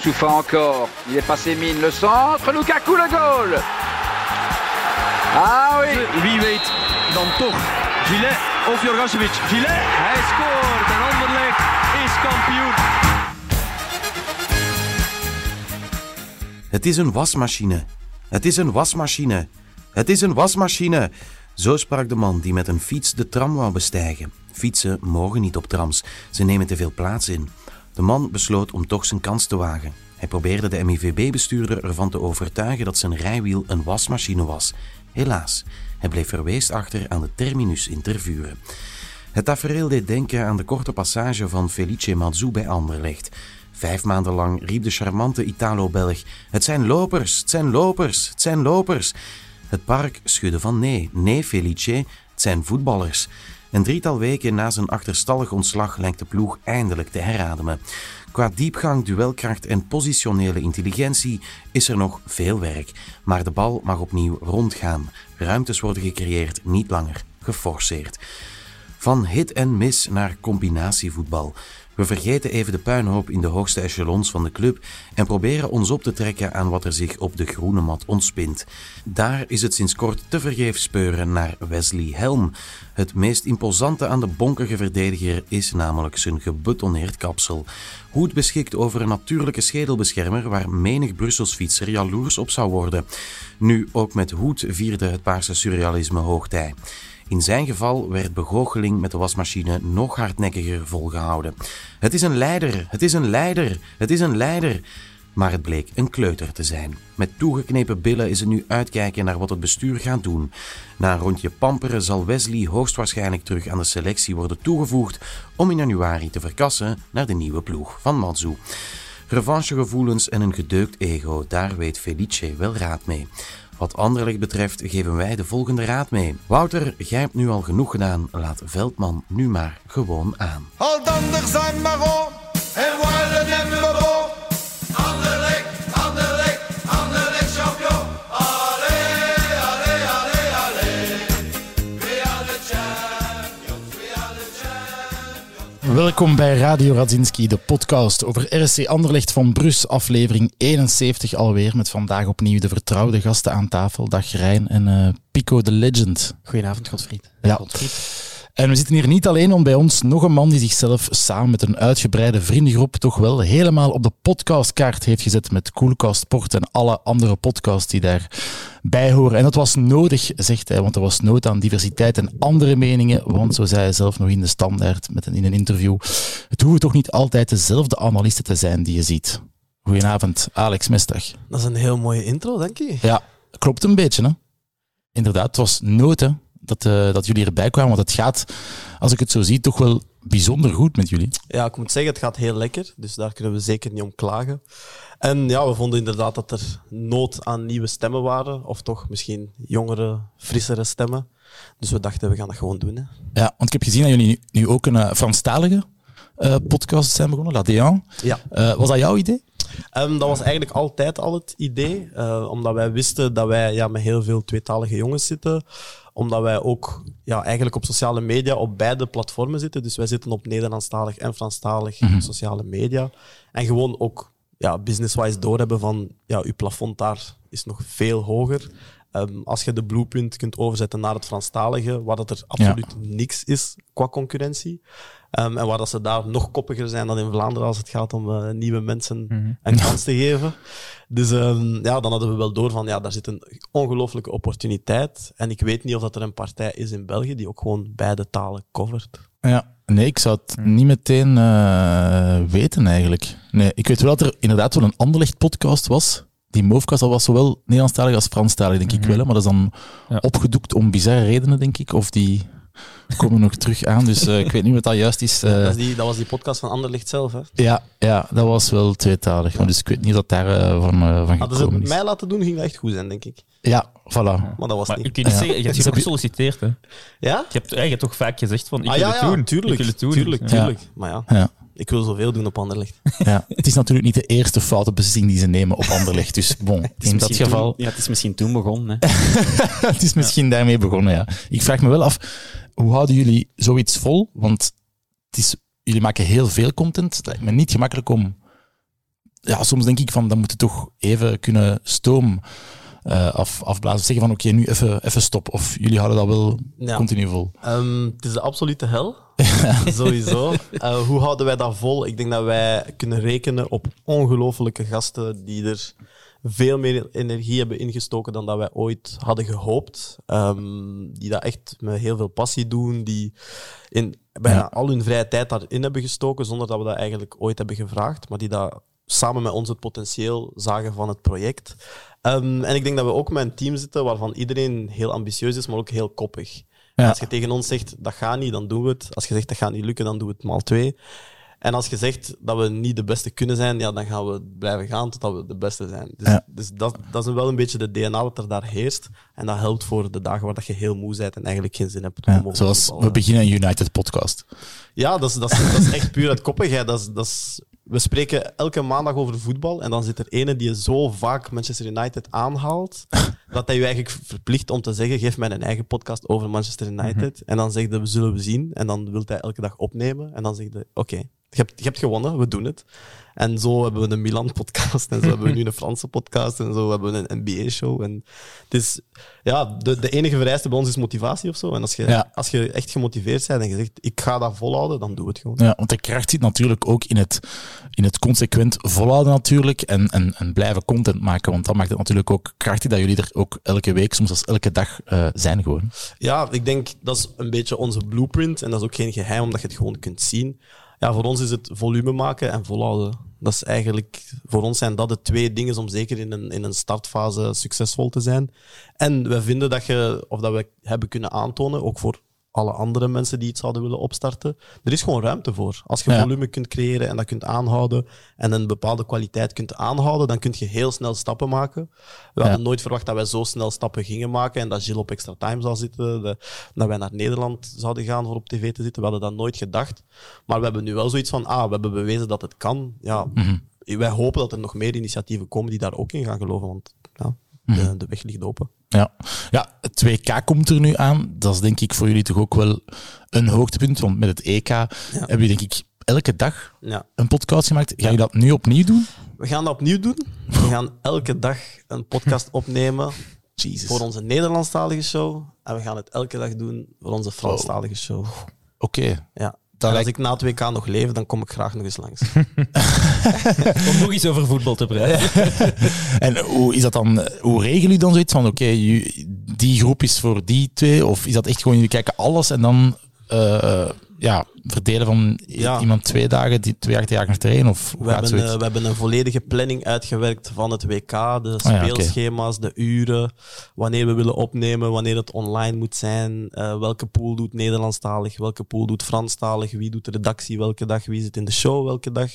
2-0. Boussoufa encore. Il est passé mine. Le centre. Lukaku le goal. Ah oui. Wie weet dan toch Gillet of Jorgasevic. Gillet, hij scoort en Anderlecht is kampioen. Het is een wasmachine. Het is een wasmachine. Het is een wasmachine. Zo sprak de man die met een fiets de tram wou bestijgen. Fietsen mogen niet op trams, ze nemen te veel plaats in. De man besloot om toch zijn kans te wagen. Hij probeerde de MIVB-bestuurder ervan te overtuigen dat zijn rijwiel een wasmachine was. Helaas, hij bleef verweest achter aan de terminus in Tervuren. Het tafereel deed denken aan de korte passage van Felice Mazzu bij Anderlecht. Vijf maanden lang riep de charmante Italo-Belg: Het zijn lopers, het zijn lopers, het zijn lopers. Het park schudde van nee, nee Felice, het zijn voetballers. Een drietal weken na zijn achterstallig ontslag lijkt de ploeg eindelijk te herademen. Qua diepgang, duelkracht en positionele intelligentie is er nog veel werk. Maar de bal mag opnieuw rondgaan. Ruimtes worden gecreëerd, niet langer geforceerd. Van hit en miss naar combinatievoetbal. We vergeten even de puinhoop in de hoogste echelons van de club en proberen ons op te trekken aan wat er zich op de groene mat ontspint. Daar is het sinds kort te vergeef speuren naar Wesley Helm. Het meest imposante aan de bonkige verdediger is namelijk zijn gebetonneerd kapsel. Hoed beschikt over een natuurlijke schedelbeschermer waar menig Brussels fietser jaloers op zou worden. Nu ook met Hoed vierde het paarse surrealisme hoogtij. In zijn geval werd begoocheling met de wasmachine nog hardnekkiger volgehouden. Het is een leider, het is een leider, het is een leider. Maar het bleek een kleuter te zijn. Met toegeknepen billen is het nu uitkijken naar wat het bestuur gaat doen. Na een rondje pamperen zal Wesley hoogstwaarschijnlijk terug aan de selectie worden toegevoegd om in januari te verkassen naar de nieuwe ploeg van Matsu. Revanchegevoelens en een gedeukt ego, daar weet Felice wel raad mee. Wat Anderlecht betreft geven wij de volgende raad mee. Wouter, jij hebt nu al genoeg gedaan. Laat Veldman nu maar gewoon aan. Al dan zijn maar op. En Welkom bij Radio Radzinski, de podcast over RSC Anderlecht van Brus, aflevering 71 alweer, met vandaag opnieuw de vertrouwde gasten aan tafel. Dag Rijn en eh, Pico the Legend. Goedenavond, Godfried. Ja. Godfried. En we zitten hier niet alleen om bij ons nog een man die zichzelf samen met een uitgebreide vriendengroep toch wel helemaal op de podcastkaart heeft gezet met Coolcast Sport en alle andere podcasts die daarbij horen. En dat was nodig, zegt hij, want er was nood aan diversiteit en andere meningen, want zo zei hij zelf nog in de standaard met een, in een interview, het hoeven toch niet altijd dezelfde analisten te zijn die je ziet. Goedenavond, Alex Mestag. Dat is een heel mooie intro, denk je. Ja, klopt een beetje, hè? Inderdaad, het was nood, hè, dat, eh, dat jullie erbij kwamen, want het gaat, als ik het zo zie, toch wel bijzonder goed met jullie. Ja, ik moet zeggen, het gaat heel lekker, dus daar kunnen we zeker niet om klagen. En ja, we vonden inderdaad dat er nood aan nieuwe stemmen waren, of toch misschien jongere, frissere stemmen. Dus we dachten, we gaan dat gewoon doen. Hè. Ja, want ik heb gezien dat jullie nu, ook een uh, Franstalige uh, podcast zijn begonnen, La Déan. Ja. Uh, was dat jouw idee? Um, dat was eigenlijk altijd al het idee, uh, omdat wij wisten dat wij ja, met heel veel tweetalige jongens zitten. Omdat wij ook ja, eigenlijk op sociale media op beide platformen zitten. Dus wij zitten op Nederlandstalig en Franstalig mm -hmm. sociale media. En gewoon ook ja, business-wise doorhebben van ja, uw plafond daar is nog veel hoger. Um, als je de blueprint kunt overzetten naar het Franstalige, waar dat er absoluut ja. niks is qua concurrentie. Um, en waar dat ze daar nog koppiger zijn dan in Vlaanderen als het gaat om uh, nieuwe mensen mm -hmm. een kans te geven. Dus um, ja, dan hadden we wel door van ja, daar zit een ongelooflijke opportuniteit. En ik weet niet of dat er een partij is in België die ook gewoon beide talen covert. Ja, nee, ik zou het niet meteen uh, weten eigenlijk. Nee, ik weet wel dat er inderdaad wel een Anderlecht-podcast was. Die Moofkast, dat was zowel Nederlandstalig als Franstalig, denk mm -hmm. ik wel. Maar dat is dan ja. opgedoekt om bizarre redenen, denk ik. Of die komen nog terug aan, dus uh, ik weet niet wat dat juist is. Uh, dat, was die, dat was die podcast van Anderlicht zelf, hè? Ja, ja dat was wel tweetalig. Ja. Dus ik weet niet dat daar uh, van, uh, van Hadden ze het mij laten doen, ging dat echt goed zijn, denk ik. Ja, voilà. Maar dat was maar niet. Niet zeggen, je hebt je ook gesolliciteerd, hè? Ja? Je hebt, ja, je hebt toch vaak gezegd van, ik ah, wil ja, het doen. Ja, tuurlijk, ik wil het doen. tuurlijk, tuurlijk. Maar ja. ja. Ik wil zoveel doen op Anderlecht. Ja, het is natuurlijk niet de eerste foute beslissing die ze nemen op Anderlecht. Dus bon, in dat geval... Toen, ja, het is misschien toen begonnen. Hè. het is misschien ja. daarmee begonnen, ja. Ik vraag me wel af, hoe houden jullie zoiets vol? Want het is, jullie maken heel veel content. Het lijkt me niet gemakkelijk om... Ja, soms denk ik van, dan moet je toch even kunnen stoom eh, af, afblazen. Zeggen van, oké, nu even, even stop. Of jullie houden dat wel Ja. continu vol. Ehm, het is de absolute hel. Sowieso. Eh, hoe houden wij dat vol? Ik denk dat wij kunnen rekenen op ongelofelijke gasten die er veel meer energie hebben ingestoken dan dat wij ooit hadden gehoopt. Ehm, die dat echt met heel veel passie doen, die in bijna al hun vrije tijd daarin hebben gestoken zonder dat we dat eigenlijk ooit hebben gevraagd, maar die dat samen met ons het potentieel zagen van het project. Ehm, en ik denk dat we ook met een team zitten waarvan iedereen heel ambitieus is, maar ook heel koppig. Ja. Als je tegen ons zegt, dat gaat niet, dan doen we het. Als je zegt, dat gaat niet lukken, dan doen we het maal twee. En als je zegt dat we niet de beste kunnen zijn, ja, dan gaan we blijven gaan totdat we de beste zijn. Dus, Ja. dus dat, dat is wel een beetje de DNA dat er daar heerst. En dat helpt voor de dagen waar dat je heel moe bent en eigenlijk geen zin hebt om Ja, zoals we beginnen een United podcast. Ja, dat is, dat, is, dat is echt puur uit koppigheid. Dat is, dat is, we spreken elke maandag over voetbal en dan zit er ene die zo vaak Manchester United aanhaalt, dat hij je eigenlijk verplicht om te zeggen, geef mij een eigen podcast over Manchester United. En dan zegt hij, we zullen we zien. En dan wil hij elke dag opnemen. En dan zegt hij, oké, je, hebt, je hebt gewonnen, we doen het. En zo hebben we een Milan-podcast en zo hebben we nu een Franse podcast en zo hebben we een NBA-show. En het is, ja, de, de enige vereiste bij ons is motivatie of zo. En als je, Ja. als je echt gemotiveerd bent en je zegt, ik ga dat volhouden, dan doe het gewoon. Ja, want de kracht zit natuurlijk ook in het, in het consequent volhouden natuurlijk en, en, en blijven content maken. Want dat maakt het natuurlijk ook krachtig dat jullie er ook elke week, soms als elke dag, eh, zijn gewoon. Ja, ik denk dat is een beetje onze blueprint. En dat is ook geen geheim, omdat je het gewoon kunt zien. Ja, voor ons is het volume maken en volhouden. Dat is eigenlijk, voor ons zijn dat de twee dingen om zeker in een, in een startfase succesvol te zijn. En we vinden dat je, of dat we hebben kunnen aantonen, ook voor alle andere mensen die iets zouden willen opstarten. Er is gewoon ruimte voor. Als je Ja. volume kunt creëren en dat kunt aanhouden en een bepaalde kwaliteit kunt aanhouden, dan kun je heel snel stappen maken. We hadden nooit verwacht dat wij zo snel stappen gingen maken en dat Gilles op extra time zou zitten, de- dat wij naar Nederland zouden gaan voor op tv te zitten. We hadden dat nooit gedacht. Maar we hebben nu wel zoiets van, ah, we hebben bewezen dat het kan. Ja, Wij hopen dat er nog meer initiatieven komen die daar ook in gaan geloven, want ja, de, de weg ligt open. Ja. ja, het 2K komt er nu aan. Dat is denk ik voor jullie toch ook wel een hoogtepunt. Want met het EK hebben jullie denk ik elke dag Ja. een podcast gemaakt. Ga je dat nu opnieuw doen? We gaan dat opnieuw doen. We gaan elke dag een podcast opnemen voor onze Nederlandstalige show. En we gaan het elke dag doen voor onze Franstalige show. Oké. Ja. Dat als ik na het WK nog leef, dan kom ik graag nog eens langs. Om nog eens over voetbal te praten. En hoe is dat dan? Hoe regelen jullie dan zoiets van, oké, die groep is voor die twee? Of is dat echt gewoon, jullie kijken alles en dan eh, ja, verdelen van Ja. iemand twee dagen, die twee dagen trainen? Of We hebben, eh, we hebben een volledige planning uitgewerkt van het WK. De Ah ja, speelschema's, de uren, wanneer we willen opnemen, wanneer het online moet zijn, eh, welke pool doet Nederlandstalig, welke pool doet Franstalig, wie doet de redactie welke dag, wie zit in de show welke dag.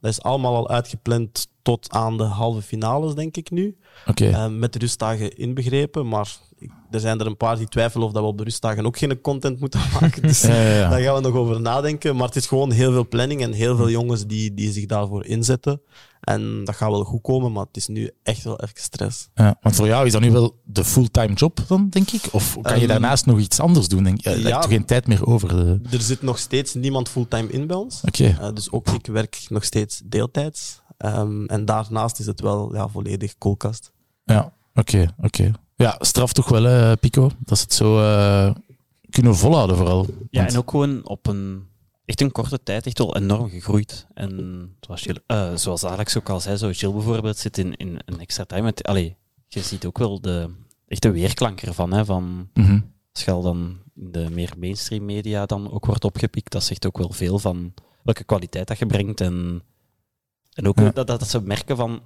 Dat is allemaal al uitgepland tot aan de halve finales, denk ik nu. Oké. Eh, met de rustdagen inbegrepen, maar ik- er zijn er een paar die twijfelen of dat we op de rustdagen ook geen content moeten maken. Dus Ja, ja, ja. daar gaan we nog over nadenken. Maar het is gewoon heel veel planning en heel veel jongens die, die zich daarvoor inzetten. En dat gaat wel goed komen, maar het is nu echt wel even stress. Ja, want voor jou is dat nu wel de fulltime job dan, denk ik? Of kan je Ehm, daarnaast nog iets anders doen? Denk, je? ja. toch geen tijd meer over? eh. Er zit nog steeds niemand fulltime in bij ons. Oké. Eh, dus ook ik werk nog steeds deeltijds. Ehm, en daarnaast is het wel ja, volledig koelkast. Ja, oké, oké. Ja, straf toch wel, hè, Pico? Dat ze het zo eh, kunnen volhouden vooral. Ja, en ook gewoon op een echt een korte tijd echt wel enorm gegroeid. En zoals, Gilles, eh, zoals Alex ook al zei, zo Gilles bijvoorbeeld zit in, in een extra time. Het, allee, je ziet ook wel de echte weerklank ervan. Hè, van, Mhm. als je al dan in de meer mainstream media dan ook wordt opgepikt, dat zegt ook wel veel van welke kwaliteit dat je brengt. En, en ook Ja. dat, dat ze merken van,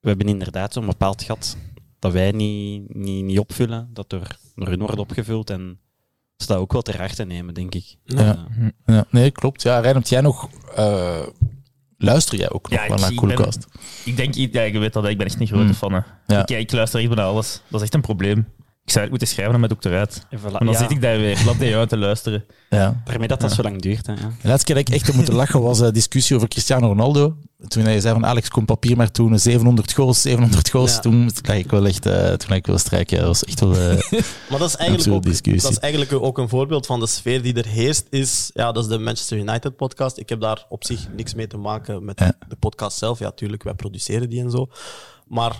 we hebben inderdaad zo'n bepaald gat dat wij niet, niet, niet opvullen, dat door, door hun wordt opgevuld. En is dat ook wel ter harte nemen, denk ik. Ja. Ja, nee, klopt. Ja, Rijn, heb jij nog... eh, luister jij ook nog Ja, ik- naar ik Coolcast? Ik denk, ja, je weet dat, ik ben echt een grote Mm. fan. Hè. Ja. Ik, ik luister echt naar alles. Dat is echt een probleem. Ik zou het moeten schrijven aan mijn doctoraat. En voilà, En dan ja, zit ik daar weer, laat uit te luisteren. Ja. Daarmee dat dat zo lang duurt. Hè, ja. De laatste keer dat ik echt heb moeten lachen was een discussie over Cristiano Ronaldo. Toen hij zei van Alex, kom papier maar toen 700 goals, 700 goals. Ja. Toen lag ik wel echt, eh, toen lag ik wel strijken. Dat was echt wel... eh, Maar dat is, eigenlijk ook, discussie. dat is eigenlijk ook een voorbeeld van de sfeer die er heerst. Is, ja, dat is de Manchester United podcast. Ik heb daar op zich niks mee te maken met Ja. de podcast zelf. Ja, tuurlijk, wij produceren die en zo. Maar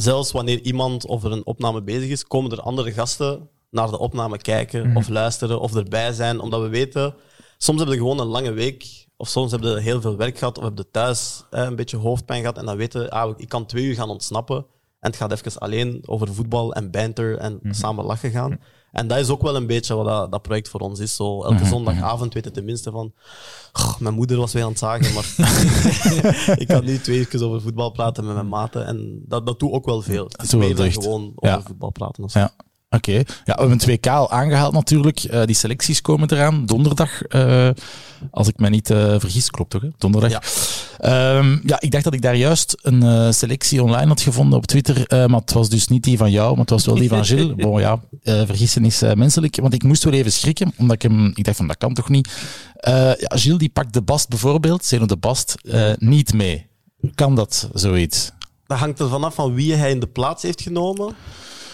zelfs wanneer iemand of er een opname bezig is, komen er andere gasten naar de opname kijken of luisteren of erbij zijn. Omdat we weten, soms hebben we gewoon een lange week. Of soms hebben we heel veel werk gehad of hebben we thuis een beetje hoofdpijn gehad. En dan weten we, ah, ik kan twee uur gaan ontsnappen. En het gaat even alleen over voetbal en banter en samen lachen gaan. En dat is ook wel een beetje wat dat, dat project voor ons is. Zo, elke zondagavond weten tenminste van... "Goh, mijn moeder was weer aan het zagen, maar ik kan nu twee uur over voetbal praten met mijn maten. En dat, dat doet ook wel veel. Het is meer dan gewoon over Ja. voetbal praten. Of zo. Ja. Oké. Ja, we hebben een 2K al aangehaald natuurlijk. Eh, die selecties komen eraan. Donderdag, eh, als ik me niet eh, vergis, klopt toch? Hè? Donderdag. Ja. Ehm, ja, ik dacht dat ik daar juist een selectie online had gevonden op Twitter. maar het was dus niet die van jou, maar het was wel die van Gilles. bon, ja, vergissen is menselijk. Want ik moest wel even schrikken, omdat ik hem... Ik dacht van, dat kan toch niet? Ja, Gilles die pakt de Bast bijvoorbeeld, Zeno de Bast, niet mee. Kan dat, zoiets? Dat hangt er vanaf van wie hij in de plaats heeft genomen.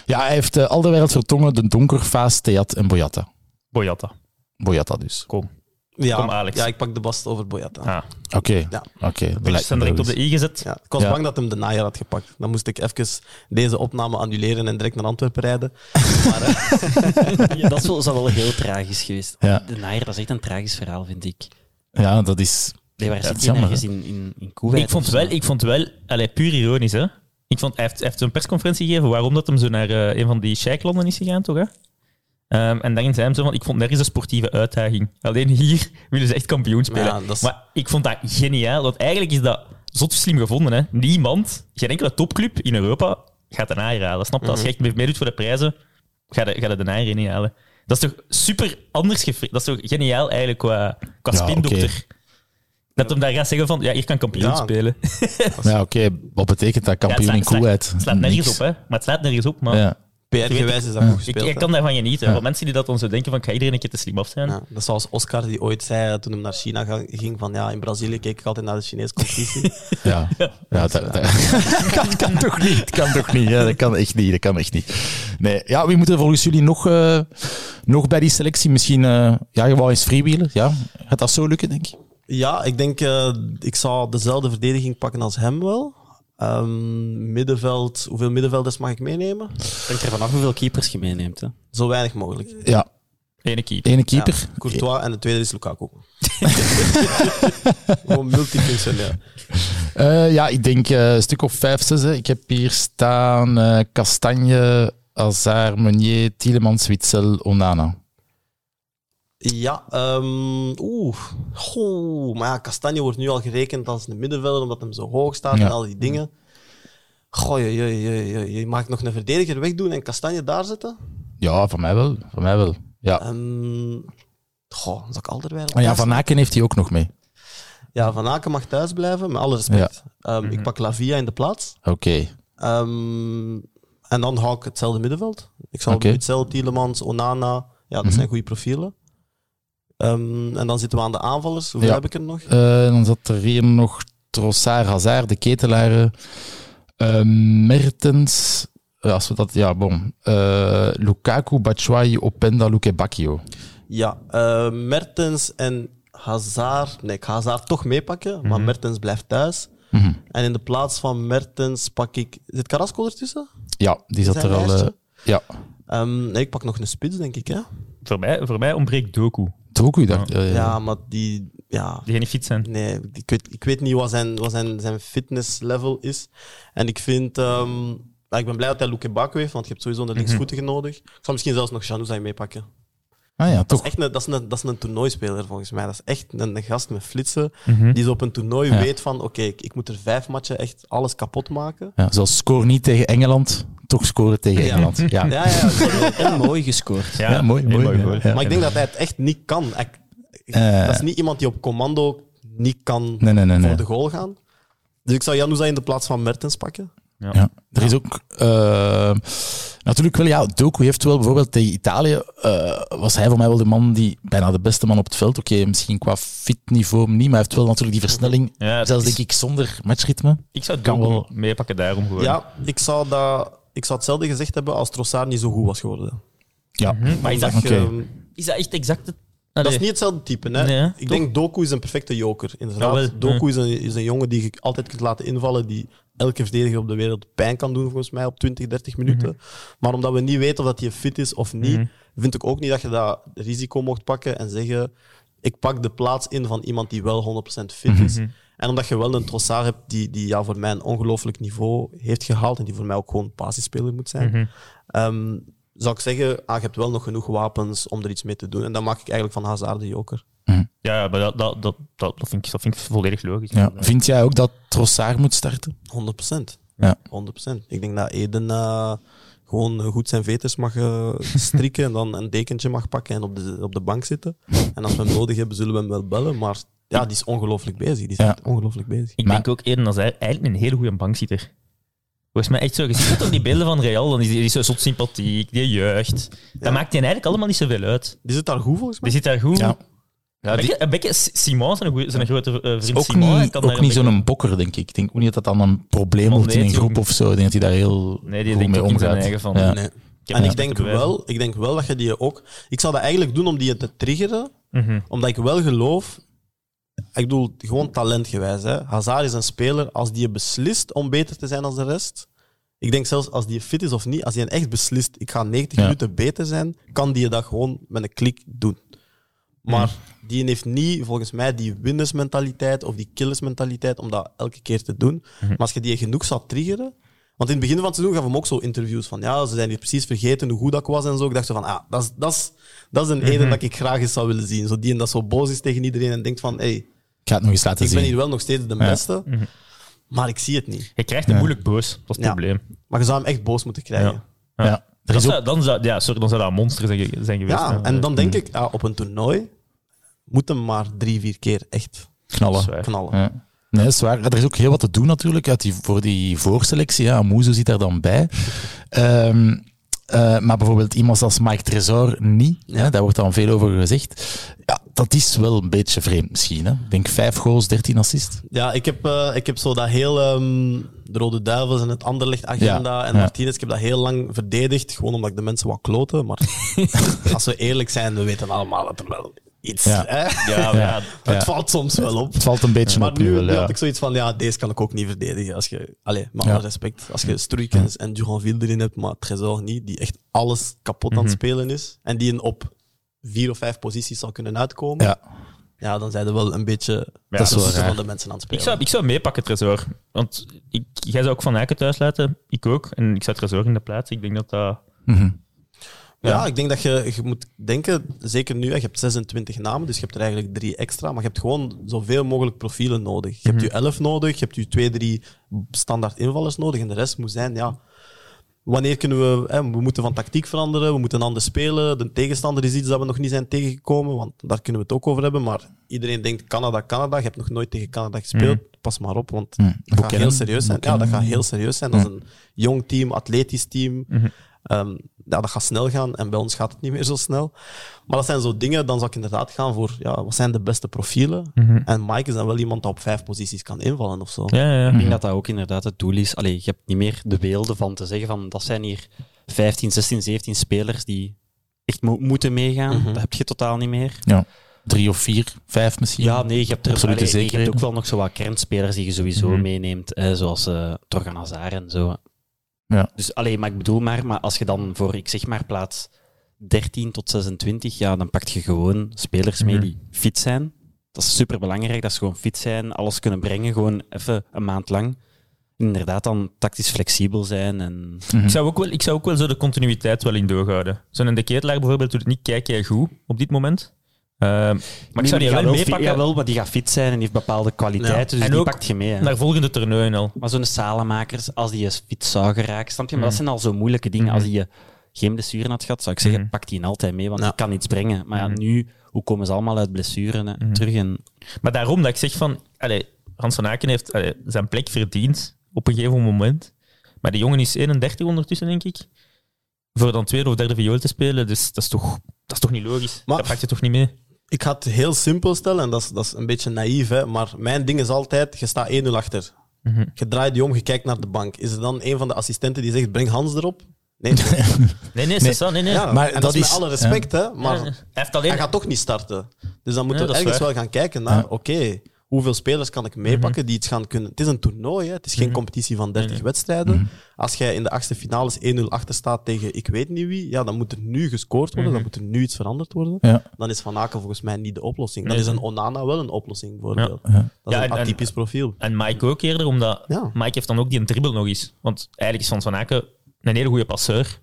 Ja, hij heeft uh, Alderweireld Vertongen, De Donker, Faas, Theat en Boyata. Boyata. Boyata dus. Kom. Ja, Kom, Alex. ja ik pak de bast over Boyata. Ah, Oké, Ja. oké. ik Beleid- ben direct op de i gezet. Ja, ik was Ja. bang dat hem de najaar had gepakt. Dan moest ik even deze opname annuleren en direct naar Antwerpen rijden. Maar eh, Ja, dat is wel, zou wel heel tragisch geweest. Ja. De Nair, dat is echt een tragisch verhaal, vind ik. Ja, dat is... Nee, waar Ja, het zit hij ergens in, in, in Ik vond wel, ik vond wel allee, puur ironisch, hè. Ik vond, hij, heeft, hij heeft zo'n persconferentie gegeven waarom dat hem zo naar eh, een van die sheiklanden is gegaan, toch? Hè? Ehm, en dan zei hij zo van, ik vond nergens een sportieve uitdaging. Alleen hier willen ze echt kampioen spelen. Ja, dat is- Maar ik vond dat geniaal, want eigenlijk is dat zot slim gevonden. Hè? Niemand, geen enkele topclub in Europa gaat de naai halen. Snap je? Als je echt meedoet voor de prijzen, ga je, ga je de naai niet halen. Dat is toch super anders Dat is toch geniaal eigenlijk qua, qua Ja, spindokter. Dat hem daar gaat zeggen van, ja, hier kan kampioen Ja. spelen. Ja, oké. Wat betekent dat? Ja, Kampioen het in Kuwait? Het slaat nergens op, hè. Maar het slaat nergens op, maar... Ja. PR-gewijs is dat goed Ik, gespeeld. ik hè. kan daarvan genieten. Ja. Want mensen die dat dan zo denken van, ik ga iedereen een keer te slim af zijn. Ja, dat is zoals Oscar die ooit zei toen hij naar China ging van ja, in Brazilië keek ik altijd naar de Chinese competitie. Ja, ja dat, dat, dat kan toch niet. Dat kan toch niet. Ja, dat kan echt niet. Dat kan echt niet. Nee, ja, wie moet er volgens jullie nog, eh, nog bij die selectie? Misschien, eh, ja, je wou eens freewheelen. Ja, gaat dat zo lukken, denk ik? Ja, ik denk eh, ik zou dezelfde verdediging pakken als hem wel. Ehm, middenveld, hoeveel middenvelders mag ik meenemen? Het hangt er vanaf hoeveel keepers je meeneemt. Hè. Zo weinig mogelijk. Ja, Ene keep. ene keeper. Ja, Courtois en de tweede is Lukaku. Gewoon multifunctioneel. Eh, ja, ik denk eh, een stuk of vijf, zes. Hè. Ik heb hier staan Kastanje, Hazard, Meunier, Tielemans, Witzel, Onana. Ja, ehm, oeh. Goh, maar ja, Kastanje wordt nu al gerekend als een middenvelder omdat hem zo hoog staat Ja. en al die dingen. Goh, je, je, je, je, mag nog een verdediger wegdoen en Kastanje daar zetten? Ja, van mij wel. Van mij wel. Ja. Ehm goh, zal ik Alderweireld Maar ja, Van Aken heeft hij ook nog mee. Ja, Van Aken mag thuis blijven, met alle respect. Ehm, Ik pak Lavia in de plaats. Oké. Ehm, en dan hou ik hetzelfde middenveld. Ik zal Oké. Witzel, Tielemans, Onana. Ja, dat zijn goede profielen. Ehm, en dan zitten we aan de aanvallers. Hoeveel Ja. heb ik er nog? Eh, dan zat er hier nog Trossard, Hazard, de ketelaren. eh, Mertens. als we dat, ja, bon. Eh, Lukaku, Batshuayi, Openda, Luke Bacchio. Ja, eh, Mertens en Hazard. Nee, ik ga Hazard toch meepakken, maar Mertens blijft thuis. Mhm. En in de plaats van Mertens pak ik. Zit Carrasco ertussen? Ja, die zat Zijn er al. eh, ja, Ehm, nee, ik pak nog een spits, denk ik. Hè? Voor, mij, voor mij ontbreekt Doku. Doku, dacht eh, Ja, maar die. Ja, Die gaan niet fit zijn. Nee, ik weet, ik weet niet wat zijn, wat zijn, zijn fitnesslevel is. En ik vind... ehm, ja, ik ben blij dat hij Luke Baku heeft, want je hebt sowieso een linksvoetige nodig. Ik zou misschien zelfs nog Januzaj meepakken. Ah ja, Dat toch. is, echt een, dat, is een, dat is een toernooispeler, volgens mij. Dat is echt een, een gast met flitsen, Mhm. die zo op een toernooi Ja. weet van oké, ik, ik moet er vijf matchen echt alles kapot maken. Ja, zoals score niet tegen Engeland, toch scoren tegen Ja. Engeland. Ja, Ja, ja, ja. En mooi gescoord. Ja, mooi, mooi. Maar ik denk dat hij het echt niet kan. Hij- Eh. dat is niet iemand die op commando niet kan Nee, nee, nee. nee. voor de goal gaan. Dus ik zou Januzaj in de plaats van Mertens pakken. Ja. Er is ook eh, natuurlijk wel, ja, Doku heeft wel bijvoorbeeld tegen Italië, eh, was hij voor mij wel de man die, bijna de beste man op het veld. Oké, misschien qua fitniveau niet, maar hij heeft wel natuurlijk die versnelling, Ja, zelfs is- denk ik zonder matchritme. Ik zou het wel- meepakken daarom gewoon. Ja, ik zou, dat, ik zou hetzelfde gezegd hebben als Trossard niet zo goed was geworden. Ja, Hm, Maar is dat, Oké. is dat echt exact het... Dat is niet hetzelfde type. Hè? Nee, hè? ik Toch? denk Doku is een perfecte joker. Inderdaad, Doku is, een, is een jongen die je altijd kunt laten invallen, die elke verdediger op de wereld pijn kan doen, volgens mij, op 20, 30 minuten. Mhm. Maar omdat we niet weten of dat hij fit is of niet, vind ik ook niet dat je dat risico mocht pakken en zeggen ik pak de plaats in van iemand die wel 100% fit Mhm. is. En omdat je wel een Trossard hebt die, die ja, voor mij een ongelooflijk niveau heeft gehaald en die voor mij ook gewoon basisspeler moet zijn, Mhm. Zou ik zeggen, ah, je hebt wel nog genoeg wapens om er iets mee te doen. En dan maak ik eigenlijk van Hazard de joker. Ja, maar dat, dat, dat, dat, dat, vind ik, dat vind ik volledig logisch. ja. Vind jij ook dat Trossard moet starten? 100%. Ja. 100%. Ik denk dat Eden eh, gewoon goed zijn veters mag eh, strikken en dan een dekentje mag pakken en op de, op de bank zitten. En als we hem nodig hebben, zullen we hem wel bellen. Maar ja, die is ongelooflijk bezig. Die is Ja. echt ongelooflijk bezig. Ik Maar- denk ook Eden Hazard eigenlijk een hele goede bankzitter. Volgens mij echt zo. Je ziet het op die beelden van Real, dan is die, die is zo zot sympathiek, die jeugd. Dat maakt hij eigenlijk allemaal niet zoveel uit. Die zit daar goed volgens mij. Die zit daar goed. Ja. Ja, een beetje, een beetje Simon, zijn, een goeie- zijn grote eh, vriend Ook Simon. hij niet, kan ook niet een zo'n bokker, denk ik. Ik denk ook niet dat dat dan een probleem Oh, wordt in een die groep of zo. Ik denk dat hij daar heel beetje- Nee, die goed denkt mee ook in zijn omgaat. eigen van. Ja. Nee. heb En niks ik denk, te bewijzen. wel, ik denk wel dat je die ook... Ik zou dat eigenlijk doen om die te triggeren, Mhm. omdat ik wel geloof... Ik bedoel, gewoon talentgewijs. Hè. Hazard is een speler, als die beslist om beter te zijn dan de rest... Ik denk zelfs als die fit is of niet, als hij echt beslist, ik ga 90 Ja. minuten beter zijn, kan die dat gewoon met een klik doen. Maar die heeft niet, volgens mij, die winnersmentaliteit of die killersmentaliteit om dat elke keer te doen. Maar als je die genoeg zou triggeren... Want in het begin van het seizoen gaf hem ook zo interviews van ja, ze zijn hier precies vergeten hoe goed dat ik was en zo. Ik dacht zo van, ah, dat is, dat is, dat is een Eden dat ik graag eens zou willen zien. Zo die en dat zo boos is tegen iedereen en denkt van, hey, Ik ga het nog eens laten ik ben hier wel nog steeds de beste, maar ik zie het niet. Je krijgt hem moeilijk boos, dat is het Ja. probleem. Maar je zou hem echt boos moeten krijgen. Ja. Ja. Dan zou, dan, zou, ja, sorry, dan zou dat een monster zijn, zijn geweest. Ja, en dan denk ik, ja, op een toernooi moet hem maar drie, vier keer echt knallen. Knallen. Nee, is waar. Er is ook heel wat te doen natuurlijk uit die, voor die voorselectie. Ja. Amuzo zit daar dan bij. Ehm, eh, maar bijvoorbeeld iemand als Mike Tresor niet. Hè, daar wordt dan veel over gezegd. Ja, dat is wel een beetje vreemd misschien. Hè. Ik denk vijf goals, 13 assists. Ja, ik heb, eh, ik heb zo dat heel ehm, de Rode Duivels en het Anderlecht-agenda Ja, en ja. Martinez, ik heb dat heel lang verdedigd, gewoon omdat ik de mensen wat kloten. Maar als we eerlijk zijn, we weten allemaal dat er wel iets... Ja. Hè? Ja, maar ja, Het Ja. valt soms wel op. Het valt een beetje Maar op nu, nu wel, nu ja. had ik zoiets van, ja, deze kan ik ook niet verdedigen. Als je, allez, met Ja. alle respect, als je Struikens en Duranville erin hebt, maar Trésor niet, die echt alles kapot aan het Mhm. spelen is, en die in op vier of vijf posities zal kunnen uitkomen, Ja. ja, dan zijn er wel een beetje dat is wel tussen raar. van de mensen aan het spelen. ik zou, ik zou meepakken, Tresor. Want ik, jij zou ook Van Eycken thuis laten, ik ook. En ik zou Tresor in de plaats. Ik denk dat dat... Mhm. Ja, ik denk dat je, je moet denken, zeker nu, je hebt 26 namen, dus je hebt er eigenlijk drie extra, maar je hebt gewoon zoveel mogelijk profielen nodig. Je hebt je 11 nodig, je hebt je twee, drie standaard invallers nodig en de rest moet zijn, ja, wanneer kunnen we, hè, we moeten van tactiek veranderen, we moeten anders spelen, de tegenstander is iets dat we nog niet zijn tegengekomen, want daar kunnen we het ook over hebben, maar iedereen denkt Canada, Canada, je hebt nog nooit tegen Canada gespeeld, pas maar op, want Mhm. dat gaat heel serieus zijn. Ja, dat gaat heel serieus zijn. Dat is een jong team, atletisch team. Mhm. Ehm, ja, dat gaat snel gaan en bij ons gaat het niet meer zo snel. Maar dat zijn zo dingen, dan zou ik inderdaad gaan voor ja, wat zijn de beste profielen. Mhm. En Mike is dan wel iemand dat op vijf posities kan invallen of zo. Ja, ja, ja. Ik denk dat dat ook inderdaad het doel is. Allee, je hebt niet meer de beelden van te zeggen van dat zijn hier 15, 16, 17 spelers die echt mo- moeten meegaan. Mhm. Dat heb je totaal niet meer. Ja. Drie of vier, vijf misschien. Ja, nee, je hebt, er, Absolute allee, je hebt ook wel nog zo wat kernspelers die je sowieso Mhm. meeneemt, eh, zoals eh Torgan Hazard en zo. Ja. Dus alleen, maar ik bedoel maar, maar als je dan voor, ik zeg maar, plaats 13 tot 26, ja, dan pak je gewoon spelers mee Mhm. die fit zijn. Dat is super belangrijk, dat ze gewoon fit zijn, alles kunnen brengen, gewoon even een maand lang. Inderdaad, dan tactisch flexibel zijn en Mhm. Ik zou, ook wel, ik zou ook wel zo de continuïteit wel in doorhouden. Zo'n de Ketelaar bijvoorbeeld doet het niet kijk jij goed op dit moment. Ehm, maar ik zou die gaat wel meepakken Jawel, maar die gaat fit zijn en heeft bepaalde kwaliteiten, dus En die ook pakt je mee. Hè. naar volgende toernooien al. Maar zo'n salemakers, als die eens fit zou geraken, snap je? Maar dat Mhm. zijn al zo moeilijke dingen. Mhm. Als die geen blessure had gehad, zou ik zeggen, Mhm. pak die altijd mee, want Ja. die kan iets brengen. Maar ja, Mhm. nu, hoe komen ze allemaal uit blessuren hè, Mhm. terug? En, Maar daarom dat ik zeg van... Allee, Hans van Aken heeft allee, zijn plek verdiend op een gegeven moment. Maar die jongen is 31 ondertussen, denk ik. Voor dan tweede of derde viool te spelen. Dus dat is toch, dat is toch niet logisch? Maar- dat pakt je toch niet mee? Ik ga het heel simpel stellen, en dat is, dat is een beetje naïef, hè, maar mijn ding is altijd, je staat 1-0 achter. Mhm. Je draait je om, je kijkt naar de bank. Is er dan een van de assistenten die zegt, breng Hans erop? Nee. Nee, nee, nee, nee. Ja, Maar en dat, dat is met alle respect, hè, maar Hij heeft alleen... hij gaat toch niet starten. Dus dan moeten we dat is ergens waar. wel gaan kijken naar, oké, hoeveel spelers kan ik meepakken die iets gaan kunnen... Het is een toernooi, hè, het is geen competitie van 30 wedstrijden. Als jij in de achtste finales 1-0 achter staat tegen ik weet niet wie, ja, dan moet er nu gescoord worden, dan moet er nu iets veranderd worden. Ja. Dan is Van Aken volgens mij niet de oplossing. Dan is een Onana wel een oplossing, bijvoorbeeld. Ja. Dat is Ja, een en- en- atypisch profiel. En Mike ook eerder, omdat Ja. Mike heeft dan ook die dribbel nog eens. Want eigenlijk is Van Van Aken een hele goede passeur.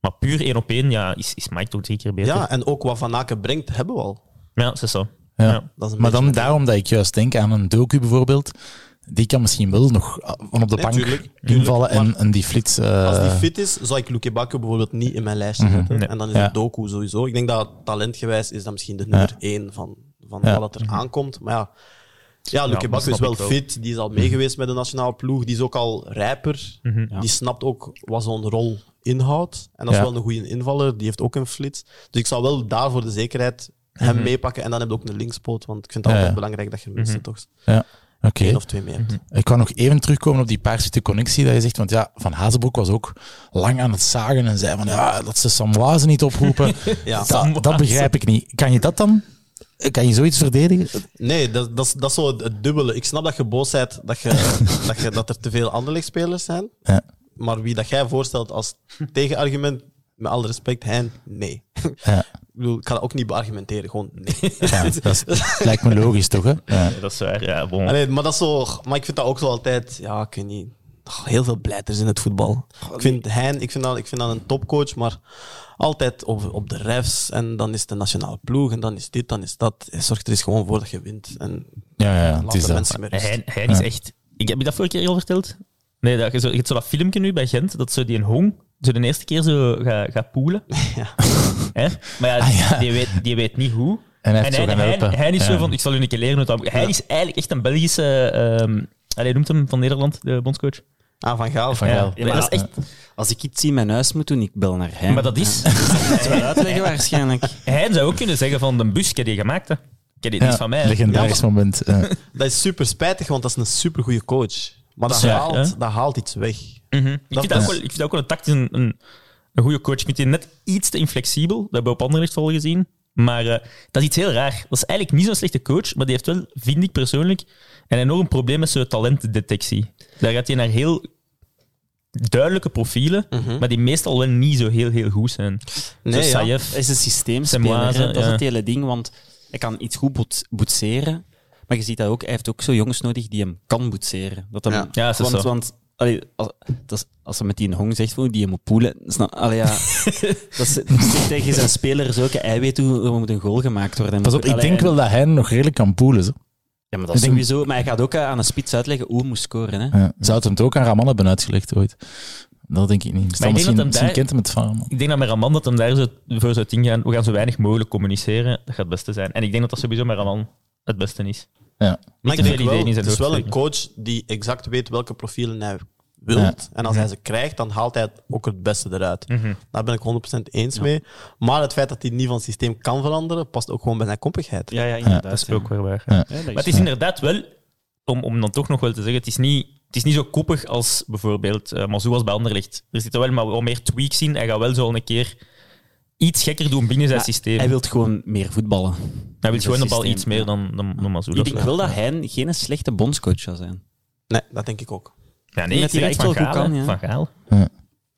Maar puur één op één ja, is, is Mike toch drie keer beter. Ja, en ook wat Van Aken brengt, hebben we al. ja dat is zo. Ja. Ja. Dat Maar dan daarom dat ik juist denk aan een docu bijvoorbeeld. Die kan misschien wel nog ah, van op de Nee, bank tuurlijk, tuurlijk, invallen en, en die flits. eh, Als die fit is, zou ik Luke Bakker bijvoorbeeld niet in mijn lijstje zetten. Nee. En dan is Ja. het Doku sowieso. Ik denk dat talentgewijs is dat misschien de nummer één van, van Ja. wat er aankomt. Maar ja, ja Luke Bakker is wel fit. Die is al meegeweest met de nationale ploeg. Die is ook al rijper. Mhm. Die snapt ook wat zo'n rol inhoudt. En dat is Ja. wel een goede invaller. Die heeft ook een flits. Dus ik zou wel daar voor de zekerheid hem Mhm. meepakken. En dan heb je ook een linkspoot. Want ik vind het altijd belangrijk dat je minstens Mhm. toch ja. Één of twee mee hebt. Ik kan nog even terugkomen op die paarswitte connectie dat je zegt. Want ja, Van Hazenbroek was ook lang aan het zagen en zei van ja, dat ze Samoise niet oproepen. Ja. dat, dat begrijp ik niet. Kan je dat dan? Kan je zoiets verdedigen? Nee, dat, dat, is, dat is zo het, dubbele. Ik snap dat je boos bent dat, je, dat, je, dat er te veel Anderlecht-spelers zijn. Ja. Maar wie dat jij voorstelt als tegenargument, met alle respect, nee. Ja. Ik bedoel, ik ga dat ook niet beargumenteren, gewoon nee. Ja, dat is- lijkt me logisch toch? Hè? Ja. Dat is waar. Ja, bon. Allee, maar dat is zo... Maar ik vind dat ook zo altijd... Ja, ik weet niet... oh, heel veel blijters in het voetbal. Ik vind Hein, ik vind dat, ik vind dat een topcoach, maar altijd op, op de refs. En dan is het de nationale ploeg, en dan is dit, dan is dat. Hij zorgt er eens gewoon voor dat je wint. En Ja, ja, ja, het laat is de mensen is echt... Ik heb je dat vorige keer al verteld? Nee, dat, je, zo, je hebt zo dat filmpje nu bij Gent, dat zo die een hong zo de eerste keer zo gaat gaat poelen. Ja. Hè? Maar ja, Ah, ja. Die, weet, die weet niet hoe. En hij hij, gaan hij, helpen. hij is zo van, ik zal u een keer leren hoe dat... Hij is eigenlijk echt een Belgische... ehm hij noemt hem van Nederland, de bondscoach. Ah, Van Gaal. Van Gaal. ja, maar dat is echt... Als ik iets in mijn huis moet doen, ik bel naar hem. Maar dat is... moet wel uitleggen waarschijnlijk. Hij zou ook kunnen zeggen van de bus, ik heb die gemaakt. Hè. Ik heb is Ja, van mij. legendarisch moment. Ja. Dat is super spijtig, want dat is een super goede coach. Maar dat, Ja, haalt, hè? dat haalt iets weg. Mhm. Ik, Dat vind dat wel, ik vind dat ook wel een tactisch een, een, een goede coach. Ik vind die net iets te inflexibel. Dat hebben we op Anderlecht al gezien. Maar eh, dat is iets heel raar. Dat is eigenlijk niet zo'n slechte coach, maar die heeft wel, vind ik persoonlijk, een enorm probleem met zijn talentdetectie. Daar gaat hij naar heel duidelijke profielen, maar die meestal wel niet zo heel, heel goed zijn. Nee, ja. Is een systeemspeler, hè. dat is ja. het hele ding, want hij kan iets goed boet- boetseren, maar je ziet dat ook, hij heeft ook zo jongens nodig die hem kan boetseren. Dat hem, Ja. Ja, dat is want, zo. want allee, als, dat is- als hij met die een hong zegt van, die hem moet poelen, allee, ja, dat is, tegen zijn speler zo, hij weet hoe er moet een goal gemaakt worden. En Pas op, ik denk en- wel dat hij nog redelijk kan poelen. zo. Ja, maar dat is ik denk- sowieso, maar hij gaat ook eh, aan een spits uitleggen hoe hij moet scoren. Hè. Ja. Zou het hem ook aan Raman hebben uitgelegd ooit? Dat denk ik niet. Maar ik denk misschien, dat hem misschien daar- kent hem het van. Ik denk dat met Raman dat hem daar zo voor zou ingaan. We gaan zo weinig mogelijk communiceren. Dat gaat het beste zijn. En ik denk dat dat sowieso met Raman het beste is. Ja. Maar ik denk wel, het is wel een coach die exact weet welke profielen hij wilt. Ja. En als hij ze krijgt, dan haalt hij ook het beste eruit. Mhm. Daar ben ik 100% eens mee. Maar het feit dat hij niet van systeem kan veranderen, past ook gewoon bij zijn koppigheid. Ja, ja, inderdaad. Dat is ook weer waar. Ja. Ja, dat Maar het is inderdaad wel, om, om dan toch nog wel te zeggen, het is niet, het is niet zo koppig als bijvoorbeeld uh, Mazou was bij Anderlecht. Er zitten wel maar wel meer tweaks in. Hij gaat wel zo een keer iets gekker doen binnen zijn systeem. Hij wil gewoon meer voetballen. Hij wil gewoon de bal iets meer ja. dan, dan, dan Mazou. Ik denk wel waar. dat hij geen slechte bondscoach zou zijn. Nee, dat denk ik ook. Ja, Ik nee, denk ik dat hij het dat van echt wel kan, Van. Gaal.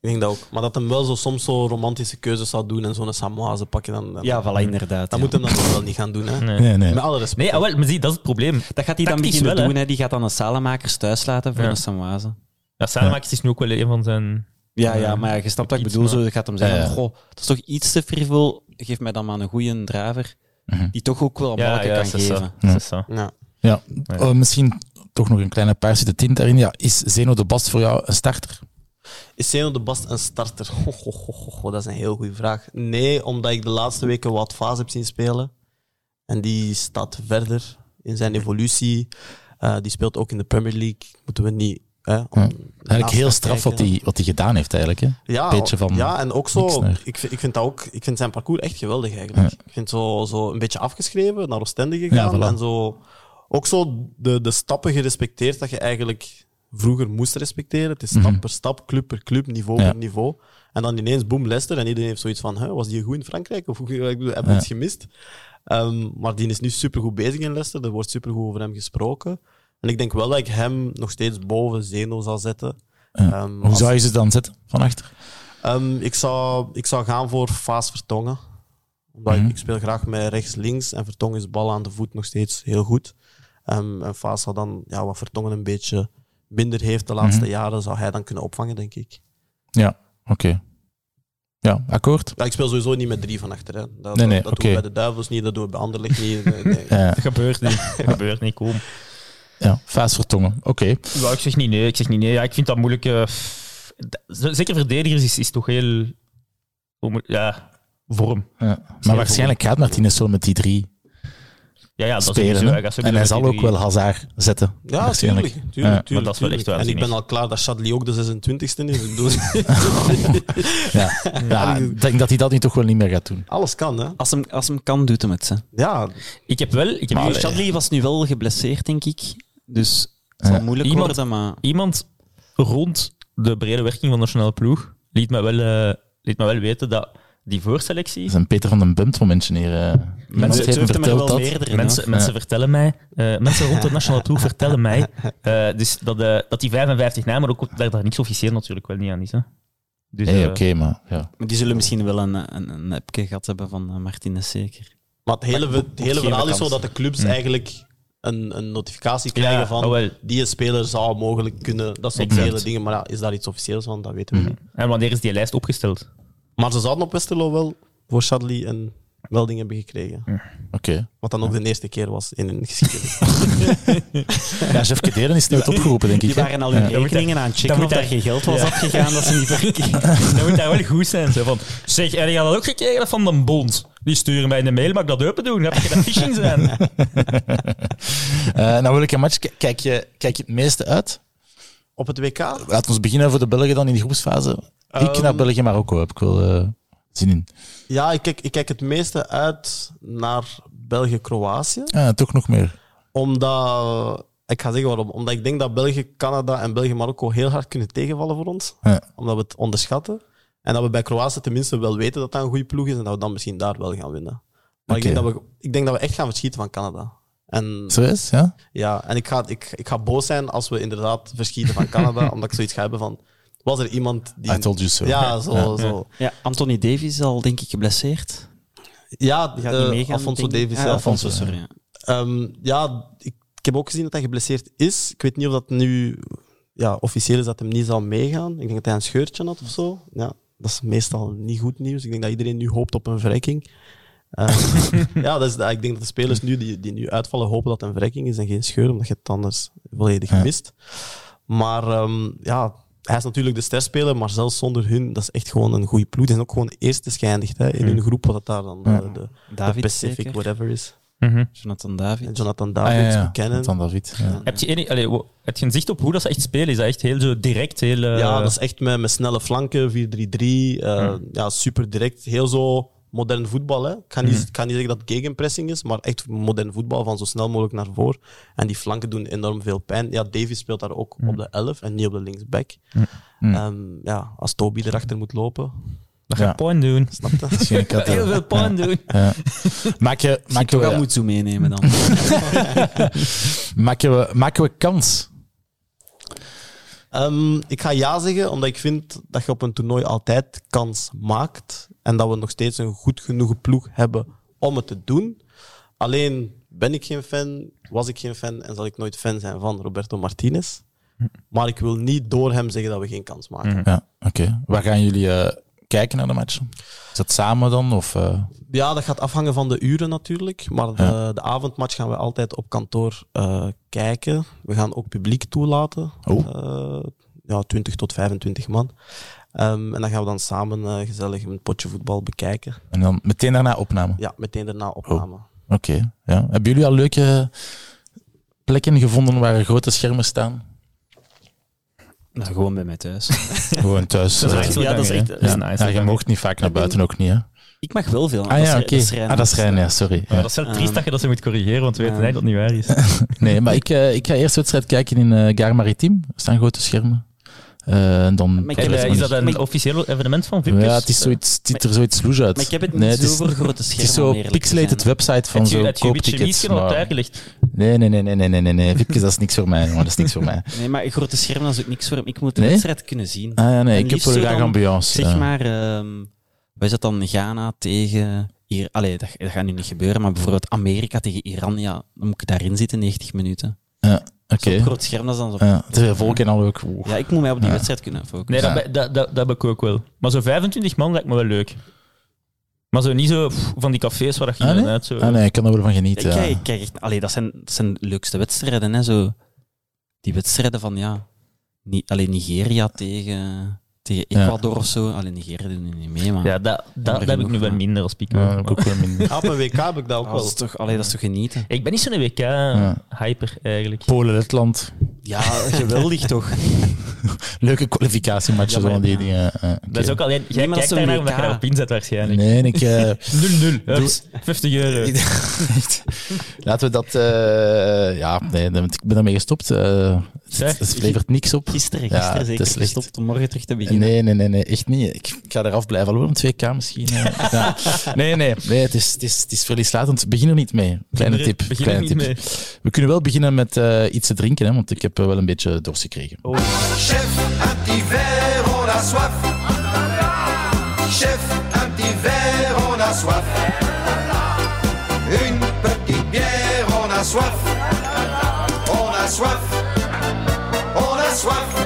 Ik denk dat ook. Maar dat hem wel zo soms zo romantische keuzes zou doen en zo'n Samoise pakken, dan, dan, Ja, voilà, inderdaad. dat ja. moet hem dan wel niet gaan doen. Hè? Nee. Nee, nee. Met alle respect. Nee, ah, wel, maar zie, dat is het probleem. Dat gaat hij dan beginnen wel, doen. Hè. Die gaat dan een Salemakers thuis laten voor Ja. een Samoise. Ja, Salemakers is nu ook wel een van zijn... Ja, ja, Ja, maar je snapt wat ik bedoel. Zo gaat hem zeggen, Ja, ja. goh, dat is toch iets te frivol. Geef mij dan maar een goede draver Mhm. die toch ook wel een Ja, balken ja, kan dat geven. Dat is zo. Ja. Ja. Ja. Oh, misschien toch nog een kleine paarswitte tint daarin. Ja, is Zeno de Bast voor jou een starter? Is Zeno de Bast een starter? Ho, ho, ho, ho, ho, dat is een heel goede vraag. Nee, omdat ik de laatste weken wat fase heb zien spelen. En die staat verder in zijn evolutie. Eh, die speelt ook in de Premier League. Moeten we niet Hè, Ja. Eigenlijk heel straf wat hij wat hij gedaan heeft, eigenlijk. Hè? Ja, beetje van ja, en ook zo. Ik vind, ik vind dat ook. Ik vind zijn parcours echt geweldig eigenlijk. Ik vind zo, zo een beetje afgeschreven, naar Oostende gegaan. Voilà. En zo ook zo de, de stappen gerespecteerd dat je eigenlijk vroeger moest respecteren. Het is stap Mhm. per stap, club per club, niveau per niveau. En dan ineens boom Leicester en iedereen heeft zoiets van: "Huh, was die goed in Frankrijk? Of hoe- ik bedoel, hebben we iets gemist? Ehm, maar die is nu supergoed bezig in Leicester. Er wordt supergoed over hem gesproken. En ik denk wel dat ik hem nog steeds boven Zeno zal zetten. Ja. Ehm, Hoe als- zou je ze dan zetten van achter? Ehm, ik, zou, ik zou gaan voor Faas Vertongen. Omdat Mhm. ik, ik speel graag met rechts-links en Vertongen is bal aan de voet nog steeds heel goed. Ehm, en Faas zou dan, ja, wat Vertongen een beetje minder heeft de laatste Mhm. jaren, zou hij dan kunnen opvangen, denk ik. Ja, oké. Ja, akkoord. Ja, ik speel sowieso niet met drie van achter. Hè. Dat, Nee, nee, dat, dat oké. doen we bij de Duivels niet, dat doen we bij Anderlecht niet. Nee, nee. Ja, Dat gebeurt niet. Dat gebeurt niet, kom. Ja. Vaas vertongen. Oké. Ja, ik zeg niet nee. Ik zeg niet nee. Ja, ik vind dat moeilijk. eh, d- zeker verdedigers is, is toch heel... Ja, vorm. Ja. Maar waarschijnlijk gaat Martinez wel met die drie Ja, ja dat spelen. en hij zal ook wel Hazard zetten. Ja, waarschijnlijk. tuurlijk. tuurlijk, Ja. tuurlijk, Maar dat is wel echt En ik ben al klaar dat Chadli ook de 26e is. Ja. ja, ik denk dat hij dat nu toch wel niet meer gaat doen. alles kan, hè? Als hem, als hem kan, doet hem het. Hè. Ja, Ik heb wel... Ik heb Chadli was nu wel geblesseerd, denk ik. Dus het zal Ja. moeilijk Iemand- worden, maar... iemand rond de brede werking van de nationale ploeg liet mij wel, eh, liet mij wel weten dat die voorselectie... Dat is een Peter van den Bumt momentje hier. eh. Mensen heeft er wel dat. meerdere. Mensen, mensen vertellen mij, eh, mensen rond de nationale ploeg vertellen mij, eh, dus dat, eh, dat die 55 namen, maar ook dat daar niks officieel natuurlijk wel niet aan is. Hè. Dus, Nee, eh, oké, maar ja. Maar die zullen misschien wel een, een, een appje gehad hebben van eh, Martinez, zeker. Maar het hele, het hele verhaal is zo dat de clubs Hm. eigenlijk een, een notificatie krijgen Ja, van die speler zou mogelijk kunnen. Dat soort hele dingen. Maar ja, is daar iets officieels van? Dat weten we Mhm. niet. En wanneer is die lijst opgesteld? Maar ze zouden op Westerlo wel voor Chadli een melding hebben gekregen. Oké. Wat dan ook de eerste keer was in hun geschiedenis. Ja, Jeff Kederen is nooit opgeroepen, denk ik. Die hè? waren al hun Ja. rekeningen aan het checken moet of daar geen geld was Ja. afgegaan dat ze niet verkeken. dat moet daar wel goed zijn. Zo van, zeg, en je had dat ook gekregen van de bond. Die sturen mij een mail, mag ik dat open doen? Dan heb je dat phishing zijn. Eh, nou, welke match k- kijk je, kijk je het meeste uit? op het WK? Laten we beginnen voor de Belgen dan in die groepsfase. ik Ehm, naar België-Marokko heb ik wel eh, zin in. Ja, ik kijk, ik kijk het meeste uit naar België-Kroatië. Ja, toch nog meer. Omdat, ik ga zeggen waarom. Omdat ik denk dat België, Canada en België-Marokko heel hard kunnen tegenvallen voor ons. Ja. Omdat we het onderschatten. En dat we bij Kroatië tenminste wel weten dat dat een goede ploeg is en dat we dan misschien daar wel gaan winnen. Maar ik, denk dat we, ik denk dat we echt gaan verschieten van Canada. En, Serieus, ja? ja, en ik, ga, ik, ik ga boos zijn als we inderdaad verschieten van Canada, omdat ik zoiets ga hebben van... Was er iemand die... I told you so. Ja, zo. Ja. zo. Ja, Anthony Davies is al, denk ik, geblesseerd. Ja, Die gaat eh, niet meegaan. Alfonso ik. Davies. Ah, ja. Alfonso, sorry. ja. Ehm, ja, ik, ik heb ook gezien dat hij geblesseerd is. Ik weet niet of dat nu ja, officieel is dat hem niet zal meegaan. Ik denk dat hij een scheurtje had of zo. Ja, dat is meestal niet goed nieuws. Ik denk dat iedereen nu hoopt op een verrekking. Ehm, ja, dat is, ik denk dat de spelers nu die, die nu uitvallen hopen dat het een verrekking is en geen scheur, omdat je het anders volledig Ja. mist. Maar ehm, ja, hij is natuurlijk de sterspeler, maar zelfs zonder hun, dat is echt gewoon een goede ploeg. Die zijn ook gewoon eerste geëindigd hè, in hun groep, wat het daar dan Ja. eh, de, de David, Pacific, zeker. whatever is. Jonathan David. En Jonathan Ah, David, ja, ja. Buchanan. Van David. Ja. Heb je, enig, allee, wo- heb je een zicht op hoe dat ze echt spelen? Is dat echt heel zo direct? Heel, eh, Ja, dat is echt met, met snelle flanken, 4-3-3. eh, ja, super direct. Heel zo modern voetbal. Hè. Ik kan niet, ik kan niet zeggen dat het gegenpressing is, maar echt modern voetbal van zo snel mogelijk naar voren. En die flanken doen enorm veel pijn. Ja, Davies speelt daar ook op de 11 en niet op de linksback. Ehm, ja, als Toby erachter moet lopen, dat Ja. gaat pijn doen. snap je? Had, eh, Heel veel pijn doen. ja. Maak je, maak Toch je, wel moet zo meenemen dan. maken, we, maken we kans? Ehm, ik ga ja zeggen, omdat ik vind dat je op een toernooi altijd kans maakt. En dat we nog steeds een goed genoeg ploeg hebben om het te doen. Alleen ben ik geen fan, was ik geen fan en zal ik nooit fan zijn van Roberto Martinez. Maar ik wil niet door hem zeggen dat we geen kans maken. Ja, oké. Waar gaan jullie eh, kijken naar de match? Is dat samen dan? Of, eh, Ja, dat gaat afhangen van de uren natuurlijk. Maar de, Ja. de avondmatch gaan we altijd op kantoor eh, kijken. We gaan ook publiek toelaten. Oh. Ja, 20 tot 25 man. Ehm, en dan gaan we dan samen eh, gezellig een potje voetbal bekijken. en dan meteen daarna opname? Ja, meteen daarna opname. Oké. ja. Hebben jullie al leuke plekken gevonden waar grote schermen staan? Nou, gewoon bij mij thuis. Gewoon thuis. Dat is eh, echt Ja, dat is echt- hè. dat Dat is is nice. ja, je mocht niet vaak naar buiten ook niet, hè? Ik mag wel veel. Ah ja, dat oké. is, dat is Ah, dat is Rijn, ja, sorry. Ja, dat is wel triest dat je dat ze moet corrigeren, want we weten eigenlijk dat het niet waar is. Nee, maar ik, eh, ik ga eerst wedstrijd kijken in eh Gare Maritime. Er staan grote schermen. Eh, en dan... Maar ik En, heb het is dat een ik- officieel evenement van Vipkes? ja, het, is zoiets, het ziet er zoiets loes uit. Maar ik heb het niet nee, het zo is, voor grote Het schermen. is zo om eerlijk te pixelated website van Het je zo het je beetje kooptickets. op daar gelegd? Nee, nee, nee, nee, nee, nee, nee, nee. Vipkes, dat is niks voor mij, jongen. Dat is niks voor mij. Nee, maar grote schermen dat is ook niks voor hem. Ik moet de Nee? wedstrijd kunnen zien. Ah ja, nee, En ik heb wel graag ambiance. Zeg ja. maar, ehm wat is dat dan? Ghana tegen... Hier, allee, dat, dat gaat nu niet gebeuren, maar bijvoorbeeld Amerika tegen Iran, ja, dan moet ik daarin zitten, 90 minuten. Ja, Oké. Zo'n groot scherm, dat is dan zo... Ja, te veel volk en al ook. Ja, ik moet mij op die Ja. wedstrijd kunnen focussen. Nee, dat, dat, dat, dat heb ik ook wel. Maar zo 25 man lijkt me wel leuk. Maar zo niet zo pff, van die cafés waar dat je Ah, nee? inderdaad zo... Ah nee, ik kan er wel van genieten. ja. kijk, ik kijk echt, allee, dat, zijn, dat zijn de leukste wedstrijden, hè, zo. Die wedstrijden van, ja, Ni, allee, Nigeria tegen, tegen Ja. Ecuador of zo. Alleen Nigeria doen niet mee, maar... Ja, dat, dat, dat heb ik nu wel minder als Pico. Ja, ik ook wel minder. Ah, op een WK heb ik dat ook Ah, wel. dat, is toch, allee, dat is toch genieten? Ik ben niet zo'n WK-hyper, eigenlijk. Polen-Letland. Ja, geweldig toch? Leuke kwalificatiematchen, Ja, die ja. dingen. eh. Dat is ook alleen... Jij Nee, kijkt daarnaar omdat je daarop inzet, waarschijnlijk. Nee, ik... eh, 0-0. Hups, 50 euro. Echt. Laten we dat... eh, ja, nee, ik ben daarmee gestopt. Eh, het levert niks op. Gisteren, Ja, gisteren het zeker is slecht. gestopt om morgen terug te beginnen. Nee, nee, nee, nee, echt niet. Ik, ik ga eraf blijven. Alhoewel, een 2K misschien. eh. Ja. Nee, nee, nee het, is, het, is, het is verlieslatend. Begin er niet mee. Kleine Begin er- tip. begin er kleine niet tip. mee. We kunnen wel beginnen met eh, iets te drinken, hè, want ik heb eh, wel een beetje dorst gekregen. Chef, un petit verre, on a soif. Chef, un petit verre, on a soif. Une petite bière, on a soif. On a soif. On a soif.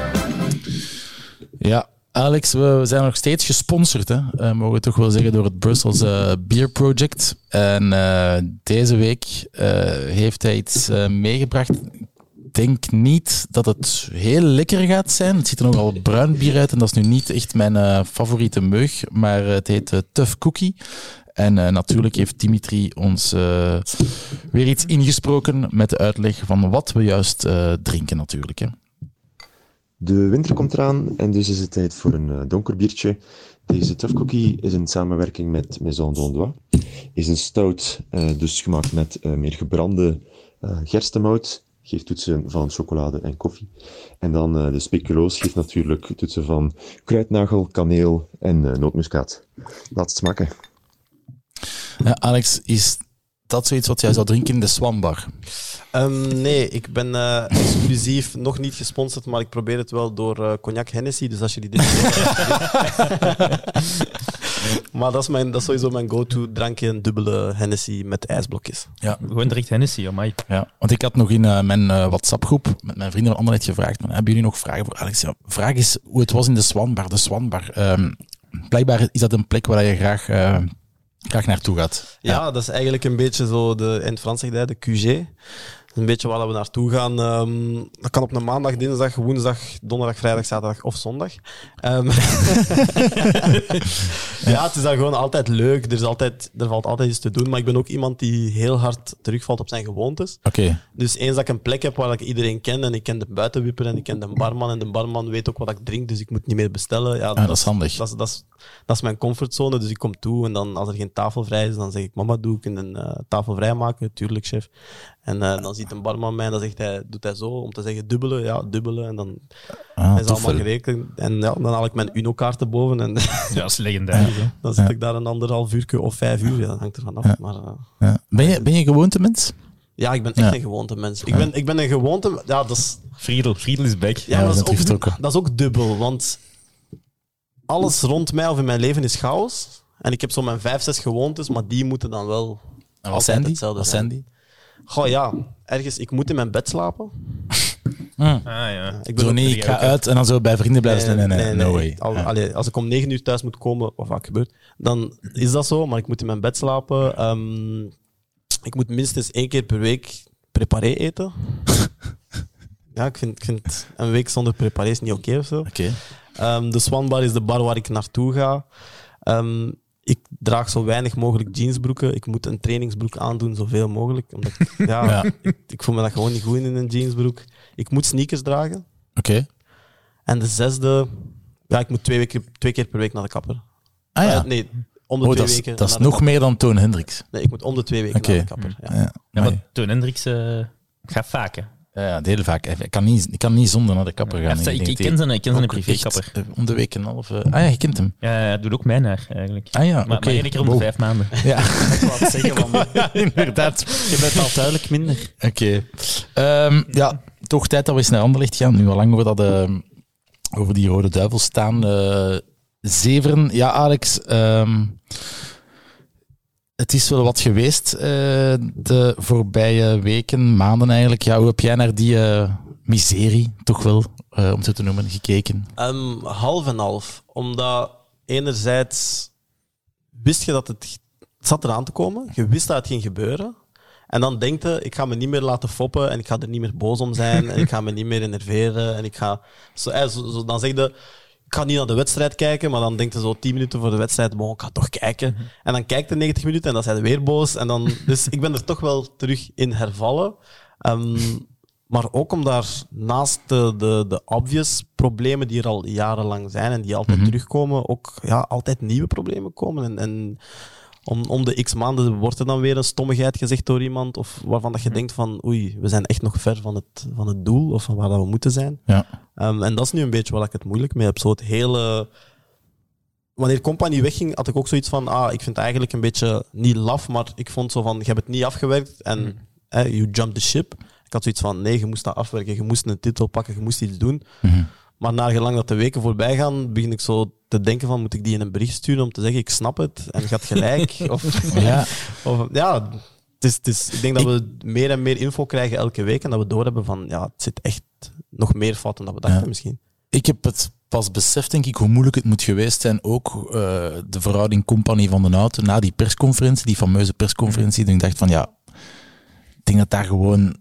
Ja, Alex, we zijn nog steeds gesponsord, hè? Eh, mogen we toch wel zeggen, door het Brussels eh, Beer Project. En eh, deze week heeft hij iets meegebracht. Ik denk niet dat het heel lekker gaat zijn. Het ziet er nogal bruin bier uit en dat is nu niet echt mijn favoriete meug, maar het heet Tough Cookie. En natuurlijk heeft Dimitri ons weer iets ingesproken met de uitleg van wat we juist drinken natuurlijk. Hè. De winter komt eraan en dus is het tijd voor een eh, donker biertje. Deze Tough Cookie is in samenwerking met Maison d'Ondois. Is een stout, eh, dus gemaakt met eh, meer gebrande gerstemout. Geeft toetsen van chocolade en koffie. En dan de speculoos geeft natuurlijk toetsen van kruidnagel, kaneel en nootmuskaat. Laat het smaken. Alex, is dat zoiets wat jij zou drinken in de Swambar? Ehm, nee, ik ben eh, exclusief nog niet gesponsord, maar ik probeer het wel door eh, Cognac Hennessy. Dus als je die dit Maar dat is, mijn, dat is sowieso mijn go-to drankje, een dubbele Hennessy met ijsblokjes. Ja. Gewoon direct Hennessy, amai. Ja, want ik had nog in eh, mijn WhatsApp-groep met mijn vrienden van Anderlecht gevraagd, maar, hebben jullie nog vragen voor Alex? Ja, vraag is hoe het was in de Swanbar. De Swanbar, ehm, blijkbaar is dat een plek waar je graag, eh, graag naartoe gaat. Ja, dat is eigenlijk een beetje zo, de, in het Frans dat, de QG. Een beetje waar we naartoe gaan. Ehm, dat kan op een maandag, dinsdag, woensdag, donderdag, vrijdag, zaterdag of zondag. Ehm, ja, het is dan gewoon altijd leuk. Er, is altijd, er valt altijd iets te doen. Maar ik ben ook iemand die heel hard terugvalt op zijn gewoontes. Oké, Dus eens dat ik een plek heb waar ik iedereen ken en ik ken de buitenwipper en ik ken de barman en de barman weet ook wat ik drink, dus ik moet niet meer bestellen. Ja, ah, dat is handig. dat is, dat, is, dat is mijn comfortzone, dus ik kom toe en dan als er geen tafel vrij is, dan zeg ik mama, doe ik een eh, tafel vrijmaken? Tuurlijk, chef. En eh, dan ziet een barman mij en dan zegt hij, doet hij zo om te zeggen dubbelen? Ja, dubbelen. En dan Ah, is allemaal gerekend. En ja, dan haal ik mijn Uno-kaart erboven en Ja, dat is legendarisch. dan zit Ja. ik daar een anderhalf uur of vijf uur. Ja, dat hangt ervan af. Ja. Maar, eh, Ja. Ben, je, ben je een gewoontemens? ja, ik ben echt Ja. een gewoonte mens. Ik ben, ik ben een gewoonte... Ja, dat is... Friedel, Friedel is back. Ja, dat, is ook, dat is ook dubbel, want alles rond mij of in mijn leven is chaos. En ik heb zo mijn vijf, zes gewoontes, maar die moeten dan wel En wat zijn die? hetzelfde Wat zijn. zijn die? Goh ja, ergens, ik moet in mijn bed slapen. Ah, ja. Ik ben Zo ook- niet, ik ga uit en dan zo bij vrienden blijven staan. Nee, nee, no way. Al- Ja. allee, als ik om negen uur thuis moet komen, wat vaak gebeurt, dan is dat zo, maar ik moet in mijn bed slapen. Ehm, ik moet minstens één keer per week preparé eten. ja, ik vind, ik vind een week zonder preparé is niet oké of zo. Oké. Ehm, de Swanbar is de bar waar ik naartoe ga. Ehm, ik draag zo weinig mogelijk jeansbroeken. Ik moet een trainingsbroek aandoen, zoveel mogelijk. Omdat ik, ja, Ja. Ik, ik voel me dat gewoon niet goed in een jeansbroek. Ik moet sneakers dragen. Oké. En de zesde, ja, ik moet twee, weken, twee keer per week naar de kapper. Ah ja. Eh, nee, om de Oh, twee dat is, weken. dat is nog kapper. meer dan Toon Hendricks. Nee, ik moet om de twee weken naar de kapper. Ja. Ja, Ja, maar, Toon Hendricks eh, gaat vaak, hè. Ja, hele vaak. Ik kan niet, ik kan niet zonder naar de kapper gaan. Ja, ik, ken zijn, ik ken zijn privékapper. eh, Om de week een half. eh, ah ja, je kent hem. Ja, hij doet ook mijn haar, eigenlijk. Ah ja, Maar, maar één keer om de Wow. vijf maanden. Ja, Ik wou het zeggen, van, ja, inderdaad. je bent al duidelijk minder. Oké. Ehm, ja, toch tijd dat we eens naar Anderlecht gaan. Nu al lang over, dat, ehm, over die Rode Duivels staan. eh zeveren. Ja, Alex. ehm, het is wel wat geweest eh, de voorbije weken, maanden eigenlijk. Ja, hoe heb jij naar die eh, miserie, toch wel, eh, om het te noemen, gekeken? Ehm, half en half. Omdat enerzijds wist je dat het, zat eraan te komen. Je wist dat het ging gebeuren. En dan denk je, ik ga me niet meer laten foppen en ik ga er niet meer boos om zijn en ik ga me niet meer enerveren en ik ga... Zo, zo- dan zeg je, ik ga niet naar de wedstrijd kijken, maar dan denk je zo tien minuten voor de wedstrijd, bon, ik ga toch kijken. En dan kijkt je 90 minuten en dan zijn je weer boos. En dan, dus ik ben er toch wel terug in hervallen. Ehm, maar ook om daar naast de, de, de obvious problemen die er al jarenlang zijn en die altijd terugkomen, ook ja, altijd nieuwe problemen komen. En, en om, om de x maanden wordt er dan weer een stommigheid gezegd door iemand, of waarvan dat je denkt van oei, we zijn echt nog ver van het, van het doel of van waar dat we moeten zijn. Ja. Ehm, en dat is nu een beetje waar ik het moeilijk mee heb. Zo het hele... Wanneer Company wegging, had ik ook zoiets van, ah, ik vind het eigenlijk een beetje niet laf, maar ik vond zo van, je hebt het niet afgewerkt en eh, you jumped the ship. Ik had zoiets van, nee, je moest dat afwerken, je moest een titel pakken, je moest iets doen. Mhm. Maar naar gelang dat de weken voorbij gaan, begin ik zo te denken van, moet ik die in een bericht sturen om te zeggen, ik snap het en gaat gelijk? of, Ja. of, ja, het is, het is, ik denk dat we meer en meer info krijgen elke week en dat we doorhebben van, ja, het zit echt nog meer fout dan dat we dachten Ja. misschien. Ik heb het pas beseft, denk ik, hoe moeilijk het moet geweest zijn. Ook eh, de verhouding compagnie van de auto na die persconferentie, die fameuze persconferentie. Dat ik dacht van ja, ik denk dat daar gewoon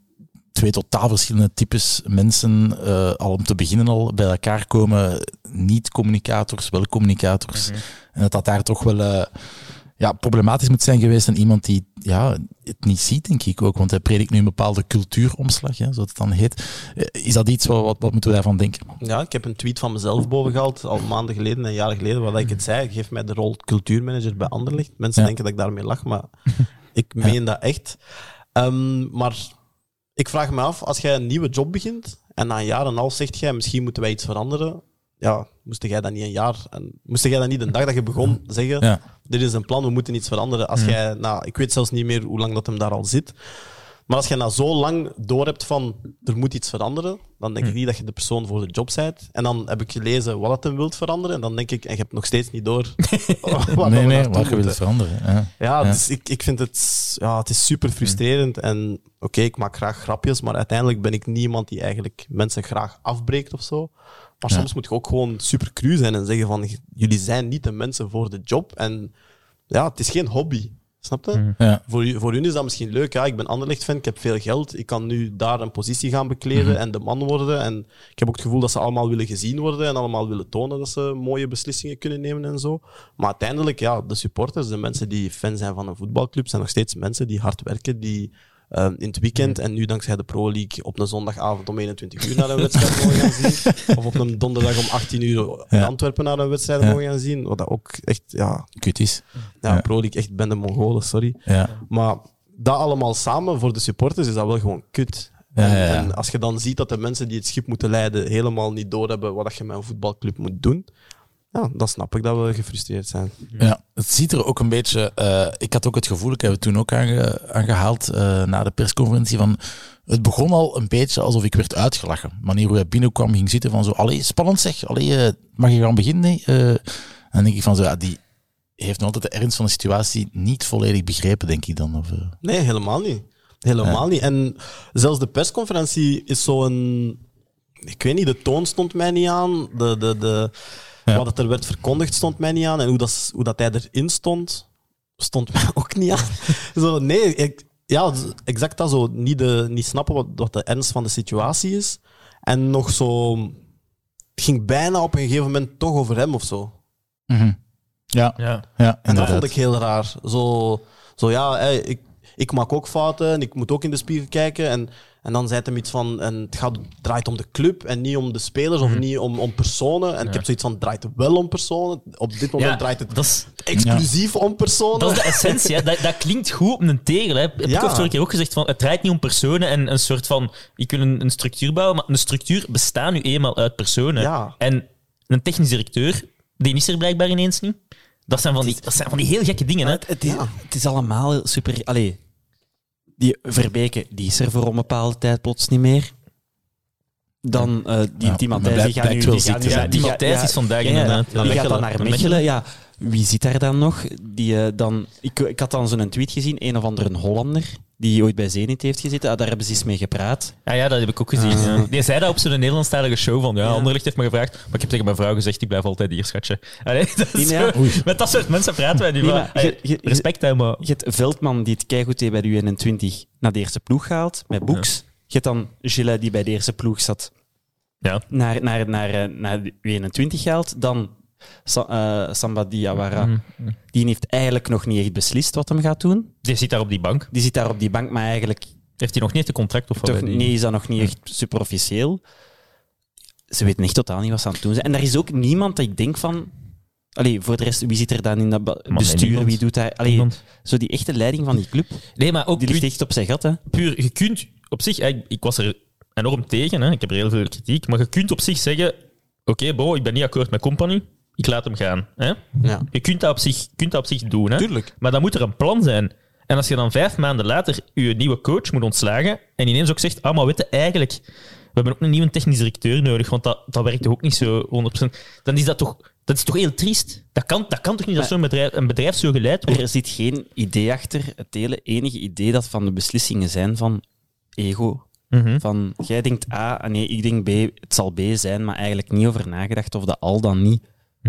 twee totaal verschillende types mensen eh, al om te beginnen al bij elkaar komen. Niet-communicators, wel communicators. En dat dat daar toch wel eh, ja, problematisch moet zijn geweest. En iemand die ja, het niet ziet, denk ik ook. Want hij predikt nu een bepaalde cultuuromslag, hè, zoals het dan heet. Eh, Is dat iets, wat, wat, moeten we daarvan denken? Ja, ik heb een tweet van mezelf boven gehaald, al maanden geleden en jaren geleden, waar ik het zei. Geef mij de rol cultuurmanager bij Anderlecht. Mensen Ja. denken dat ik daarmee lach, maar ik meen dat echt. Ehm, maar ik vraag me af, als jij een nieuwe job begint en na een jaar en half zegt jij, misschien moeten wij iets veranderen. Ja, moest jij dat niet een jaar, en moest jij dat niet de dag dat je begon zeggen, Ja. dit is een plan, we moeten iets veranderen. Als jij, nou, ik weet zelfs niet meer hoe lang dat hem daar al zit. Maar als je na zo lang doorhebt van er moet iets veranderen, dan denk ik niet dat je de persoon voor de job bent. En dan heb ik gelezen wat het hem wilt veranderen. En dan denk ik, en je hebt nog steeds niet door wat nee, nee, wat je wilt veranderen. Ja. Ja, Ja. Dus ik, ik vind het, ja, het is super frustrerend. En oké, ik maak graag grapjes, maar uiteindelijk ben ik niet iemand die eigenlijk mensen graag afbreekt of zo. Maar Ja. soms moet je ook gewoon super cru zijn en zeggen van, jullie zijn niet de mensen voor de job. En ja, het is geen hobby. Snap je? Ja. Voor, u, voor u is dat misschien leuk. Ja, ik ben Anderlecht-fan, ik heb veel geld. Ik kan nu daar een positie gaan bekleden en de man worden. En ik heb ook het gevoel dat ze allemaal willen gezien worden en allemaal willen tonen dat ze mooie beslissingen kunnen nemen en zo. Maar uiteindelijk, ja, de supporters, de mensen die fan zijn van een voetbalclub, zijn nog steeds mensen die hard werken, die eh, in het weekend en nu dankzij de Pro League op een zondagavond om 21 uur naar een wedstrijd mogen gaan zien. Of op een donderdag om 18 uur in Ja. Antwerpen naar een wedstrijd Ja. mogen gaan zien. Wat dat ook echt, ja, Kut is. ja, Ja. Pro League echt bende Mongolen, sorry. Ja. Maar dat allemaal samen voor de supporters is dat wel gewoon kut. En, en als je dan ziet dat de mensen die het schip moeten leiden helemaal niet doorhebben wat dat je met een voetbalclub moet doen, ja, dan snap ik dat we gefrustreerd zijn. Ja, het ziet er ook een beetje. eh, ik had ook het gevoel, ik heb het toen ook aange, aangehaald eh, na de persconferentie. Van, het begon al een beetje alsof ik werd uitgelachen. Wanneer hoe hij binnenkwam, ging zitten van zo. Allee, spannend zeg. Allee, eh, mag je gaan beginnen? Nee? En dan denk ik van zo, ja, die heeft nog altijd de ernst van de situatie niet volledig begrepen, denk ik dan. Of. Nee, helemaal niet. Helemaal niet. En zelfs de persconferentie is zo'n... Ik weet niet, de toon stond mij niet aan. De, de, de. Wat het er werd verkondigd stond mij niet aan. En hoe, dat, hoe dat hij erin stond, stond mij ook niet aan. Zo, nee, ik, ja, exact dat zo. Niet, de, niet snappen wat, wat de ernst van de situatie is. En nog zo... Het ging bijna op een gegeven moment toch over hem of zo. Mhm. Ja, Ja. ja, En dat vond ik heel raar. Zo, zo ja, ik, ik maak ook fouten en ik moet ook in de spiegel kijken. En, en dan zei hij iets van, en het gaat, draait om de club en niet om de spelers of niet om, om personen. En ik heb zoiets van, het draait wel om personen. Op dit moment Ja, draait het dat is, exclusief om personen. dat is de essentie. Hè. Dat, dat klinkt goed op een tegel. Hè. Heb ik vorige keer ook gezegd, van, het draait niet om personen en een soort van... Ik wil een, een structuur bouwen, maar een structuur bestaat nu eenmaal uit personen. Ja. En een technisch directeur, die is er blijkbaar ineens niet. Dat zijn van die, dat zijn van die heel gekke dingen. Hè. Het, het is, het is allemaal super. Allee, die Verbeke die is er voor een bepaalde tijd plots niet meer. Dan eh, die, Ja, die Matthijs, die gaat nu... Die, te zijn. Die Matthijs is vandaag ja, ja, inderdaad. Die gaat dan naar Mechelen. Ja, wie zit daar dan nog? Die, eh, dan, ik, ik had dan zo'n tweet gezien, een of andere Hollander, die ooit bij Zenit heeft gezeten. Ah, daar hebben ze eens mee gepraat. Ja, ja, dat heb ik ook gezien. Ah. ja. Die zei dat op zo'n Nederlandstalige show van, ja, Ja. Anderlicht heeft me gevraagd, maar ik heb tegen mijn vrouw gezegd, ik blijf altijd hier, schatje. Allee, dat is Ja. zo- met dat soort mensen praten wij nu. Nee, maar, maar allee, je- je- respect, hè, maar... Je hebt Veldman die het keigoed deed bij de U21 naar de eerste ploeg gehaald, met Boeks. Je hebt dan Gilles die bij de eerste ploeg zat, Ja. naar, naar, naar, eh, naar de U21 gehaald. Dan Sa eh, Samba Diawara. Mhm. Die heeft eigenlijk nog niet echt beslist wat hem gaat doen. Die zit daar op die bank. Die zit daar op die bank, maar eigenlijk Heeft hij nog niet echt een contract of toch, nee, is dat nog niet echt super officieel. Ze weten echt totaal niet wat ze aan het doen zijn. En er is ook niemand dat ik denk van... Allee, voor de rest, wie zit er dan in dat nee, bestuur? Wie doet daar... Allee, Niemand. zo die echte leiding van die club, Nee, maar ook die ligt echt op zijn gat, hè. puur, je kunt op zich, ik, ik was er enorm tegen, hè, ik heb er heel veel kritiek, maar je kunt op zich zeggen, oké, bro, ik ben niet akkoord met Company, ik laat hem gaan. Hè? Ja. Je kunt dat op zich, kunt dat op zich doen, hè? Tuurlijk. maar dan moet er een plan zijn. En als je dan vijf maanden later je nieuwe coach moet ontslagen en ineens ook zegt, ah, maar weet je, eigenlijk, we hebben ook een nieuwe technisch directeur nodig, want dat, dat werkt toch ook niet zo 100%. Dan is dat toch, dat is toch heel triest. Dat kan, dat kan toch niet dat zo'n bedrijf, een bedrijf zo geleid wordt? Er zit geen idee achter. Het hele enige idee dat van de beslissingen zijn van ego. Mhm. Van, jij denkt A, nee, ik denk B, het zal B zijn, maar eigenlijk niet over nagedacht of dat al dan niet.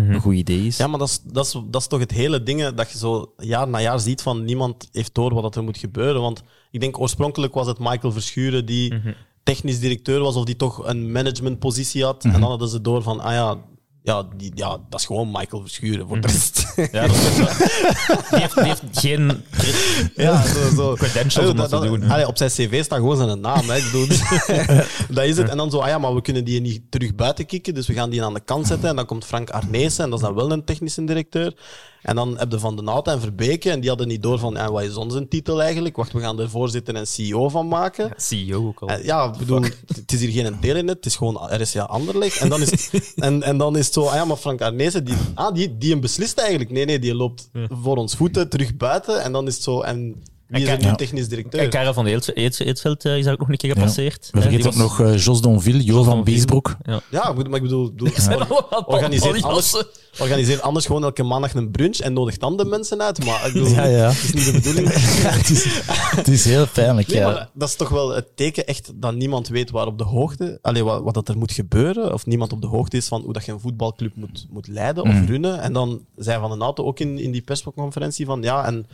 Een goed idee is. Ja, maar dat is, dat, is, dat is toch het hele ding dat je zo jaar na jaar ziet van niemand heeft door wat er moet gebeuren. Want ik denk oorspronkelijk was het Michael Verschuren die technisch directeur was of die toch een managementpositie had. En dan hadden ze door van, ah ja, ja, die, ja dat is gewoon Michael Verschuren voor de rest. Ja, dat is die, heeft, die heeft geen Ja, zo. zo. credentials om dat te doen. allee, op zijn cv staat gewoon zijn naam. Hè. Ik bedoel, dat is het. En dan zo, ah ja, maar we kunnen die niet terug buiten kicken, dus we gaan die aan de kant zetten. En dan komt Frank Arnezen, en dat is dan wel een technische directeur. En dan heb je Van den Hout en Verbeke, en die hadden niet door van, ja, wat is onze titel eigenlijk? Wacht, we gaan er voorzitter en CEO van maken. CEO ook al. Eh, Ja, ik bedoel, het is hier geen telenet, het is gewoon RSA Anderlecht. En dan is, en, en dan is het zo, ah ja, maar Frank Arnezen, die, ah, die, die hem beslist eigenlijk. Nee, nee, die loopt voor ons voeten terug buiten. En dan is het zo, en wie is er nu technisch directeur? En Karel van Eetveld eh, is daar ook nog een keer gepasseerd. We Eh, vergeten ook was- nog eh, Jos Donville, Jo Jos van. Beesbroek. Ja. Ja, maar ik bedoel, organiseer, anders, organiseer anders gewoon elke maandag een brunch en nodig dan de mensen uit. Maar ik bedoel, Ja, ja. dat is niet de bedoeling. het, is, het is heel pijnlijk, Nee, ja. maar dat is toch wel het teken echt dat niemand weet waar op de hoogte, allee, wat, wat dat er moet gebeuren, of niemand op de hoogte is van hoe dat je een voetbalclub moet, moet leiden of runnen. En dan zei Van den Auto ook in, in die persconferentie van ja, en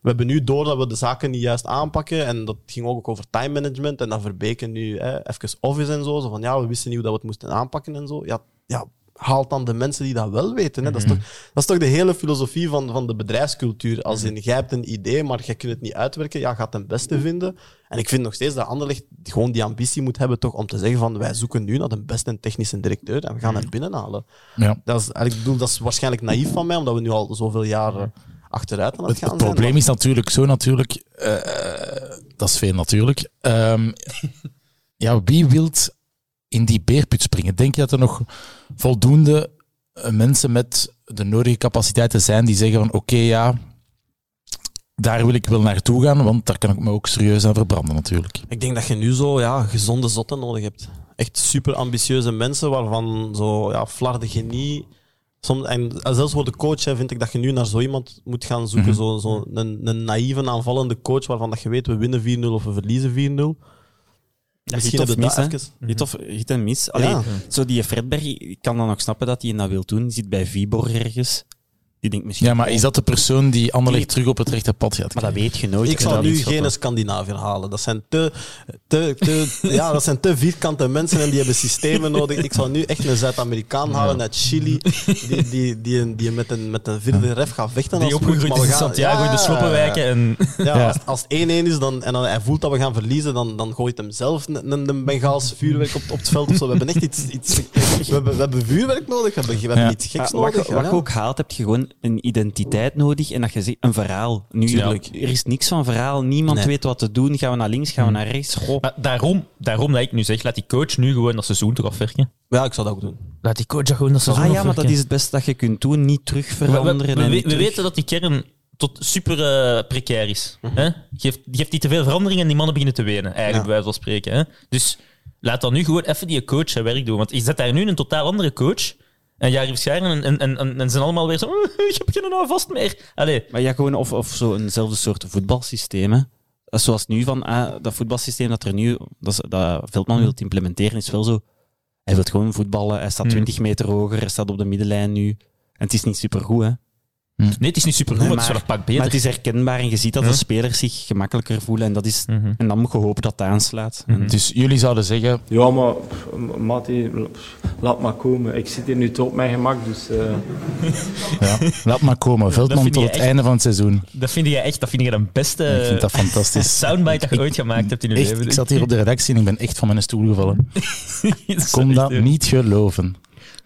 we hebben nu door dat we de zaken niet juist aanpakken. En dat ging ook over time management. En dat Verbeken nu hè, even office en zo. Zo van ja, we wisten niet hoe dat we het moesten aanpakken en zo. Ja, ja haalt dan de mensen die dat wel weten. Hè. Dat, is toch, dat is toch de hele filosofie van, van de bedrijfscultuur. Als in, jij hebt een idee, maar jij kunt het niet uitwerken. Ja, gaat het beste vinden. En ik vind nog steeds dat Anderlecht gewoon die ambitie moet hebben toch om te zeggen van wij zoeken nu naar de beste technische directeur en we gaan hem binnenhalen. ja. Dat is, ik bedoel, dat is waarschijnlijk naïef van mij, omdat we nu al zoveel jaren achteruit aan het Het, gaan het probleem is natuurlijk zo natuurlijk... eh, dat is veel natuurlijk. Ehm, ja, wie wilt in die beerput springen? Denk je dat er nog voldoende eh, mensen met de nodige capaciteiten zijn die zeggen van oké, ja, daar wil ik wel naartoe gaan, want daar kan ik me ook serieus aan verbranden natuurlijk. Ik denk dat je nu zo ja, gezonde zotten nodig hebt. Echt super ambitieuze mensen waarvan zo ja, flarde genie. Soms, en zelfs voor de coach hè, vind ik dat je nu naar zo iemand moet gaan zoeken. Zo, zo een, een naïeve aanvallende coach waarvan dat je weet we winnen 4-0 of we verliezen 4-0. Misschien of mis. Hit of hit en mis. Allee, Ja. Zo die Fredberg, ik kan dan nog snappen dat hij dat wil doen. Die zit bij Viborg ergens. Die denkt misschien... Ja, maar is dat de persoon die Anderlecht terug op het rechte pad gaat Maar dat weet je nooit. Ik dat nu geen schatten. Scandinaviër halen. Dat zijn te, te, te, ja, dat zijn te vierkante mensen en die hebben systemen nodig. Ik zou nu echt een Zuid-Amerikaan halen uit Chili, die, die, die, die met, een, met een vierde ref gaat vechten. Die opgegroeid maar is in Santiago in de Ja, sloppenwijken. En... Ja. Als, het 1-1 is dan, en dan hij voelt dat we gaan verliezen, dan, dan gooit hem zelf een, een, Bengaals vuurwerk op, op het veld. Of zo. We hebben echt iets. iets we, hebben, we hebben vuurwerk nodig, we hebben, we hebben Ja. iets geks nodig. wat ja. je ook haalt, heb je gewoon een identiteit nodig en dat je zegt, een verhaal. Nu, er is niks van verhaal, niemand Nee. weet wat te doen. Gaan we naar links, gaan we naar rechts? Goh. Maar daarom, daarom dat ik nu zeg, laat die coach nu gewoon dat seizoen toch afwerken. Ja, ik zou dat ook doen. Laat die coach dat gewoon dat seizoen Ah ja, maar dat is het beste dat je kunt doen. Niet terug We, we- veranderen. we, en we- niet we terug- weten dat die kern tot super eh, precair is. hè? Geeft, geeft die te veel veranderingen en die mannen beginnen te wenen, eigenlijk, Ja. bij wijze van spreken. Hè? Dus laat dan nu gewoon even die coach zijn werk doen. Want je zet daar nu een totaal andere coach. En Jari Verscharen en, en, en, en, zijn allemaal weer zo... "Oh, ik heb geen nou vast meer. Allee, Maar ja, gewoon of, of zo eenzelfde soort voetbalsysteem. Hè. Zoals nu van ah, dat voetbalsysteem dat er nu, dat, dat Veldman wil implementeren, is wel zo. Hij wil gewoon voetballen, hij staat Hmm. 20 meter hoger, hij staat op de middenlijn nu. En het is niet supergoed, hè. Nee, het is niet super goed, Nee, maar het is wel een pak beter. Maar het is herkenbaar en je ziet dat de Hm. spelers zich gemakkelijker voelen. En, dat is, Mhm. en dan moet je hopen dat dat aanslaat. En Dus jullie zouden zeggen, Ja, maar Matti, laat maar komen. Ik zit hier nu tot op mijn gemak, dus... eh, ja, laat maar komen. Veldman tot het echt- einde van het seizoen. Dat vind je echt dat vind je de beste ik vind dat fantastisch. soundbite dat je ooit gemaakt hebt in je Echt, leven. ik zat hier op de redactie en ik ben echt van mijn stoel gevallen. Ik kon dat niet geloven.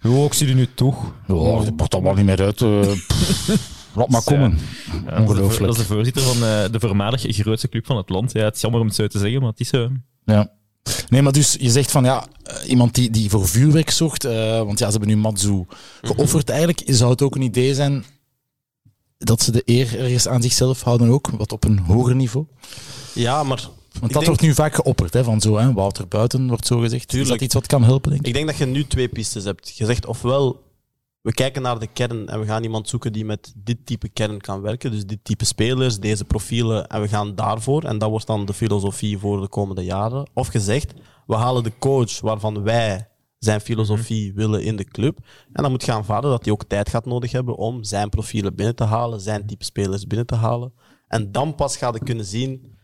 Oh, ik zie er nu toch. Oh, dat pakt allemaal niet meer uit. eh, laat maar komen. Ja, dat is de- Ongelooflijk. Dat is de voorzitter van eh, de voormalig grootste club van het land. Ja, het is jammer om het zo te zeggen, maar het is zo. Ja. Nee, maar dus je zegt van ja, eh, iemand die, die voor vuurwerk zocht, eh, want ja, ze hebben nu Matsu geofferd eigenlijk. Zou het ook een idee zijn dat ze de eer ergens aan zichzelf houden ook, wat op een hoger niveau? Ja, maar Want dat denk- wordt nu vaak geopperd, hè, van zo, hè, Wouter Buiten wordt zo gezegd. Is Tuurlijk. dat iets wat kan helpen, denk ik? ik denk dat je nu twee pistes hebt. Je zegt ofwel, we kijken naar de kern en we gaan iemand zoeken die met dit type kern kan werken. Dus dit type spelers, deze profielen, en we gaan daarvoor. En dat wordt dan de filosofie voor de komende jaren. Of je zegt, we halen de coach waarvan wij zijn filosofie willen in de club. En dan moet je aanvaarden dat hij ook tijd gaat nodig hebben om zijn profielen binnen te halen, zijn type spelers binnen te halen. En dan pas ga je kunnen zien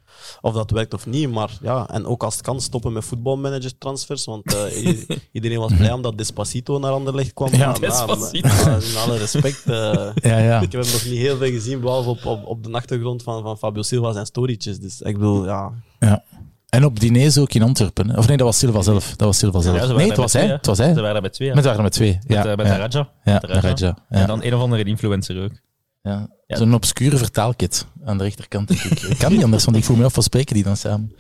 of dat werkt of niet. Maar ja, en ook als het kan, stoppen met voetbalmanager transfers. Want eh, iedereen was blij omdat Despacito naar Anderlecht kwam. Ja, Maar, Despacito. maar, in alle respect. eh, Ja, ja. ik heb hem nog niet heel veel gezien, behalve op, op, op de achtergrond van, van Fabio Silva zijn storytjes. Dus ik bedoel, ja. ja. En op diners ook in Antwerpen. Of nee, dat was Silva zelf. Dat was Silva zelf. Ja, ze nee, het was met hij. twee, Het was Ze hij. waren daar met twee. Met waren er met twee. Ja, met, eh, met ja. Raja. Ja, Met Raja. Raja. Ja. En dan een of andere influencer ook. Ja. Ja. Zo'n obscure vertaalkit aan de rechterkant. denk Ik, ik kan niet anders, want ik voel me af van spreken die dan samen.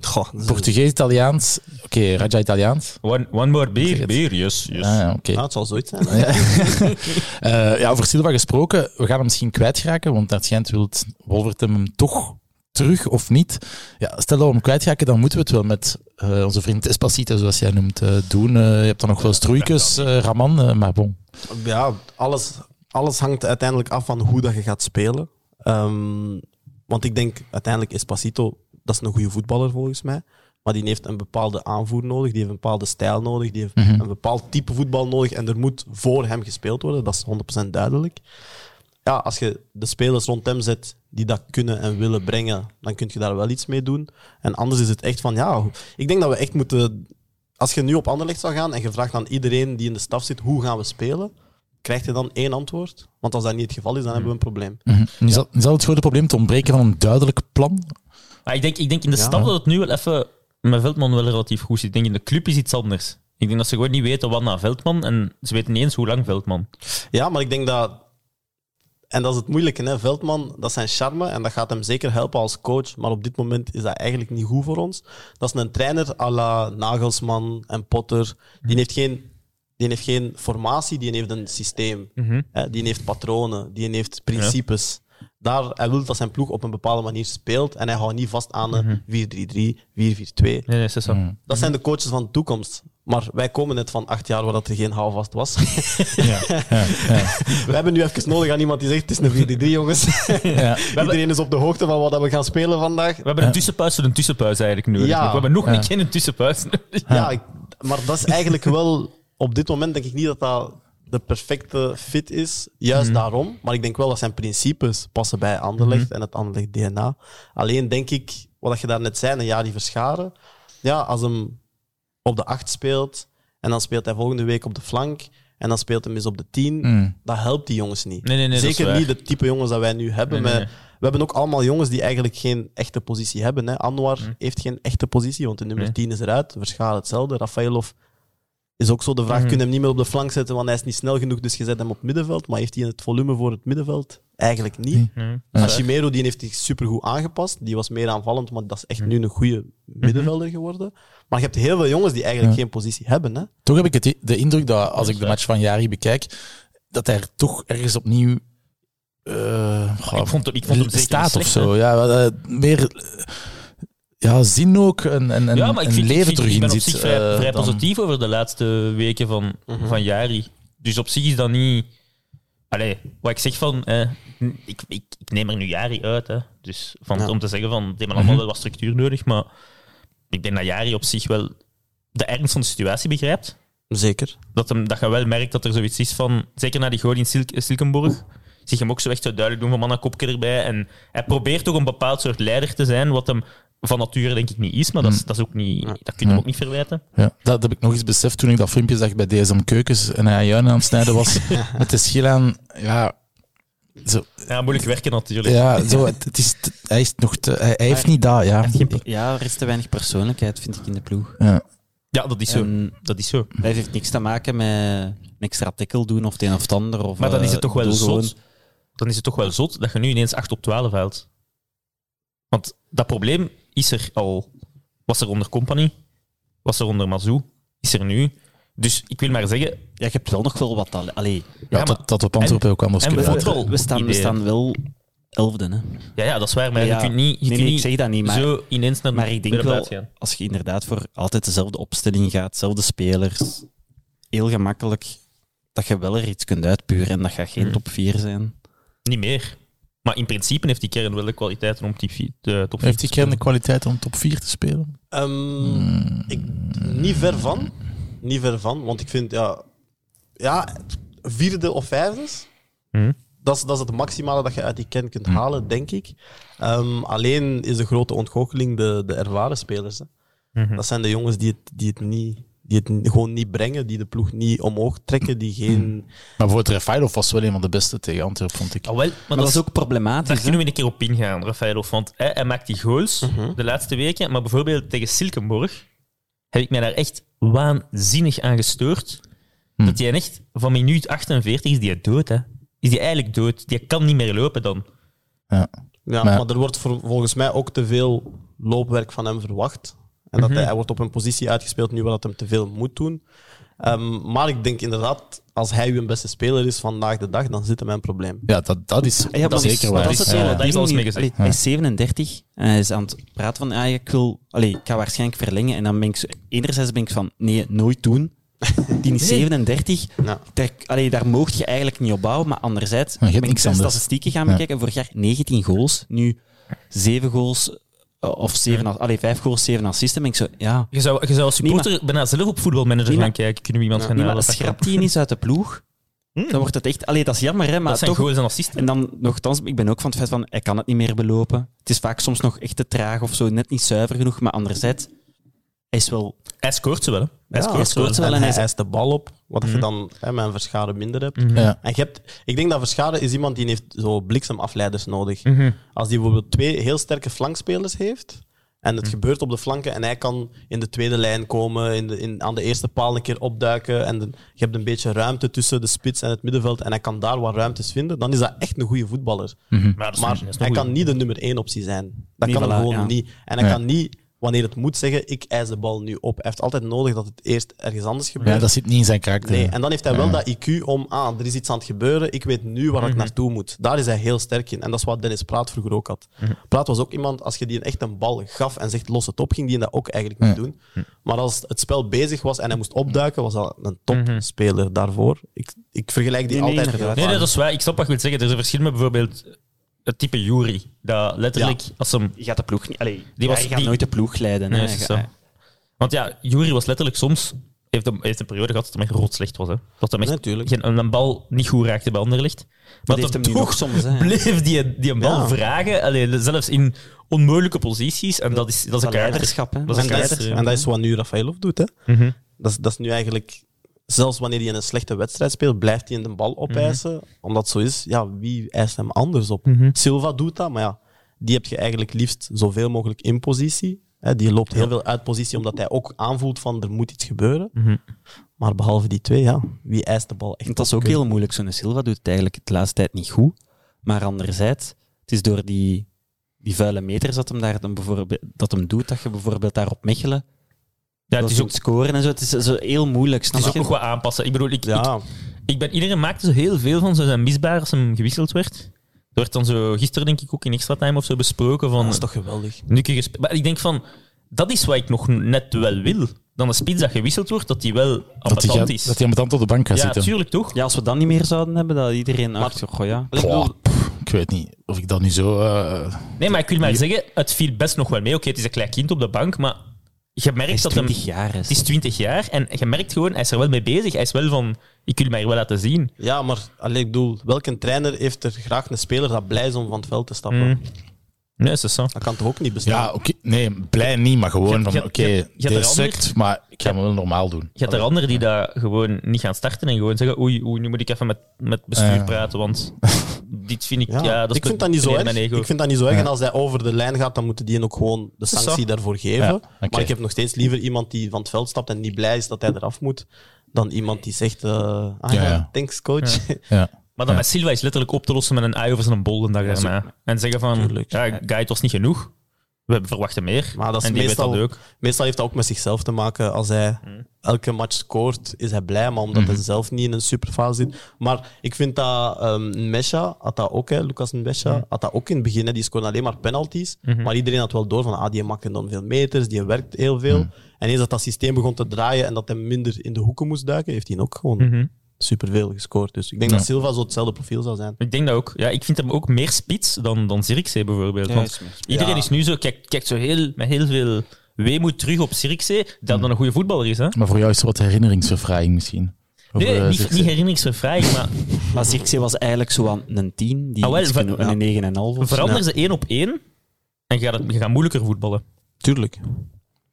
Goh, dat is- Portugees, Italiaans. Oké, Raja Italiaans. One, one more beer, beer, yes, yes. Ah, ja, oké. ja, het zal zoiets zijn. hè. Ja. Eh, ja, over Silva gesproken, we gaan hem misschien kwijtraken, want naar het schijnt wil Wolvertem hem toch terug of niet. Ja, stel dat we hem kwijtraken, dan moeten we het wel met eh, onze vriend Despacito, zoals jij noemt, eh, doen. Eh, je hebt dan nog wel stroeikes, eh, Raman, maar bon. Ja, alles, alles hangt uiteindelijk af van hoe dat je gaat spelen. Ehm, want ik denk, uiteindelijk is Pasito, dat is een goede voetballer volgens mij. Maar die heeft een bepaalde aanvoer nodig, die heeft een bepaalde stijl nodig, die heeft Mhm. een bepaald type voetbal nodig en er moet voor hem gespeeld worden, dat is 100% duidelijk. Ja, als je de spelers rond hem zet die dat kunnen en willen brengen, dan kun je daar wel iets mee doen. En anders is het echt van, ja, ik denk dat we echt moeten... Als je nu op Anderlecht zou gaan en je vraagt aan iedereen die in de staf zit, hoe gaan we spelen? Krijg je dan één antwoord? Want als dat niet het geval is, dan hebben we een probleem. Mhm. Is, dat, is dat het grote probleem, het ontbreken van een duidelijk plan? Maar ik denk, ik denk in de Ja. stad dat het nu wel even met Veldman wel relatief goed zit. Ik denk in de club is iets anders. Ik denk dat ze gewoon niet weten wat naar Veldman en ze weten niet eens hoe lang Veldman. Ja, maar ik denk dat... En dat is het moeilijke, hè. Veldman, dat is zijn charme en dat gaat hem zeker helpen als coach. Maar op dit moment is dat eigenlijk niet goed voor ons. Dat is een trainer à la Nagelsman en Potter. Die heeft geen, die heeft geen formatie, die heeft een systeem. Hè. Die heeft patronen, die heeft principes. Daar, hij wil dat zijn ploeg op een bepaalde manier speelt en hij houdt niet vast aan een 4-3-3, 4-4-2. Nee, nee, is zo. Mhm. Dat zijn de coaches van de toekomst. Maar wij komen net van acht jaar waar dat er geen houvast was. Ja, ja, ja. We hebben nu even nodig aan iemand die zegt: Het is een 4-3, jongens. ja. Iedereen is op de hoogte van wat dat we gaan spelen vandaag. We hebben een tussenpauze voor een tussenpauze eigenlijk. Ja. We hebben nog Ja. een keer een tussenpauze nodig. Ja, ik- maar dat is eigenlijk wel op dit moment denk ik niet dat dat de perfecte fit is, juist Mhm. daarom. Maar ik denk wel dat zijn principes passen bij Anderlecht Mhm. en het Anderlecht DNA. Alleen denk ik, wat je daar net zei, een jaar die verscharen. Ja, als hem op de acht speelt en dan speelt hij volgende week op de flank en dan speelt hij eens op de tien, Mm. dat helpt die jongens niet. Nee, nee, Zeker niet de type jongens dat wij nu hebben. Met- we hebben ook allemaal jongens die eigenlijk geen echte positie hebben. Hè. Anwar Mhm. heeft geen echte positie, want de nummer Nee. 10 is eruit. Verschaal hetzelfde. Rafaelov is ook zo de vraag, Mhm. kun je hem niet meer op de flank zetten, want hij is niet snel genoeg, dus je zet hem op middenveld. Maar heeft hij het volume voor het middenveld? Eigenlijk niet. Nee. Hashimero die heeft zich supergoed aangepast. Die was meer aanvallend, maar dat is echt nu een goede middenvelder geworden. Maar je hebt heel veel jongens die eigenlijk Ja. geen positie hebben. Hè? Toch heb ik het, de indruk dat als ik de match van Jari bekijk, dat hij er toch ergens opnieuw eh, Ik vond, ik vond hem zeker staat of slecht, hè. zo. Ja, eh, meer ja, zin ook en, en, en, ja, maar ik, vind, ik, leven terug ik ben in op zit. zich vrij, eh, vrij positief over de laatste weken van, Mhm. van Jari. Dus op zich is dat niet... Allee, wat ik zeg van... Eh, ik, ik, ik neem er nu Jari uit. Hè. Dus van, Ja. om te zeggen van... Die hebben Mhm. allemaal wel wat structuur nodig, maar ik denk dat Jari op zich wel de ernst van de situatie begrijpt. Zeker. Dat, hem, dat je wel merkt dat er zoiets is van... Zeker na die goal in Silk, Silkenborg... Zich hem ook zo echt zo duidelijk doen van man, een kopje erbij. En hij probeert toch een bepaald soort leider te zijn, wat hem van nature denk ik niet is, maar dat, is, dat, is ook niet, dat kun je hem ook niet verwijten. Ja, dat heb ik nog eens beseft toen ik dat filmpje zag bij DSM Keukens en hij juin aan het snijden was met de schil aan. Ja, zo, Ja, moeilijk werken natuurlijk. ja zo, het, het is, te- hij, is nog te, hij, hij heeft niet dat, ja. Hij Ja, er is te weinig persoonlijkheid, vind ik, in de ploeg. ja. Ja, dat is zo. Dat is zo. dat heeft niks te maken met een extra tackle doen of het een of het ander. Of, Maar dan is het eh, toch wel zot. gewoon- Dan is het toch wel zot dat je nu ineens 8 op 12 haalt. Want dat probleem is er al. Was er onder Company, was er onder Mazou, is er nu. Dus ik wil maar zeggen, Ja, je hebt wel nog wel wat... al- Allee, Ja, maar- dat, dat op Antwerpen ook anders en kunnen. Wel, we, staan, we staan wel elfde, hè. ja, ja dat is waar, maar Ja, je kunt niet, je nee, kunt nee, ik niet zeg dat niet, maar- zo ineens naar Maar ik denk wel, als je inderdaad voor altijd dezelfde opstelling gaat, dezelfde spelers, heel gemakkelijk, dat je wel er iets kunt uitpuren en dat gaat geen Mhm. top 4 zijn. Niet meer. Maar in principe heeft die kern wel de kwaliteiten om top 4 Heeft die kern de kwaliteit om top 4 te spelen? Ehm, ik, niet ver van. Niet ver van, want ik vind, ja, ja vierde of vijfde, Mhm. dat, is, dat is het maximale dat je uit die kern kunt Hm. halen, denk ik. Ehm, alleen is de grote ontgoocheling de, de ervaren spelers. Hè. Mhm. Dat zijn de jongens die het, die het, niet, die het gewoon niet brengen, die de ploeg niet omhoog trekken, die geen... Maar bijvoorbeeld Rafailov was wel een van de beste tegen Antwerpen, vond ik. Ah, wel, maar, Maar dat is ook problematisch. Daar kunnen we een keer op ingaan, Rafaelov. Want hij, hij maakt die goals Mhm. de laatste weken. Maar bijvoorbeeld tegen Silkenborg heb ik mij daar echt waanzinnig aan gestoord. Hm. Dat hij echt van minuut 48 is die dood. Hè. Is die eigenlijk dood? Die kan niet meer lopen dan. Ja. Ja, Maar- maar, er wordt voor- volgens mij ook te veel loopwerk van hem verwacht. En dat Mhm. hij, hij wordt op een positie uitgespeeld nu waar dat hem te veel moet doen. Ehm, maar ik denk inderdaad, als hij uw beste speler is vandaag de dag, dan zit hem een probleem. Ja, dat, dat is Ja, dat zeker waar. Dat is het Ja, is alles nu. mee gezegd. Allee, Hij is 37 en hij is aan het praten van, ah, ik wil, allee, ik ga waarschijnlijk verlengen. En dan ben ik, zo- enerzijds ben ik van, nee, nooit doen. Die is 37, Ja. daar, allee, daar mocht je eigenlijk niet op bouwen. Maar anderzijds ben ik zijn statistieken gaan Ja. bekijken. Vorig jaar 19 goals, nu 7 goals, of 7, as- allee, 5 goals, 7 assisten. Ben ik zo, ja. Je zou, je zou als supporter bijna zelf op voetbalmanager Nee, gaan maar- kijken. Kunnen we iemand gaan Nee, maar halen? dat schrapt die eens uit de ploeg, Hmm. dan wordt het echt... Allee, dat is jammer, hè, maar Dat zijn toch... goals en assisten. En dan nogthans, ik ben ook van het feit van, hij kan het niet meer belopen. Het is vaak soms nog echt te traag of zo, net niet zuiver genoeg. Maar anderzijds, hij is wel... Hij scoort ze wel. Hè. Hij Ja, scoort ze wel. scoort ze wel. En hij hij is- de bal op, wat Mhm. je dan hè, met een Verscharen minder hebt. Ja. En je hebt, ik denk dat Verscharen is iemand die heeft zo bliksemafleiders nodig. Mhm. Als die bijvoorbeeld twee heel sterke flankspelers heeft, en het gebeurt op de flanken, en hij kan in de tweede lijn komen, in de, in, aan de eerste paal een keer opduiken, en de- je hebt een beetje ruimte tussen de spits en het middenveld, en hij kan daar wat ruimtes vinden, dan is dat echt een goede voetballer. Maar, hij kan niet de nummer één optie zijn. Dat Nee, kan voilà, gewoon ja. niet. En hij Ja. kan niet, wanneer het moet, zeggen, ik eis de bal nu op. Hij heeft altijd nodig dat het eerst ergens anders gebeurt. Ja, dat zit niet in zijn karakter. Nee, en dan heeft hij wel dat IQ om, ah, er is iets aan het gebeuren, ik weet nu waar Mhm. ik naartoe moet. Daar is hij heel sterk in. En dat is wat Dennis Praat vroeger ook had. Mhm. Praat was ook iemand, als je die echt een bal gaf en zegt los het op, ging die dat ook eigenlijk niet doen. Maar als het spel bezig was en hij moest opduiken, was dat een Mhm. topspeler daarvoor. Ik, ik vergelijk die Nee, nee, altijd Nee, nee, vaak. dat is waar. Ik snap wat je wilt zeggen. Er is een verschil met bijvoorbeeld het type Jury. Dat letterlijk, als hem Je gaat de ploeg niet... Allee, Die was- hij gaat die- nooit de ploeg leiden. Nee, hè. Want ja, Jury was letterlijk soms heeft een, heeft een periode gehad dat hij echt rot slecht was. Hè. Dat hij echt geen, een bal niet goed raakte bij Anderlecht. Maar heeft dan hem toch soms, hè. bleef die, die een bal Ja. vragen, allee, zelfs in onmogelijke posities. En dat is, dat is een Dat leiderschap, hè. Dat is En een dat, is, karakter. en dat is wat nu Rafaelov doet. Hè. Mhm. Dat, is, dat is nu eigenlijk... Zelfs wanneer hij in een slechte wedstrijd speelt, blijft hij in de bal opeisen. Omdat het zo is, ja, wie eist hem anders op? Mhm. Silva doet dat, maar ja, die heb je eigenlijk liefst zoveel mogelijk in positie. Hè, die loopt heel veel uit positie, omdat hij ook aanvoelt van er moet iets gebeuren. Mhm. Maar behalve die twee, ja, wie eist de bal echt Dat is ook heel moeilijk. Zo'n Silva doet het eigenlijk de laatste tijd niet goed. Maar anderzijds, het is door die, die vuile meters dat hem, daar dan bijvoorbeeld, dat hem doet, dat je bijvoorbeeld daar op Mechelen Ja, dat het is ook, scoren en zo. Het is zo heel moeilijk, het snap is ook nog wat aanpassen. Ik bedoel, ik, ik, Ja, ik ben, iedereen maakte zo heel veel van zo zijn misbaar als hem gewisseld werd. Er werd dan zo gisteren, denk ik, ook in extra time of zo besproken van. dat is toch geweldig. Nu kun je maar ik denk van, dat is wat ik nog net wel wil. Dan een spits dat gewisseld wordt, dat die wel Dat hij, ambetant is. dat hij ambetant op de bank gaat ja, zitten. tuurlijk toch? Ja, als we dat niet meer zouden hebben, dat iedereen achter, goh ja. Ik bedoel, Goh, pff, ik weet niet of ik dat nu zo... eh, Nee, maar ik wil maar zeggen, het viel best nog wel mee. Oké, het is een klein kind op de bank, maar je Hij merkt is dat hem... 20 jaar. Het is 20 jaar en je merkt gewoon, hij is er wel mee bezig. Hij is wel van, ik wil mij hier wel laten zien. ja, maar allee, ik bedoel, welke trainer heeft er graag een speler dat blij is om van het veld te stappen? Mm. Nee, is dat zo. Dat kan toch ook niet bestaan? ja, oké. Nee, blij niet, maar gewoon Je- van... Oké, je- je hebt dit er sukt, maar ik ga hem wel normaal doen. Je hebt er anderen die daar gewoon niet gaan starten en gewoon zeggen, oei, oei nu moet ik even met, met bestuur praten, want dit vind ik... Ja, Ja, dat is ik vind dat niet zo erg. Ik vind dat niet zo erg. Ja. En als hij over de lijn gaat, dan moeten die ook gewoon de sanctie daarvoor geven. Maar ik heb nog steeds liever iemand die van het veld stapt en niet blij is dat hij eraf moet, dan iemand die zegt, eh ah Ja, ja, ja. thanks coach. Ja. Maar dan Ja. met Silva is letterlijk op te lossen met een ui over zijn bol een dag daarna. En zeggen van, Tuurlijk. ja, guy, het was niet genoeg. We verwachten meer. Maar dat is en die meestal- weet dat ook. Meestal heeft dat ook met zichzelf te maken. Als hij Hmm. elke match scoort, is hij blij, maar omdat Mhm. hij zelf niet in een superfase zit. Maar ik vind dat um, Mesha had dat ook, hè, Lucas Mesha, Hmm. had dat ook in het begin. Hè, die scoorde alleen maar penalties. Mhm. Maar iedereen had wel door van, ah, die maakt dan veel meters, die werkt heel veel. En eens dat dat systeem begon te draaien en dat hij minder in de hoeken moest duiken, heeft hij ook gewoon Mhm. Superveel gescoord. Dus ik denk Ja. dat Silva zo hetzelfde profiel zou zijn. Ik denk dat ook. Ja, ik vind hem ook meer spits dan, dan Zirkzee bijvoorbeeld. Want iedereen Ja. is nu zo, kijkt, kijkt zo heel, met heel veel weemoed terug op Zirkzee, dat dan een goede voetballer is. Hè? Maar voor jou is er wat herinneringsverfraaiing misschien. Nee, eh, niet, Zirkzee. niet herinneringsvervraaiing, maar Maar Zirkzee was eigenlijk zo aan een 10, die Ah, wel, een 9,5 of zo. verander ze één op één en je gaat, het, je gaat moeilijker voetballen. Tuurlijk,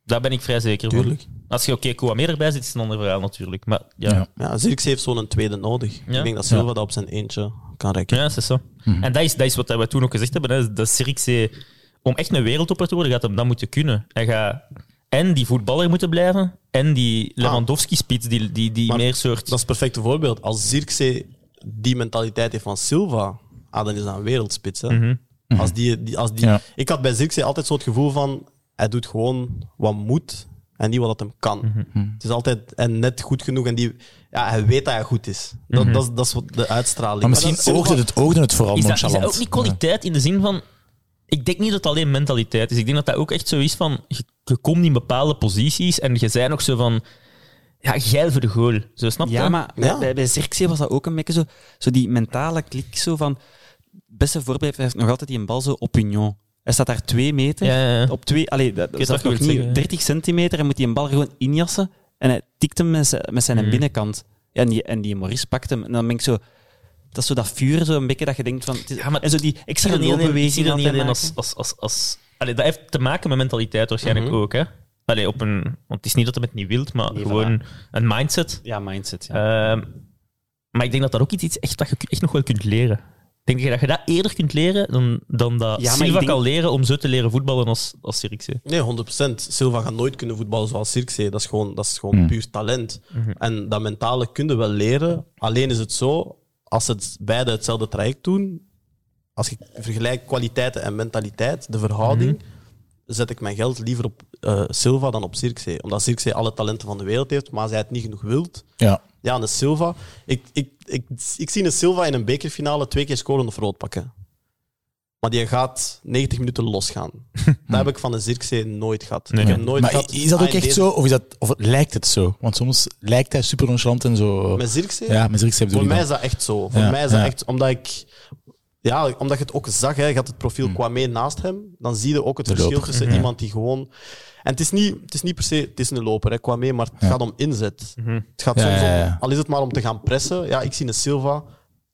Daar ben ik vrij zeker tuurlijk. van. Als je oké, okay, Kouamer erbij zit, is het een ander verhaal natuurlijk. Maar ja, Ja. ja. Ja, Zirkzee heeft zo'n tweede nodig. Ja. Ik denk dat Silva dat op zijn eentje kan rekken. dat is zo. En dat is, dat is wat we toen ook gezegd hebben. Hè. Dat Zirkzee, om echt een wereldtopper te worden, gaat hem dat moeten kunnen. Hij gaat en die voetballer moeten blijven, en die Lewandowski-spits, die, die, die Maar meer soort... Dat is het perfecte voorbeeld. Als Zirkzee die mentaliteit heeft van Silva, ah, dan is dat een wereldspits. Hè? Mhm. Als die, die, als die, Ja. Ik had bij Zirkzee altijd zo het gevoel van, hij doet gewoon wat moet en niet wat dat hem kan. Mhm. Het is altijd en net goed genoeg en die, ja, hij weet dat hij goed is. Dat, Mhm. dat, is- dat is wat de uitstraling. Maar misschien dat is oogde het, oogde het vooral Is dat, is nonchalant. dat ook niet kwaliteit in de zin van... Ik denk niet dat het alleen mentaliteit is. Ik denk dat dat ook echt zo is van... Je, je komt in bepaalde posities en je zei nog zo van... Ja, geil voor de goal. Zo, snap je? Ja, maar bij- Ja. Bij, bij Zirkzee was dat ook een beetje zo, zo die mentale klik zo van... Beste voorbeeld, hij heeft nog altijd die een bal zo opinion. Hij staat daar twee meter, Ja, ja, ja. op twee... Allee, dat, is nog wilt niet zeggen, ja. 30 centimeter en moet die een bal gewoon injassen en hij tikt hem met zijn, met zijn Mhm. binnenkant. Ja, en, die, en die Maurice pakt hem en dan ben ik zo... Dat is zo dat vuur, zo een beetje dat je denkt van... is- Ja, en zo die extra loopbeweging dat niet hij als... als, als, als Allee, dat heeft te maken met mentaliteit waarschijnlijk Mhm. ook. Hè? Allee, op een, want het is niet dat hij het niet wilt, maar Nee, gewoon een mindset. Ja, mindset, ja. Ehm, maar ik denk dat dat ook iets is echt, dat je echt nog wel kunt leren. Ik denk dat je dat eerder kunt leren dan, dan dat Ja, Silva ik denk- kan leren om zo te leren voetballen als, als Zirkzee. Nee, 100%. Silva gaat nooit kunnen voetballen zoals Zirkzee. Dat is gewoon, dat is gewoon Hmm. puur talent. Mhm. En dat mentale kun je wel leren. Alleen is het zo, als ze het beide hetzelfde traject doen, als je vergelijkt kwaliteiten en mentaliteit, de verhouding, Mhm. zet ik mijn geld liever op eh, Silva dan op Zirkzee. Omdat Zirkzee alle talenten van de wereld heeft, maar hij het niet genoeg wilt, Ja. ja, een Silva. Ik, ik, ik, ik zie een Silva in een bekerfinale twee keer scoren of rood pakken. Maar die gaat 90 minuten losgaan. Dat heb ik van een Zirkzee nooit gehad. Nee, ik heb nooit Maar gehad. is dat ook ah, echt deze- zo? Of, is dat, of lijkt het zo? Want soms lijkt hij super nonchalant en zo. Met Zirkzee? Ja, met Zirkzee Voor mij is dat echt zo. Voor Ja, mij is dat ja. echt omdat ik. Ja, omdat je het ook zag, hè. je had het profiel Kwame naast hem, dan zie je ook het De verschil loper. tussen Mhm. iemand die gewoon... En het is niet, het is niet per se, het is een loper, hè, Kwame, maar het Ja. gaat om inzet. Mhm. Het gaat Ja, soms om, ja, ja. al is het maar om te gaan pressen. Ja, ik zie een Silva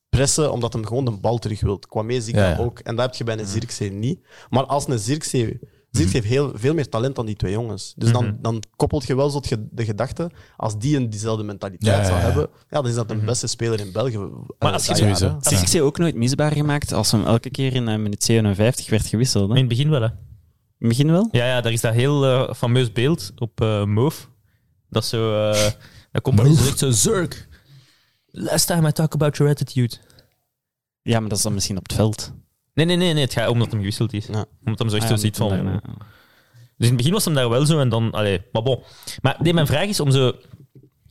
pressen omdat hem gewoon de bal terug wil. Kwame zie ik Ja, dat ook. En dat heb je bij een Zirkzee niet. Maar als een Zirkzee... Mhm. Zirkzee heeft heel, veel meer talent dan die twee jongens. Dus dan, dan koppelt je wel zo het ge- de gedachte, als die een diezelfde mentaliteit Ja, ja, zou ja. hebben, ja, dan is dat de beste speler in België. Maar eh, als je jaar, Sowieso. ook nooit misbaar gemaakt als hem elke keer in eh, minuut 57 werd gewisseld. Hè? In het begin wel, hè. In het begin wel? Ja, ja, daar is dat heel eh, fameus beeld op eh Move. Dat zo... eh dat komt en zegt zo, Zurk, last time I talk about your attitude. Ja, maar dat is dan misschien op het veld. Nee, nee, nee, nee het gaat omdat hem gewisseld is. Ja. Omdat hem zo echt Ah, zo ziet van... daarna. Dus in het begin was hem daar wel zo en dan... Allee, maar bon. Maar nee, mijn vraag is om zo...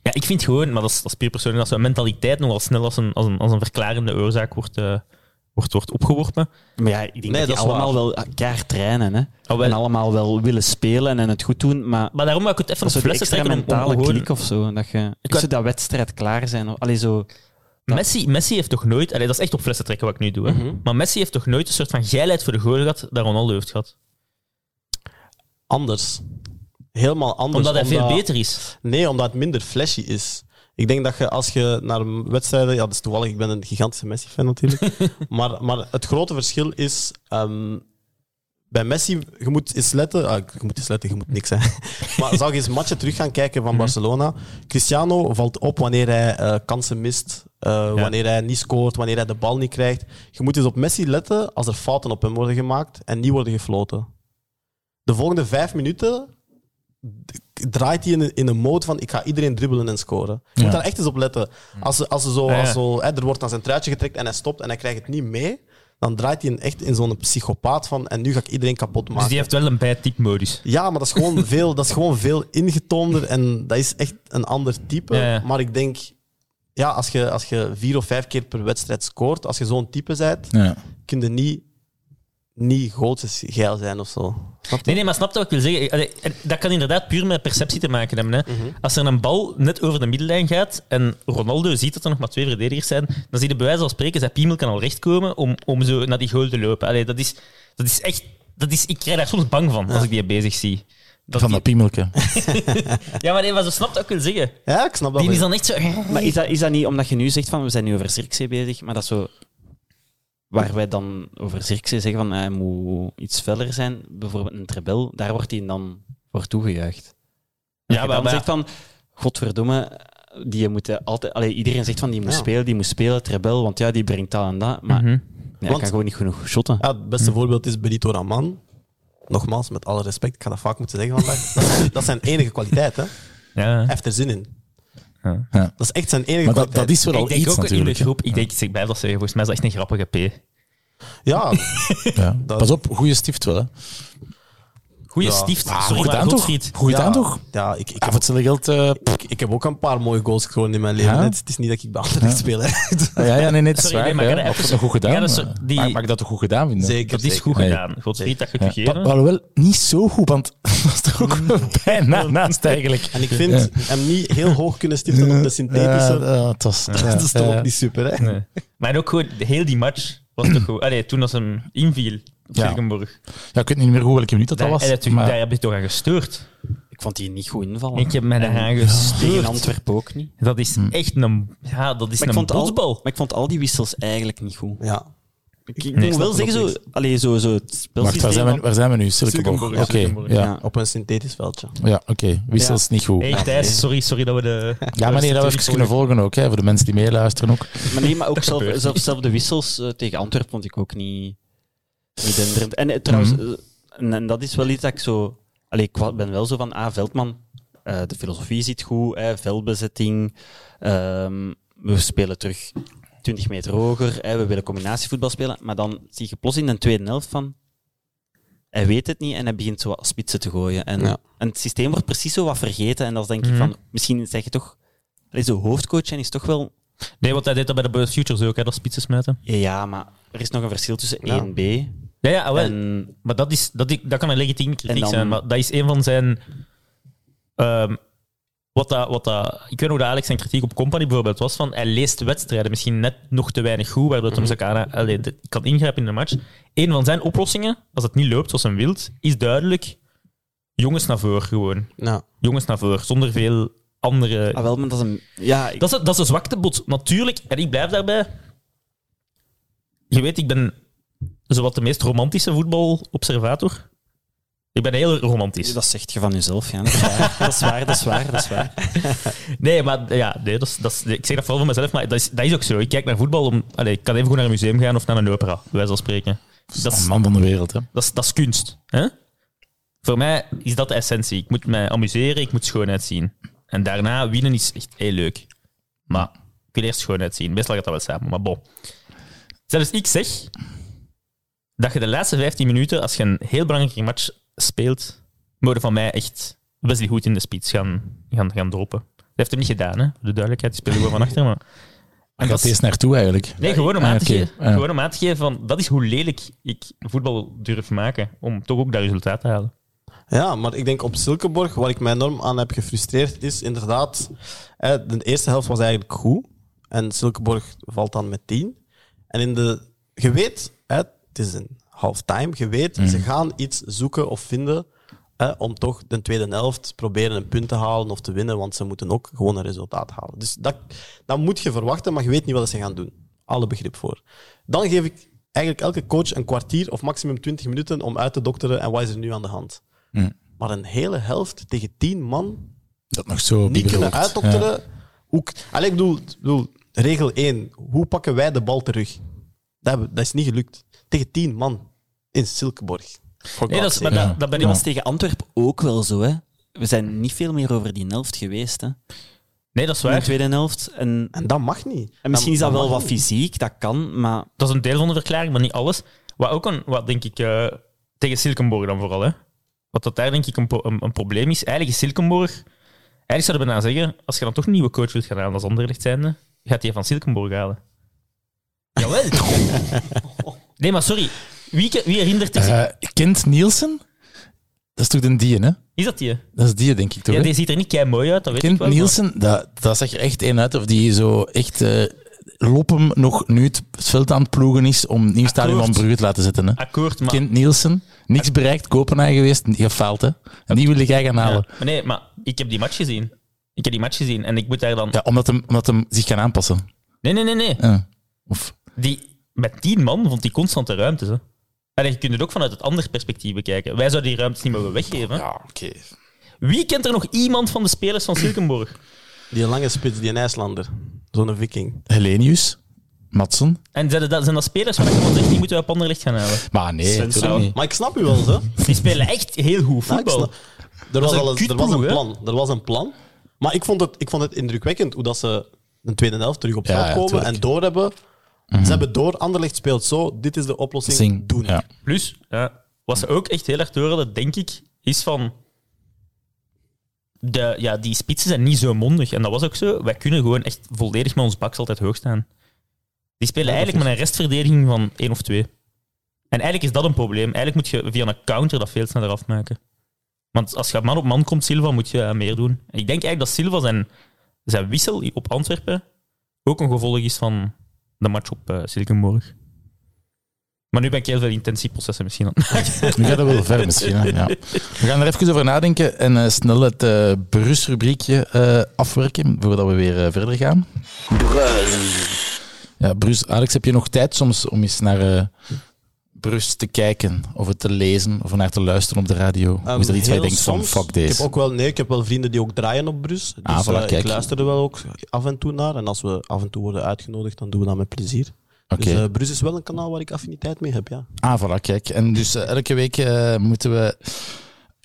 Ja, ik vind gewoon, maar dat is, dat is puur persoonlijk, dat zo'n mentaliteit nogal snel als een, als een, als een verklarende oorzaak wordt, eh, wordt, wordt opgeworpen. Maar ja, ik denk Nee, dat dat is allemaal waar. wel elkaar trainen. Hè? Oh, wel. En allemaal wel willen spelen en het goed doen. Maar Maar daarom wil ik het even op flessen trekken om, om mentale klik of zo. Dat je Ik zo had- dat wedstrijd klaar zijn. Allee, zo... Messi, Messi heeft toch nooit... Allee, dat is echt op flessen trekken wat ik nu doe. Hè. Mhm. Maar Messi heeft toch nooit een soort van geilheid voor de goal gehad dat Ronaldo heeft gehad. Anders. Helemaal anders. Omdat hij veel beter is. Nee, omdat het minder flashy is. Ik denk dat je als je naar wedstrijden... Ja, dat is toevallig, ik ben een gigantische Messi-fan natuurlijk. maar, maar het grote verschil is... ehm, bij Messi, je moet eens letten... ah, je moet eens letten, je moet niks zijn. maar zou je eens matchen terug gaan kijken van Barcelona? Cristiano valt op wanneer hij eh, kansen mist, eh, wanneer hij niet scoort, wanneer hij de bal niet krijgt. Je moet eens op Messi letten als er fouten op hem worden gemaakt en niet worden gefloten. De volgende vijf minuten draait hij in een, in een mode van ik ga iedereen dribbelen en scoren. Je Ja. moet daar echt eens op letten. Als, ze- als, ze zo, als zo, hè, er wordt aan zijn truitje getrekt en hij stopt en hij krijgt het niet mee, dan draait hij echt in zo'n psychopaat van en nu ga ik iedereen kapot maken. Dus die heeft wel een bad type modus. Ja, maar dat is gewoon veel, dat is gewoon veel ingetoomder en dat is echt een ander type. Ja, ja. Maar ik denk, ja, als je, als je vier of vijf keer per wedstrijd scoort, als je zo'n type bent, Ja. kun je niet, niet gootsers geil zijn of zo. Snap je? Nee, nee, maar snap je wat ik wil zeggen? Allee, Dat kan inderdaad puur met perceptie te maken hebben. Hè. Mhm. Als er een bal net over de middellijn gaat en Ronaldo ziet dat er nog maar twee verdedigers zijn, dan zie je bij wijze van spreken zijn piemel kan al rechtkomen om, om zo naar die goal te lopen. Allee, dat, is, dat is echt... Dat is, ik krijg daar soms bang van als ik die bezig zie. Dat Van die- dat piemelke. ja, maar nee, maar zo snapt wat ik wil zeggen. Ja, ik snap dat. Die is wel. dan echt zo... Maar is dat, is dat niet omdat je nu zegt van we zijn nu over Zirkzee bezig, maar dat zo waar wij dan over Zirkzee zeggen van hij moet iets feller zijn, bijvoorbeeld een trebel, daar wordt hij dan voor toegejuicht. Ja, Ja, maar- dan maar- zegt van godverdomme, die moeten altijd, allee, iedereen zegt van die moet Ja. spelen, die moet spelen, trebel, want ja, die brengt dat en dat, maar nee, hij Want- kan gewoon niet genoeg shotten. Ja, het beste voorbeeld is Benito Raman. Nogmaals, met alle respect, ik ga dat vaak moeten zeggen vandaag. Dat is, dat zijn enige kwaliteit. Hè. Hij Ja. heeft er zin in. Ja. Ja. Dat is echt zijn enige Maar dat, dat is wel al Ik denk iets ook in de groep, ik denk, ik blijf dat zeggen, volgens mij is dat echt een grappige P. Ja, Ja. Dat- Pas op, goede stift wel. Hè. Goeie. Ah, Sorry, goed maar aan toch? Goed ja, aan toch? Ja, ik, ik, heb, het zullen geld. eh, ik, ik heb ook een paar mooie goals gescoord in mijn leven. Ja? Het, het is niet dat ik bij Anderlecht speel. Hè. ja, ja, nee, nee, het is Sorry, waar. nee, maar goed gedaan. Dat is eh, die- Mag, mag ik dat toch goed gedaan vinden? Zeker. Dat is goed Nee. gedaan. Godfried, dat je het gegeven. Pa- Alhoewel, niet zo goed, want dat was toch ook bijna naast eigenlijk. En ik vind hem niet heel hoog kunnen stiften op de synthetische. Dat is toch ook niet super, hè? Nee. Maar ook gewoon, heel die match was toch goed. Allee, toen als hem inviel op Ja. Ja, ik weet niet meer hoe welke minuut dat, Daar, dat was. en dat- maar- daar heb je toch aan gestoord. Ik vond die niet goed invallen. Ik heb mij daar aan Tegen gestoord. Antwerpen ook niet. Dat is Hm. echt een, ja, dat is Maar ik, een vond al, botsbal. maar ik vond al die wissels eigenlijk niet goed. Ja. Ik, ik Nee, moet snap wel er zeggen, zo, allee, zo, zo het waar zijn, we, waar zijn we nu? Silkeborg. Oké, ja. Ja. Op een synthetisch veldje. Ja, oké. Wissels niet goed. Hey Thijs, sorry, sorry dat we de... Ja, maar nee, dat we even kunnen volgen ook, hè, voor de mensen die meeluisteren ook. Maar nee, maar ook zelf, gebeurt zelf, zelf de wissels eh, tegen Antwerpen vond ik ook niet, niet denderend. En eh, trouwens, Mhm. eh, en, en dat is wel iets dat ik zo... Allee, ik ben wel zo van, ah, Veldman, eh, de filosofie zit goed, hè, veldbezetting, ehm, we spelen terug 20 meter hoger, hè, we willen combinatievoetbal spelen, maar dan zie je plots in de tweede helft van... Hij weet het niet en hij begint zo wat spitsen te gooien. En, Ja. en het systeem wordt precies zo wat vergeten. En dan denk ik Mhm. van, misschien zeg je toch... Allee, zo hoofdcoach zijn is toch wel Nee, want hij deed dat bij de Futures ook, hè, dat spitsen smijten. ja, maar er is nog een verschil tussen Ja. 1B Ja, ja, wel. en... Maar dat, is, dat, dat kan een legitieme kritiek En dan- zijn. Maar dat is een van zijn... ehm, Wat dat, wat dat, ik weet nog dat Alex zijn kritiek op Company bijvoorbeeld was van hij leest wedstrijden misschien net nog te weinig goed, waardoor het hem zo kan, ingrijpen in de match. Een van zijn oplossingen, als het niet loopt zoals hij wilt, is duidelijk jongens naar voren gewoon. Ja. Jongens naar voren, zonder veel andere... Ah, wel, maar dat is een... Ja, ik- Dat is, dat is een zwaktebod. Natuurlijk, en ik blijf daarbij. Je weet, ik ben zowat de meest romantische voetbalobservator. Ik ben heel romantisch. dat zegt je van jezelf, ja. Dat is waar, dat is waar, dat is waar. Dat is waar. Nee, maar ja, nee, dat is, dat is, ik zeg dat vooral voor mezelf, maar dat is, dat is ook zo. Ik kijk naar voetbal om. Allee, ik kan even goed naar een museum gaan of naar een opera, bij wijze van spreken. Dat is, Een man van de wereld, hè. dat is, dat is kunst. Hè? Voor mij is dat de essentie. Ik moet mij amuseren, ik moet schoonheid zien. En daarna winnen is echt heel leuk. Maar ik wil eerst schoonheid zien. Meestal gaat dat wel samen, maar bon. Zelfs ik zeg dat je de laatste 15 minuten, als je een heel belangrijke match speelt, mogen van mij echt Wesley goed in de spits gaan, gaan, gaan droppen. Dat heeft hem niet gedaan, hè? voor de duidelijkheid. Die speelde gewoon van achter. Maar... En gaat dat is- eerst naartoe eigenlijk? Nee, gewoon om, Ah, aan te geven, Ja. gewoon om aan te geven van dat is hoe lelijk ik voetbal durf maken. Om toch ook dat resultaat te halen. Ja, maar ik denk op Silkeborg, waar ik mij enorm aan heb gefrustreerd, is inderdaad, hè, de eerste helft was eigenlijk goed. En Silkeborg valt dan met 10. En in de, je weet, hè, het is een halftime, je weet, ze gaan iets zoeken of vinden hè, om toch de tweede helft proberen een punt te halen of te winnen, want ze moeten ook gewoon een resultaat halen. Dus dat, dat moet je verwachten, maar je weet niet wat ze gaan doen. Alle begrip voor. Dan geef ik eigenlijk elke coach een kwartier of maximum 20 minuten om uit te dokteren en wat is er nu aan de hand. Maar een hele helft tegen tien man Dat nog zo niet kunnen uitdokteren. Hoe, k- Allee, ik bedoel, bedoel, regel 1. Hoe pakken wij de bal terug? Dat, dat is niet gelukt. Tegen tien man in Silkeborg. Nee, dat is, maar. Ja. dat, was tegen Antwerpen ook wel zo, hè. We zijn niet veel meer over die helft geweest, hè. Nee, dat is In de waar. tweede helft. En, En dat mag niet. en misschien is dat wel wat niet. fysiek, dat kan, maar... Dat is een deel van de verklaring, maar niet alles. Wat ook een, wat denk ik, eh, tegen Silkenborg dan vooral, hè. Wat dat daar denk ik een, pro- een, een probleem is. Eigenlijk is Silkenborg... Eigenlijk zouden we bijna zeggen, als je dan toch een nieuwe coach wilt gaan halen als Anderlecht zijnde, gaat die van Silkenborg halen. Jawel. nee, maar sorry. Wie, wie herinnert zich... Eh, kent Nielsen? Dat is toch de die, hè? is dat die? Dat is die, denk ik toch? Ja, die ziet er niet kei mooi uit, dat weet ik Kent wel. maar- Nielsen, dat, dat zag er echt één uit of die zo echt eh loppen nog nu het veld aan het ploegen is om nieuw stadion van. Brugge te laten zetten. Hè? Akkoord, maar... Kent Nielsen, niks bereikt, Kopenhagen geweest, gefaald. Hè? En die wil jij gaan halen. Ja. Maar nee, maar ik heb die match gezien. Ik heb die match gezien en ik moet daar dan... Ja, omdat, hem, omdat hem zich kan aanpassen. Nee, nee, nee, nee. Ja. Of, Die, met tien man vond hij constante ruimtes. Hè. En je kunt het ook vanuit het andere perspectief bekijken. Wij zouden die ruimtes niet mogen weggeven. ja, oké. Wie kent er nog iemand van de spelers van Silkenborg? Die lange spits, die een IJslander. Zo'n viking. Helenius, Matsen. En zijn dat, zijn dat spelers van zegt, die moeten we op Anderlecht gaan halen? Maar nee, niet. Maar ik snap u wel, zo. Die spelen echt heel goed ik voetbal. Er was, al een, er was een plan. Er was een plan. Maar ik vond het, ik vond het indrukwekkend hoe dat ze een tweede helft terug op Ja, komen tuurlijk. en doorhebben. Ze hebben door, Anderlecht speelt zo, dit is de oplossing, Zing. doen. Ja. Plus, ja, wat ze ook echt heel erg door hadden, denk ik, is van... De, ja, die spitsen zijn niet zo mondig. En dat was ook zo. Wij kunnen gewoon echt volledig met ons baks altijd hoog staan. Die spelen eigenlijk met een restverdediging van één of twee. En eigenlijk is dat een probleem. Eigenlijk moet je via een counter dat veel sneller afmaken. Want als je man op man komt, Silva, moet je eh, meer doen. En ik denk eigenlijk dat Silva zijn, zijn wissel op Antwerpen ook een gevolg is van de match op Silkenborg. Maar nu ben ik heel veel intentieprocessen misschien aan het. Nu gaat dat wel ver misschien. Hè? Ja. We gaan er even over nadenken en eh, snel het eh Brus-rubriekje eh, afwerken voordat we weer eh, verder gaan. Ja, Brus. Alex, heb je nog tijd soms om eens naar Brus te kijken of het te lezen of naar te luisteren op de radio? of is dat iets waar je denkt van fuck Ik deze? heb ook wel, nee, ik heb wel vrienden die ook draaien op Brus. Dus Ah, voilà, eh, ik luister er wel ook af en toe naar. En als we af en toe worden uitgenodigd, dan doen we dat met plezier. Dus eh Brus is wel een kanaal waar ik affiniteit mee heb, ja. Ah, voilà, kijk. En dus eh, elke week moeten we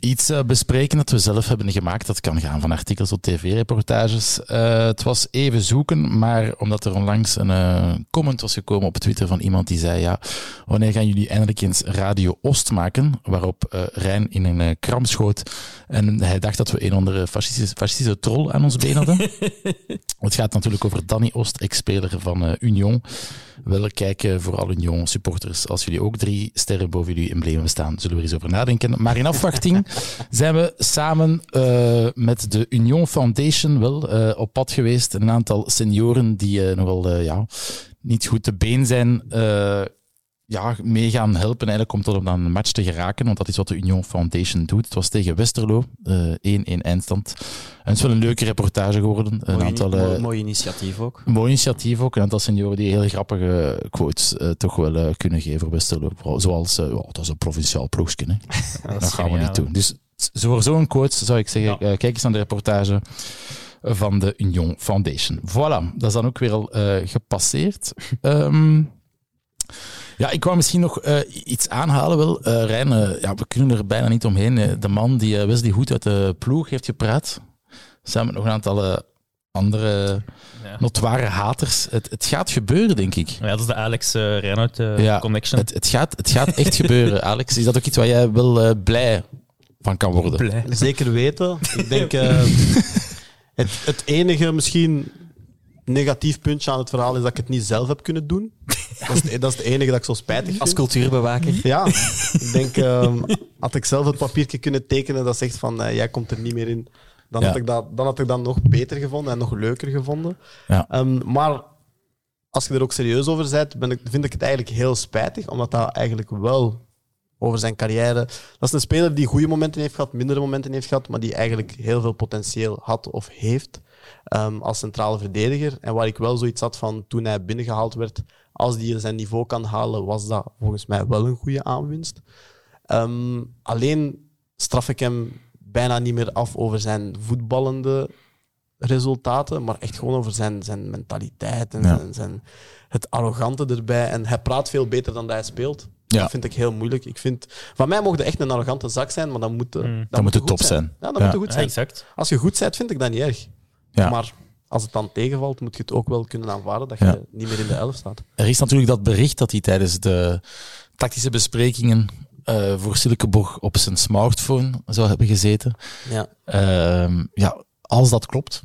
iets eh, bespreken dat we zelf hebben gemaakt. Dat kan gaan van artikels tot tv-reportages. Eh, het was even zoeken, maar omdat er onlangs een eh, comment was gekomen op Twitter van iemand die zei, ja, wanneer gaan jullie eindelijk eens Radio Oost maken? Waarop Rijn in een kram schoot en hij dacht dat we een andere fascistische, fascistische troll aan ons been hadden. het gaat natuurlijk over Danny Oost, ex-speler van Union. Wel kijken voor alle Union supporters. Als jullie ook drie sterren boven jullie emblemen staan, zullen we er eens over nadenken. Maar in afwachting zijn we samen eh, met de Union Foundation wel eh, op pad geweest. Een aantal senioren die eh, nogal ja, niet goed te been zijn. Eh, ja, mee gaan helpen eigenlijk om tot op een match te geraken, want dat is wat de Union Foundation doet. Het was tegen Westerlo, eh 1-1 eindstand. En het is wel een leuke reportage geworden. Een Mooi, aantal, mooi, eh, mooi initiatief ook. Mooi initiatief ook. Een aantal senioren die heel grappige quotes eh, toch wel eh, kunnen geven voor Westerlo. Zoals, eh, oh, dat is een provinciaal ploegje. Hè. dat gaan we niet doen. Dus voor zo'n quote zou ik zeggen, Ja. eh, kijk eens naar de reportage van de Union Foundation. Voilà, dat is dan ook weer al eh, gepasseerd. Ehm, ja, ik wou misschien nog eh, iets aanhalen. Wel. Eh Rijn, eh, ja, we kunnen er bijna niet omheen. Eh, De man die eh, Wesley Hoed uit de ploeg heeft gepraat, samen met nog een aantal andere Ja. notoire haters. Het, het gaat gebeuren, denk ik. Ja, dat is de Alex uh, eh, Ja, connection. Het, het, gaat, het gaat echt gebeuren, Alex. Is dat ook iets waar jij wel blij van kan worden? Blij. Zeker weten. Ik denk eh, het, het enige misschien negatief puntje aan het verhaal is dat ik het niet zelf heb kunnen doen. Dat is, het- dat is het enige dat ik zo spijtig vind. Als cultuurbewaker. Ja, ik denk, ehm, had ik zelf het papiertje kunnen tekenen dat zegt van eh, jij komt er niet meer in, dan, Ja. had ik dat, dan had ik dat nog beter gevonden en nog leuker gevonden. Ja. Ehm, maar als je er ook serieus over bent, ben ik, vind ik het eigenlijk heel spijtig, omdat dat eigenlijk wel over zijn carrière... Dat is een speler die goede momenten heeft gehad, mindere momenten heeft gehad, maar die eigenlijk heel veel potentieel had of heeft ehm, als centrale verdediger. En waar ik wel zoiets had van toen hij binnengehaald werd, als die zijn niveau kan halen, was dat volgens mij wel een goede aanwinst. Ehm, alleen straf ik hem bijna niet meer af over zijn voetballende resultaten, maar echt gewoon over zijn, zijn mentaliteit en Ja. zijn, zijn, het arrogante erbij. En hij praat veel beter dan dat hij speelt. Ja. Dat vind ik heel moeilijk. Ik vind, van mij mocht hij echt een arrogante zak zijn, maar dan moet, Mm. dan Dan moet het goed top zijn. Ja, dan Ja. moet het goed Ja, zijn. exact. Als je goed bent, vind ik dat niet erg. Ja. Maar als het dan tegenvalt, moet je het ook wel kunnen aanvaarden dat je Ja. niet meer in de elf staat. Er is natuurlijk dat bericht dat hij tijdens de tactische besprekingen eh, voor Silkeborg op zijn smartphone zou hebben gezeten. Ja. Ehm, ja, als dat klopt.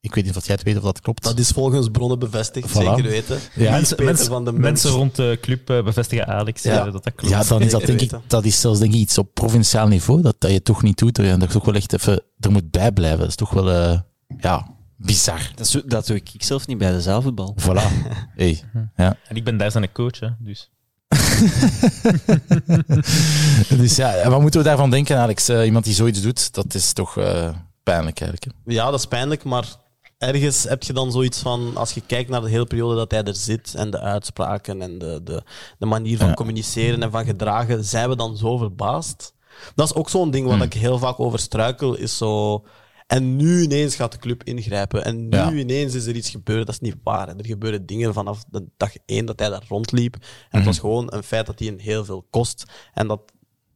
Ik weet niet of jij het weet of dat klopt. Dat is volgens bronnen bevestigd, Voilà. zeker weten. Ja. Mensen, van de mensen rond de club eh, bevestigen Alex Ja. eh, dat dat klopt. ja, dan is dat denk ik, dat is zelfs denk ik iets op provinciaal niveau, dat, dat je toch niet doet. En dat je toch wel echt even er moet bij blijven. Dat is toch wel, eh, ja, bizar. Dat, zo- dat doe ik ik zelf niet bij de zaalvoetbal. Voilà. Hey. Ja. En ik ben daar zijn coach, hè, dus. dus ja, en wat moeten we daarvan denken, Alex? Eh, iemand die zoiets doet, dat is toch eh, pijnlijk eigenlijk. hè? Ja, dat is pijnlijk, maar ergens heb je dan zoiets van, als je kijkt naar de hele periode dat hij er zit en de uitspraken en de, de, de manier van Ja. communiceren en van gedragen, zijn we dan zo verbaasd? Dat is ook zo'n ding waar Hmm. ik heel vaak over struikel, is zo... En nu ineens gaat de club ingrijpen. En nu Ja. ineens is er iets gebeurd. Dat is niet waar. hè. Er gebeuren dingen vanaf de dag één dat hij daar rondliep. En het was gewoon een feit dat hij een heel veel kost. En dat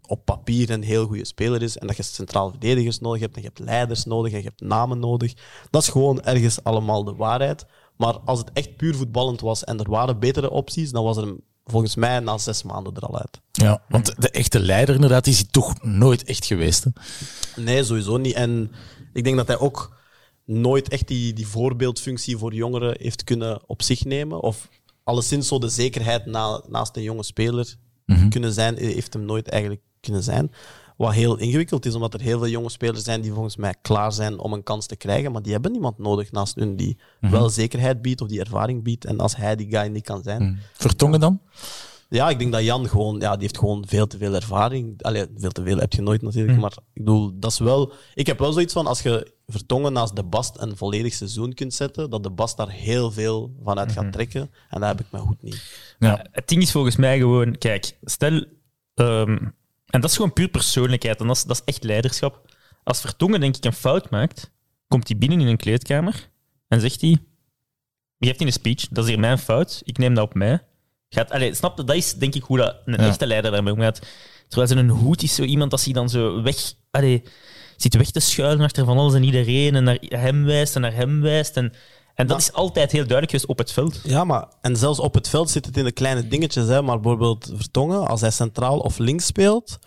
op papier een heel goede speler is. En dat je centraal verdedigers nodig hebt. En je hebt leiders nodig. En je hebt namen nodig. Dat is gewoon ergens allemaal de waarheid. Maar als het echt puur voetballend was en er waren betere opties, dan was er hem volgens mij na zes maanden er al uit. Ja, want de echte leider inderdaad is hij toch nooit echt geweest. Hè? Nee, sowieso niet. En ik denk dat hij ook nooit echt die, die voorbeeldfunctie voor jongeren heeft kunnen op zich nemen. Of alleszins zo de zekerheid na, naast een jonge speler Mhm. kunnen zijn, heeft hem nooit eigenlijk kunnen zijn. Wat heel ingewikkeld is, omdat er heel veel jonge spelers zijn die volgens mij klaar zijn om een kans te krijgen, maar die hebben niemand nodig naast hun die Mhm. wel zekerheid biedt of die ervaring biedt. En als hij die guy niet kan zijn, Vertongen dan? ja, ik denk dat Jan gewoon, ja, die heeft gewoon veel te veel ervaring. Allee, veel te veel heb je nooit natuurlijk, maar ik bedoel, dat is wel... Ik heb wel zoiets van, als je Vertongen naast de Bast een volledig seizoen kunt zetten, dat de Bast daar heel veel van uit gaat trekken. En dat heb ik me goed niet. Ja. Het ding is volgens mij gewoon, kijk, stel, ehm, en dat is gewoon puur persoonlijkheid en dat is, dat is echt leiderschap. Als Vertongen, denk ik, een fout maakt, komt hij binnen in een kleedkamer en zegt hij, geeft hij een speech, dat is hier mijn fout, ik neem dat op mij. Gaat, allee, snap je, dat is denk ik hoe dat een Ja. echte leider daarmee omgaat. Terwijl ze een hoed is zo iemand dat hij dan zo weg, allee, zit weg te schuilen achter van alles en iedereen en naar hem wijst en naar hem wijst. En, en dat Maar- is altijd heel duidelijk geweest op het veld. Ja, maar en zelfs op het veld zit het in de kleine dingetjes. Hè, maar bijvoorbeeld Vertongen, als hij centraal of links speelt,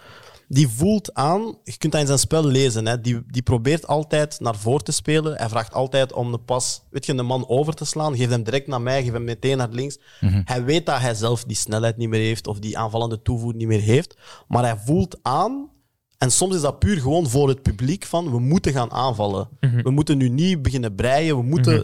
die voelt aan, je kunt dat in zijn spel lezen, hè, die, die probeert altijd naar voren te spelen. Hij vraagt altijd om de pas, weet je, de man over te slaan. Geef hem direct naar mij, geef hem meteen naar links. Hij weet dat hij zelf die snelheid niet meer heeft of die aanvallende toevoer niet meer heeft. Maar hij voelt aan, en soms is dat puur gewoon voor het publiek, van we moeten gaan aanvallen. We moeten nu niet beginnen breien, we moeten... hè,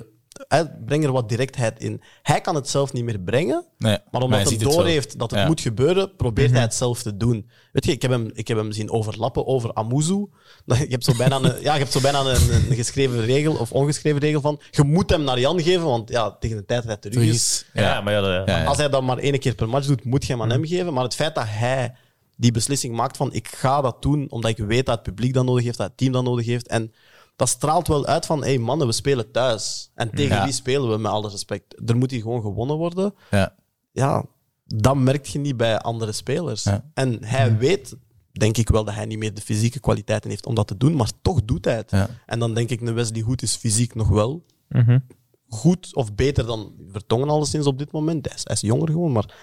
breng er wat directheid in. Hij kan het zelf niet meer brengen, Nee, maar omdat hij hij door heeft dat het Ja. moet gebeuren, probeert hij het zelf te doen. Weet je, ik heb hem, ik heb hem zien overlappen over Amuzu. Je hebt zo bijna, een, ja, je hebt zo bijna een, een geschreven regel of ongeschreven regel van je moet hem naar Jan geven, want ja, tegen de tijd dat hij terug is. Ja, Ja. maar ja, dat, Ja, ja. als hij dat maar één keer per match doet, moet je hem aan hem geven. Maar het feit dat hij die beslissing maakt van ik ga dat doen omdat ik weet dat het publiek dat nodig heeft, dat het team dat nodig heeft. En dat straalt wel uit van, hé hey mannen, we spelen thuis. En tegen Ja. wie spelen we, met alle respect? Er moet hier gewoon gewonnen worden. Ja. Ja, dat merk je niet bij andere spelers. Ja. En hij weet, denk ik wel, dat hij niet meer de fysieke kwaliteiten heeft om dat te doen, maar toch doet hij het. En dan denk ik, een Wesley Goed is fysiek nog wel Mhm. goed of beter dan Vertongen alleszins op dit moment. Hij is, hij is jonger gewoon, maar...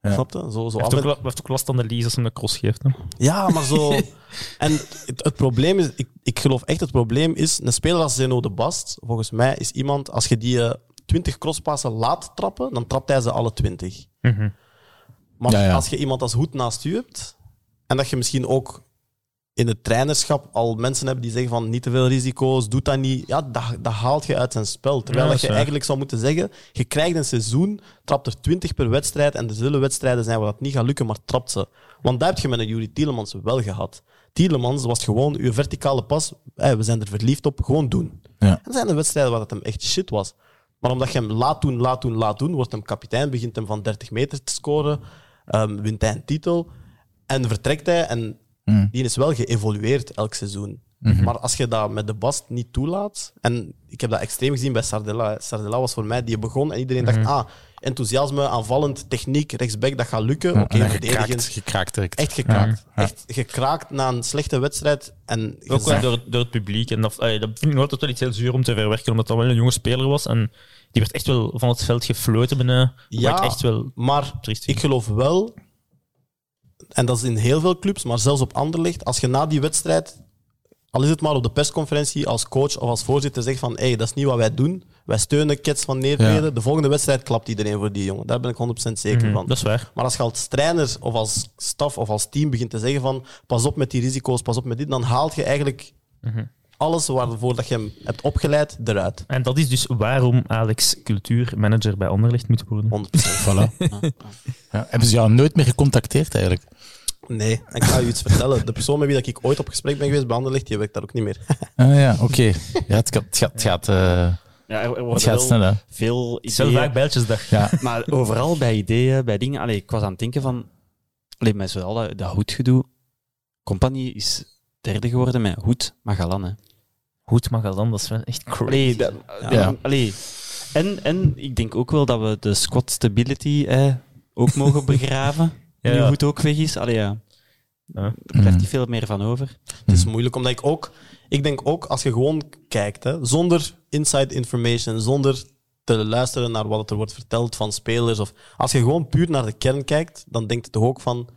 Ja. Snap je? Zo, zo heeft ook, heeft last aan de lease als hij een cross geeft. Hè. Ja, maar zo... en het, het probleem is... Ik, ik geloof echt, het probleem is... Een speler als Zeno de Bast, volgens mij, is iemand... Als je die eh, 20 crosspassen laat trappen, dan trapt hij ze alle 20. Mhm. Maar Ja, ja. als je iemand als Hoed naast je hebt, en dat je misschien ook in het trainerschap al mensen hebt die zeggen van niet te veel risico's, doe dat niet, ja, dat, dat haalt je uit zijn spel. Terwijl Ja, dat je waar. eigenlijk zou moeten zeggen, je krijgt een seizoen, trapt er 20 per wedstrijd en er zullen wedstrijden zijn waar dat niet gaat lukken, maar trapt ze. Want dat heb je met een Jurie Tielemans wel gehad. Tielemans was gewoon je verticale pas, hey, we zijn er verliefd op, gewoon doen. Ja. En er zijn er wedstrijden waar dat hem echt shit was. Maar omdat je hem laat doen, laat doen, laat doen, wordt hem kapitein, begint hem van 30 meter te scoren, ehm, wint hij een titel en vertrekt hij. En Mm. die is wel geëvolueerd elk seizoen. Mhm. Maar als je dat met de Bast niet toelaat, en ik heb dat extreem gezien bij Sardella. Sardella was voor mij die begon en iedereen dacht, ah, enthousiasme, aanvallend, techniek, rechtsback, dat gaat lukken. Ja, Oké, verdedigend. gekraakt, direct. Echt gekraakt. Ja. Echt gekraakt na een slechte wedstrijd. En Ook wel door, door het publiek. En dat, dat vind ik altijd wel iets heel zuur om te verwerken, omdat dat wel een jonge speler was. En die werd echt wel van het veld gefloten binnen. Ja, ik echt wel maar ik geloof wel, en dat is in heel veel clubs, maar zelfs op Anderlecht, als je na die wedstrijd, al is het maar op de persconferentie als coach of als voorzitter zegt van hey, dat is niet wat wij doen, wij steunen Kets van Neerpede, Ja. de volgende wedstrijd klapt iedereen voor die jongen. Daar ben ik 100% zeker Mhm, van. Dat is waar. Maar als je als trainer of als staf of als team begint te zeggen van pas op met die risico's, pas op met dit, dan haalt je eigenlijk Mhm. Alles waarvoor dat je hem hebt opgeleid eruit. En dat is dus waarom Alex cultuurmanager bij Anderlecht moet worden. 100%. Voilà. Ja. Hebben ze jou nooit meer gecontacteerd eigenlijk? Nee, ik ga je iets vertellen. De persoon met wie dat ik ooit op gesprek ben geweest bij Anderlecht, die werkt daar ook niet meer. Ah ja, oké. Ja, het gaat, het gaat, het gaat, eh, Ja, er het worden gaat wel snel, veel ideeën. vaak bijltjesdag. Ja. Maar overal bij ideeën, bij dingen. Allee, ik was aan het denken van. Allee, met z'n allen, dat hoedgedoe. Compagnie is derde geworden met Hoed Magalan. Hè. Goed Magalan, dat is wel echt crazy. Allee, dat- Ja. ja, allee. En, en ik denk ook wel dat we de squad stability eh, ook mogen begraven. Ja, nu ja. Hoed ook weg is. Allee, ja. Ja. Er blijft Mm. niet veel meer van over. Het is moeilijk, omdat ik ook... Ik denk ook, als je gewoon kijkt, hè, zonder inside information, zonder te luisteren naar wat er wordt verteld van spelers, of als je gewoon puur naar de kern kijkt, dan denkt je toch ook van...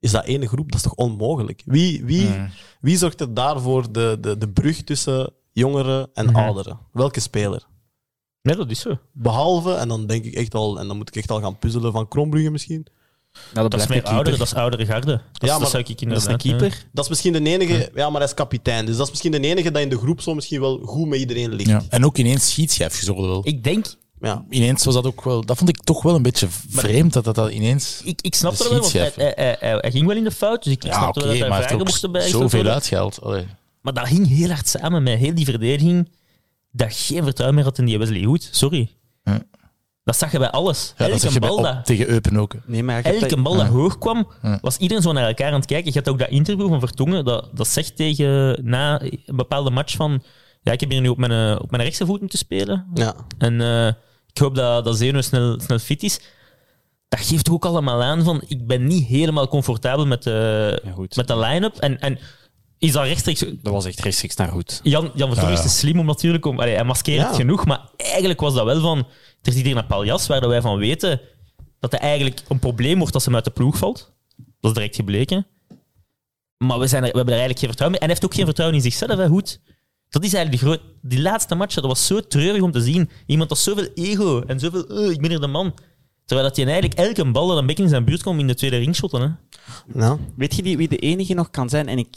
Is dat ene groep? Dat is toch onmogelijk? Wie, wie, Mm. wie zorgt er daarvoor de, de, de brug tussen jongeren en Mhm. ouderen? Welke speler? Nee, dat is zo. Behalve, en dan denk ik echt al, en dan moet ik echt al gaan puzzelen van Krombrugge misschien. Nou, Dat is meer oudere, dat is oudere garde. Dat, Ja, ja, maar dat zou ik Dat is een keeper. Dat is misschien de enige, ja, maar hij is kapitein. Dus dat is misschien de enige dat in de groep zo misschien wel goed met iedereen ligt. Ja. En ook ineens schietschijf geworden wel. eh, Ik denk... Ja. Ineens was dat ook wel... Dat vond ik toch wel een beetje vreemd, dat dat, dat ineens... Ik, ik snap dat wel, want hij, schietschijf. hij, hij, hij ging wel in de fout, dus ik Ja, snap wel dat hij maar vragen heeft moesten ook bij zoveel uitgehaald. Allee. Maar dat hing heel hard samen met heel die verdediging, dat geen vertrouwen meer had in die Wesley Hoed. Sorry. Ja. Dat zag je bij alles. Ja, dat Elke bal dat... tegen Eupen ook. Nee, maar Elke dat- bal dat Ja. hoog kwam, was iedereen zo naar elkaar aan het kijken. Je had ook dat interview van Vertongen, dat, dat zegt tegen na een bepaalde match van ja, ik heb hier nu op mijn, eh, op mijn rechtse voet moeten spelen. Ja. En eh, ik hoop dat, dat Zeno snel, snel fit is. Dat geeft ook allemaal aan van ik ben niet helemaal comfortabel met de, Ja, goed. met de line-up. En, en is dat rechtstreeks... Dat was echt rechtstreeks naar Hoed. Jan, Jan Vertongen Ja, is te slim om natuurlijk... Om, allee, hij maskeert Ja. het genoeg, maar eigenlijk was dat wel van... Er zit hier naar Paljas, waar wij van weten dat hij eigenlijk een probleem wordt als hij uit de ploeg valt. Dat is direct gebleken. Maar we, zijn er, we hebben er eigenlijk geen vertrouwen mee. En hij heeft ook geen vertrouwen in zichzelf, hè, Hoed. Dat is eigenlijk de groot... Die laatste match, dat was zo treurig om te zien. Iemand had zoveel ego en zoveel... "Oh, ik ben hier de man. Terwijl dat hij eigenlijk elke bal dat een beetje in zijn buurt komt in de tweede ringshotten. Hè. Nou, Weet je die, wie de enige nog kan zijn? En ik,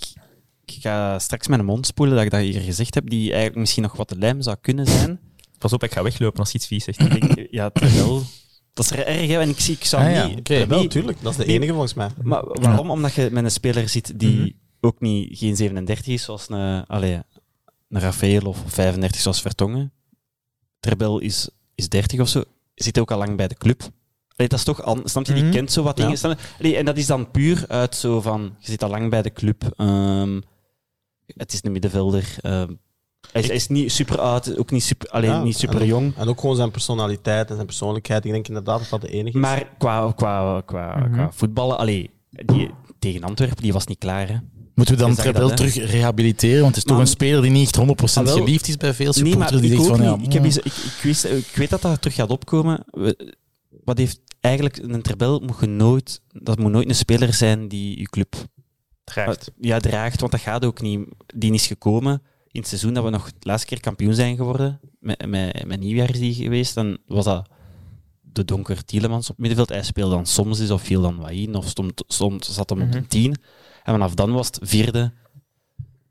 ik ga straks mijn mond spoelen dat ik dat hier gezegd heb, die eigenlijk misschien nog wat de lijm zou kunnen zijn. Pas op, ik ga weglopen als je iets vies zegt. Ik denk, ja, terwijl... Dat is er erg, hè, en ik, zie, ik zou Ah, ja, niet... oké. wel, niet- tuurlijk. Dat is de enige volgens mij. Maar waarom? Omdat je met een speler zit die Mhm. ook niet, geen 37 is, zoals een, allee, een Rafael of 35 zoals Vertongen. Terbel is, is 30 of zo. Zit ook al lang bij de club. Allee, dat is toch an- snap je? Die Mhm. kent zo wat Ja. dingen. Allee, en dat is dan puur uit zo van, je zit al lang bij de club. ehm, het is een middenvelder. ehm, hij, is, hij is niet super oud, ook niet super, allee, Ja, niet super en- jong. En ook gewoon zijn personaliteit en zijn persoonlijkheid. Ik denk inderdaad dat dat de enige is. Maar qua, qua, qua, Mhm. qua voetballen, allee, die, tegen Antwerpen, die was niet klaar. Hè? Moeten we dan Trebel terug rehabiliteren? Want het is toch een speler die niet echt 100% Ah, wel. geliefd is bij veel Nee, supporters. die ik zegt ook van, ja, niet. Ik, heb eens- ik, ik, wist, ik weet dat dat terug gaat opkomen. We- Wat heeft eigenlijk een Terbel moet je nooit, dat moet nooit een speler zijn die je club Draagt. ja, draagt, want dat gaat ook niet. Die is gekomen in het seizoen dat we nog de laatste keer kampioen zijn geworden. Met, met, met nieuwjaar is die geweest. Dan was dat de donker Tielemans op middenveld. Hij speelde dan soms eens of viel dan wat in, of stond, soms zat hem op de tien. En vanaf dan was het vierde,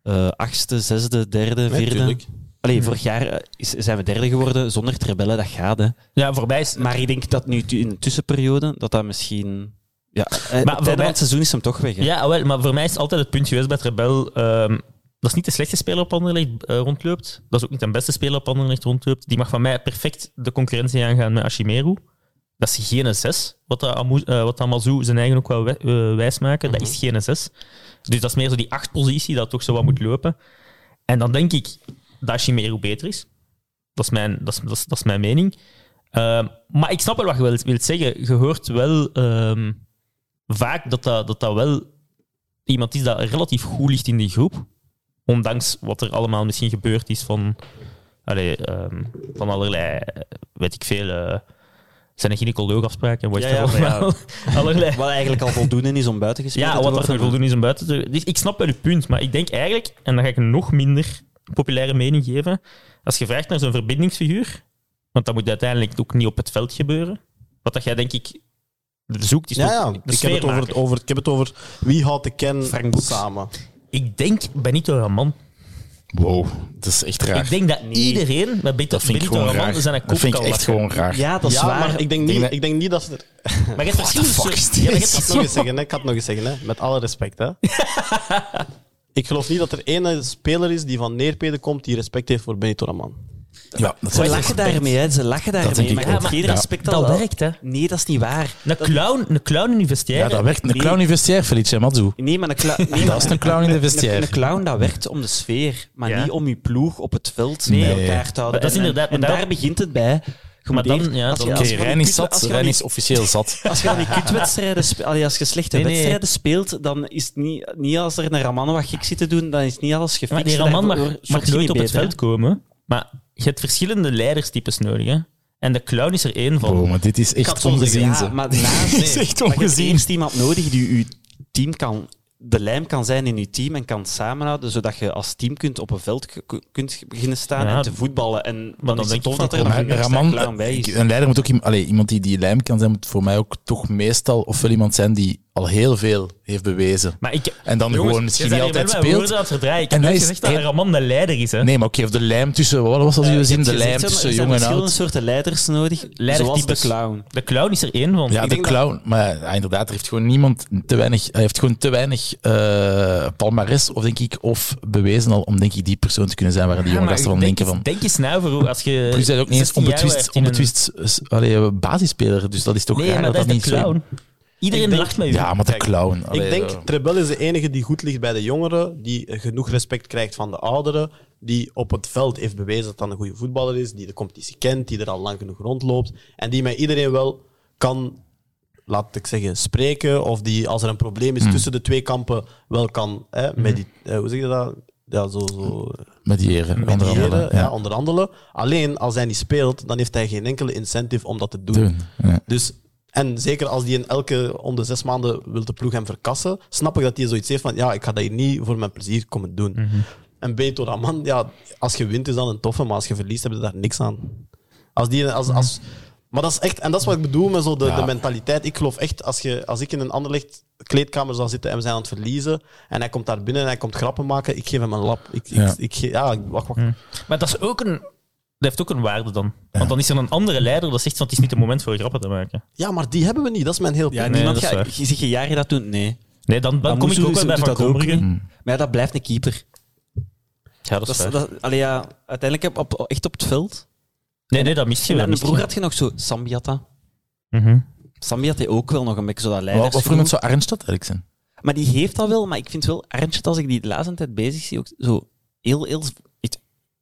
eh, achtste, zesde, derde, Nee, vierde. tuurlijk. Allee, vorig jaar eh, is, zijn we derde geworden zonder Trebelle, dat gaat. Hè. Ja, voorbij is... Maar ik denk dat nu in de tussenperiode, dat dat misschien... Ja, eh, voor het einde mij- van het seizoen is hem toch weg. Hè. Ja, wel, maar voor mij is altijd het punt geweest bij het Rebel. ehm, dat is niet de slechtste speler op Anderlecht eh, rondloopt. Dat is ook niet de beste speler op Anderlecht rondloopt. Die mag van mij perfect de concurrentie aangaan met Ashimeru. Dat is geen 6, wat, dat Amu- eh, wat dat Mazou zijn eigen ook wel eh, wijs maken. Dat is geen 6. Dus dat is meer zo die 8-positie dat toch zo wat moet lopen. En dan denk ik dat Ashimeru beter is. Dat is mijn, dat is, dat is, dat is mijn mening. Ehm, maar ik snap wel wat je wilt, wilt zeggen. Je hoort wel ehm, vaak dat dat, dat dat wel iemand is dat relatief goed ligt in die groep. Ondanks wat er allemaal misschien gebeurd is van, allee, ehm, van allerlei, eh, weet ik veel, zijn er gynaecoloogafspraken? Wat Ja, is ja, er ja. allerlei. Wat eigenlijk al voldoende is om buiten gespeeld Ja, te wat worden. er voldoende is om buiten te... Dus ik snap wel uw punt, maar ik denk eigenlijk, en dan ga ik een nog minder populaire mening geven, als je vraagt naar zo'n verbindingsfiguur, want dat moet uiteindelijk ook niet op het veld gebeuren, wat dat jij denk ik zoekt, is Ja, toch ja. de Ik heb, het over, over, ik heb het over wie houdt de kern Boeks. samen. Ik denk Benito Raman. Wow, dat is echt raar. Ik denk dat iedereen met Benito, dat vind ik Benito gewoon Raman raar. zijn een Dat kop vind ik echt lachen. gewoon raar. Ja, dat is ja, waar. maar ik denk, niet, dat- ik denk niet dat ze... er- Maar je hebt verschillende is ja, Ik had nog eens zeggen, hè. ik had nog eens zeggen, hè. met alle respect. Hè. ik geloof niet dat er één speler is die van Neerpede komt die respect heeft voor Benito Raman. Ja, dat Ze lachen daarmee, hè. Ze lachen daarmee, maar hebt geen Ja. respect Dat al wel. werkt, hè. Nee, dat is niet waar. Een clown, een clown in je vestiaire. Ja, dat werkt. Een Nee. clown in vestiaire, Felice. Nee, maar een, nee, Dat is een clown in de vestiaire. Een clown, dat werkt om de sfeer, maar Ja. niet om je ploeg op het veld Nee. bij elkaar te houden. Maar dat is En- inderdaad- En, maar daar dat- begint het bij. Je Maar dan- ja, als je- dan- als Oké, die Rijn is zat. als je van Rijn is officieel zat. Als je aan die kutwedstrijden spe- allee, als je slechte Nee, nee. wedstrijden speelt, dan is het niet, niet als er een Raman wat gek zit te doen, dan is niet alles gefixt. Maar die Raman mag, nooit niet op het veld komen. Maar je hebt verschillende leiderstypes nodig. Hè? En de clown is er één van. Wow, maar dit is echt ongezien. Ja, maar naast, Dit is echt maar je hebt eerst iemand nodig die je team kan, de lijm kan zijn in je team en kan samenhouden, zodat je als team kunt op een veld kunt beginnen staan Ja, en te voetballen. En dan, dan is het tof dat er een Raman, clown bij is. een leider moet ook allee, iemand die die lijm kan zijn, moet voor mij ook toch meestal ofwel iemand zijn die al heel veel heeft bewezen. Maar ik, En dan Jongens, gewoon misschien niet altijd speelt. Ik En heb is- gezegd dat hij- Raman de leider is. Hè? Nee, maar ook je heeft de lijm tussen, wat was dat Eh, jullie je zien? hebt De lijm tussen er zijn jong en verschillende oud. soorten leiders nodig, zoals de clown. De clown is er één van. Ja, Ik de dat- clown. Maar ja, inderdaad, er heeft gewoon niemand te weinig, hij heeft gewoon te weinig eh palmares, of denk ik, of bewezen al om denk ik die persoon te kunnen zijn waar die Ja, jonge gasten van denk denken van. Denk eens nou voor als je. Plus hij is ook niet eens 16 jaar onbetwist, een- basisspeler, dus dat is toch Nee, raar maar dat is niet de zo- clown. Iedereen denk- lacht met u. Ja, maar de clown. allee, ik denk, Trebel is de enige die goed ligt bij de jongeren, die genoeg respect krijgt van de ouderen, die op het veld heeft bewezen dat hij een goede voetballer is, die de competitie kent, die er al lang genoeg rondloopt, en die met iedereen wel kan, laat ik zeggen, spreken, of die als er een probleem is tussen de twee kampen wel kan, hè, medit- eh, hoe zeg je dat? Ja, zo, zo mediëren, onder mediëren, andere. ja. Ja, onderhandelen. Alleen als hij niet speelt, dan heeft hij geen enkele incentive om dat te doen. doen. Ja. Dus En zeker als die in elke om de zes maanden wil de ploeg hem verkassen, snap ik dat hij zoiets heeft van, ja, ik ga dat hier niet voor mijn plezier komen doen. Mhm. En Beto Raman, ja, als je wint is dat een toffe, maar als je verliest heb je daar niks aan. Als die, als, als, maar dat is echt, en dat is wat ik bedoel met zo de, de mentaliteit. Ik geloof echt, als, je, als ik in een anderlicht kleedkamer zou zitten en we zijn aan het verliezen, en hij komt daar binnen en hij komt grappen maken, ik geef hem een lap. Ik, Ja. ik, ik, ja, wacht, wacht. Maar dat is ook een... Dat heeft ook een waarde dan. Want dan is er een andere leider dat zegt van het is niet het moment voor grappen te maken. Ja, maar die hebben we niet. Dat is mijn heel Ja, punt. Nee, niemand dat is gaat... waar. Je ziet je jaren dat doen? Nee. Nee, dan, dan Dan kom ik ook wel bij Van dat ook, Krombrugge. hè. Maar ja, dat blijft een keeper. Ja, dat Dat is waar. dat, allee, ja, uiteindelijk heb- op, echt op het veld. Nee, nee, dat mist je En wel. dan mist je. vroeger had je nog zo Sambiata. Mhm. Sambiata ook wel nog een beetje zo dat wat voor iemand zou Arnstad eigenlijk zijn? Maar die heeft dat wel, maar ik vind wel, Arntje, als ik die de laatste tijd bezig zie, ook zo heel, heel echt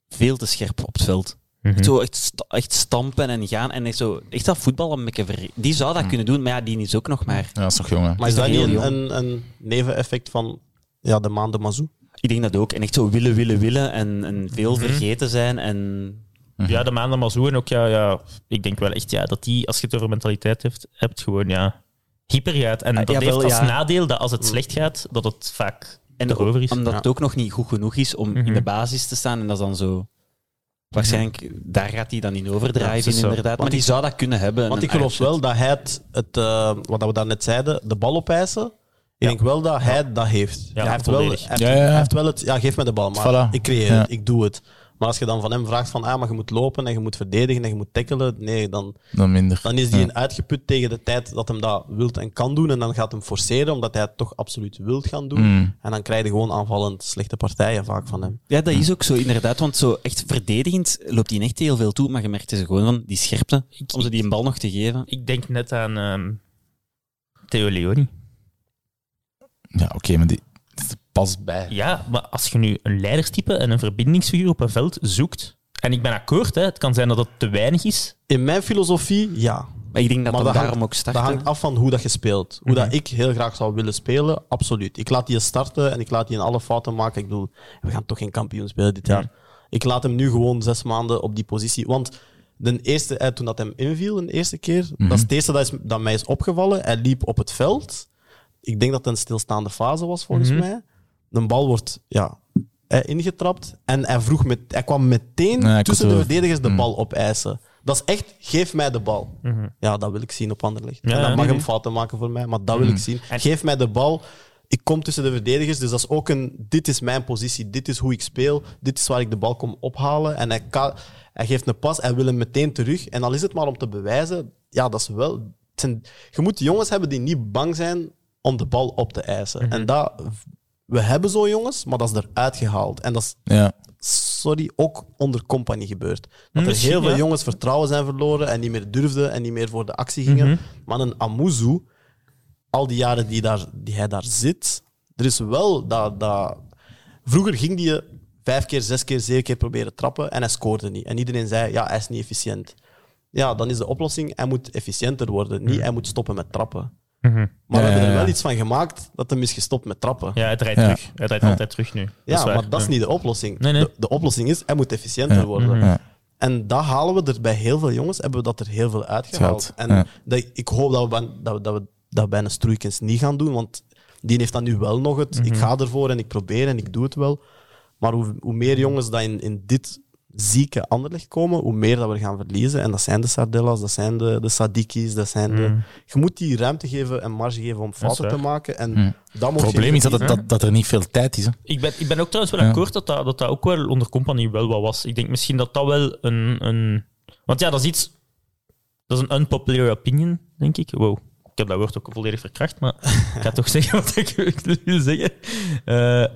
veel te scherp op het veld. Mhm. Zo echt, sta- echt stampen en gaan en echt, zo, echt dat voetbal een beetje ver... Die zou dat kunnen doen, maar ja, die is ook nog maar... Ja, dat is nog jong, hè? Maar is Is dat niet een, een, een neveneffect van ja, de maanden Mazou? Ik denk dat ook. En echt zo willen, willen, willen en, en veel vergeten zijn en... Ja, de maanden maar zo en ook, ja, ja, ik denk wel echt ja, dat die, als je het over mentaliteit hebt, hebt gewoon ja, hyper gaat. En dat ja, heeft wel, als ja. nadeel dat als het slecht gaat, dat het vaak En erover is. omdat het ook nog niet goed genoeg is om in Mhm. de basis te staan en dat is dan zo... Waarschijnlijk, daar gaat hij dan in overdrijven, inderdaad. Maar Want die ik- zou dat kunnen hebben. Want ik geloof wel dat hij het, het eh, wat we daarnet zeiden, de bal opeisen. Ik denk wel dat hij dat heeft. Ja, hij, heeft wel, hij, heeft, Ja, ja, ja. hij heeft wel het, ja, geef me de bal, maar Voilà. ik creëer Ja. het, ik doe het. Maar als je dan van hem vraagt van, ah, maar je moet lopen en je moet verdedigen en je moet tackelen, nee, dan, Dan minder. dan is die Ja. een uitgeput tegen de tijd dat hem dat wilt en kan doen. En dan gaat hem forceren, omdat hij het toch absoluut wilt gaan doen. Mm. En dan krijg je gewoon aanvallend slechte partijen vaak van hem. Ja, dat is ook zo, inderdaad. Want zo echt verdedigend loopt hij echt heel veel toe. Maar je merkt ze gewoon van die scherpte, om ze die een bal nog te geven. Ik denk net aan ehm, Theo Leoni. Ja, oké, maar die past bij. Ja, maar als je nu een leiderstype en een verbindingsfiguur op een veld zoekt, en ik ben akkoord, hè, het kan zijn dat het te weinig is. In mijn filosofie, ja. Maar ik denk dat Maar dat daarom hangt- ook start. Dat hangt af van hoe dat je speelt. Hoe Mhm. dat ik heel graag zou willen spelen, absoluut. Ik laat die starten en ik laat die in alle fouten maken. Ik bedoel, we gaan toch geen kampioen spelen dit jaar. Ik laat hem nu gewoon zes maanden op die positie. Want de eerste, eh, toen dat hem inviel, de eerste keer, dat is het eerste dat, is, dat mij is opgevallen. Hij liep op het veld. Ik denk dat het een stilstaande fase was, volgens Mhm. mij. De bal wordt ja, eh, ingetrapt en hij, vroeg met, hij kwam meteen tussen de verdedigers de Mm. bal opeisen. Dat is echt, geef mij de bal. Ja, dat wil ik zien op Anderlecht. Ja, en dan ja, mag nee, hem fouten maken voor mij, maar dat wil ik zien. En- Geef mij de bal. Ik kom tussen de verdedigers, dus dat is ook een... Dit is mijn positie, dit is hoe ik speel, dit is waar ik de bal kom ophalen. En hij, kan, hij geeft een pas, hij wil hem meteen terug. En al is het maar om te bewijzen, ja, dat is wel... zijn- je moet jongens hebben die niet bang zijn om de bal op te eisen. Mhm. En dat... We hebben zo jongens, maar dat is eruit gehaald. En dat is Ja. sorry, ook onder compagnie gebeurd. Dat er Misschien, heel veel ja. jongens vertrouwen zijn verloren en niet meer durfden en niet meer voor de actie gingen. Mhm. Maar een Amuzu, al die jaren die, daar, die hij daar zit, er is wel dat... dat vroeger ging die vijf keer, zes keer, zeven keer proberen trappen en hij scoorde niet. En iedereen zei, ja, hij is niet efficiënt. Ja, dan is de oplossing, hij moet efficiënter worden. Niet, hij moet stoppen met trappen. Mhm. Maar Ja, we hebben ja, er wel iets van gemaakt dat hem is gestopt met trappen. Ja, hij draait Ja. terug. Hij draait Ja. altijd terug nu. Ja, maar dat is Ja. niet de oplossing. Nee, nee. De, de oplossing is, hij moet efficiënter Ja. worden. Mhm. Ja. En dat halen we er bij heel veel jongens, hebben we dat er heel veel uitgehaald. En ja. dat, ik hoop dat we, dat, we, dat we dat bij een Stroeikens niet gaan doen, want die heeft dan nu wel nog het. Ik ga ervoor en ik probeer en ik doe het wel. Maar hoe, hoe meer jongens dat in, in dit zieke Anderlecht komen, hoe meer dat we gaan verliezen. En dat zijn de Sardellas, dat zijn de, de Sadikis, dat zijn de... Mhm. Je moet die ruimte geven en marge geven om fouten te maken. En Mhm. dat Het probleem is dat, het- dat, dat er niet veel tijd is. Hè. Ik ben, ik ben ook trouwens wel Ja. akkoord dat dat, dat dat ook wel onder compagnie wel wat was. Ik denk misschien dat dat wel een... een want ja, dat is iets... Dat is een unpopular opinion, denk ik. Wow. Ik heb dat woord ook volledig verkracht, maar ik ga toch zeggen wat ik wil zeggen. Eh,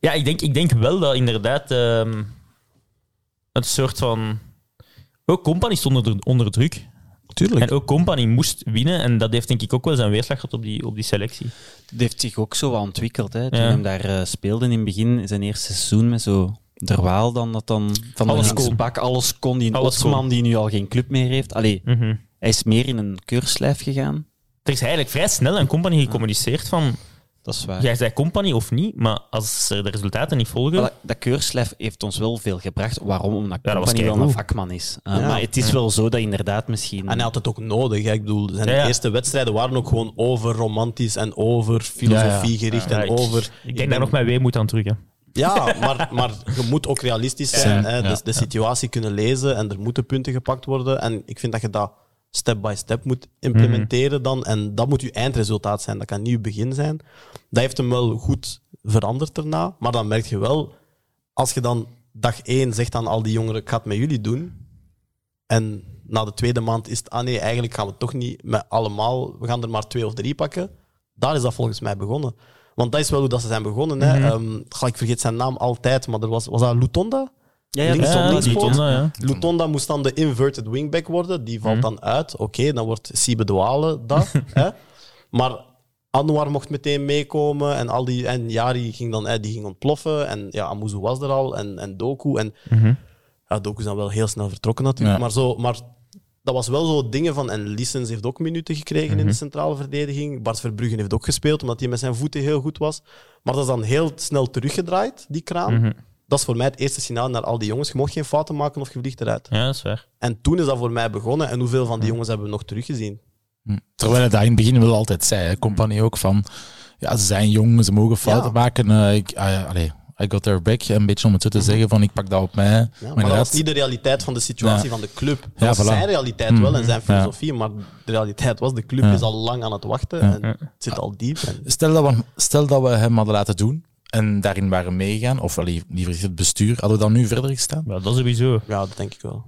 ja, ik denk, ik denk wel dat inderdaad ehm, een soort van... Ook compagnie stond onder, onder druk. Tuurlijk. En ook compagnie moest winnen. En dat heeft denk ik ook wel zijn weerslag gehad op die, op die selectie. Het heeft zich ook zo wat ontwikkeld. Hè. Toen Ja. hem daar eh, speelde in het begin, zijn eerste seizoen met zo Derwaal dan dat dan van Alles de kon. bak alles kon. Die een kon. die nu al geen club meer heeft. Allee, Mhm. hij is meer in een keurslijf gegaan. Er is eigenlijk vrij snel aan compagnie gecommuniceerd van... dat is waar. Jij zei compagnie of niet, maar als de resultaten niet volgen... Maar dat, dat keurslijf heeft ons wel veel gebracht. Waarom? Omdat Ja, Company wel een vakman is. Uh, Ja. Maar het is wel zo dat inderdaad misschien... En hij had het ook nodig. Hè. Ik bedoel, zijn Ja, ja. eerste wedstrijden waren ook gewoon over romantisch en over filosofie gericht Ja, en ik- over... Ik denk daar nog mijn weemoed aan terug. Hè. Ja, maar, maar je moet ook realistisch zijn. Ja, hè. ja, Dus de situatie kunnen lezen en er moeten punten gepakt worden. En ik vind dat je dat step by step moet implementeren dan. En dat moet je eindresultaat zijn. Dat kan niet je begin zijn. Dat heeft hem wel goed veranderd daarna. Maar dan merk je wel, als je dan dag één zegt aan al die jongeren, ik ga het met jullie doen. En na de tweede maand is het, ah nee, eigenlijk gaan we toch niet met allemaal, we gaan er maar twee of drie pakken. Daar is dat volgens mij begonnen. Want dat is wel hoe dat ze zijn begonnen. Hè. Mhm. Goh, ik vergeet zijn naam altijd, maar er was, was dat Lutonda? Ja, ja, links Ja, links die poot. Tonda, ja. Lutonda moest dan de inverted wingback worden. Die valt Mhm. dan uit. Oké, dan wordt Sibe Douale dat. hè. Maar Anwar mocht meteen meekomen. En, al die, en Jari ging dan hè, die ging ontploffen. En ja, Amuzu was er al. En, en Doku. En Mhm. ja, Doku is dan wel heel snel vertrokken natuurlijk. Ja. Maar, zo, maar dat was wel zo dingen van... En Lissens heeft ook minuten gekregen in Mhm. de centrale verdediging. Bart Verbruggen heeft ook gespeeld, omdat hij met zijn voeten heel goed was. Maar dat is dan heel snel teruggedraaid, die kraan. Mhm. Dat is voor mij het eerste signaal naar al die jongens. Je mocht geen fouten maken of je vliegt eruit. Ja, dat is waar. En toen is dat voor mij begonnen. En hoeveel van die jongens hebben we nog teruggezien? Hm. Terwijl hij dat in het begin wel altijd zei, hè, compagnie ook, van ja, ze zijn jong, ze mogen fouten Ja. maken. eh, ik, ah, allee, I got their back, een beetje om het zo te zeggen, van ik pak dat op mij. Ja, maar maar dat was niet de realiteit van de situatie Ja. van de club. Dat was voilà. zijn realiteit wel en zijn Mhm. Ja. filosofie. Maar de realiteit was, de club Ja. is al lang aan het wachten. Ja. En het zit al diep. En, Stel dat, we, stel dat we hem hadden laten doen en daarin waren meegegaan, of allee, liever gezegd het bestuur, hadden we dan nu verder gestaan? Ja, dat sowieso. ja, dat denk ik wel.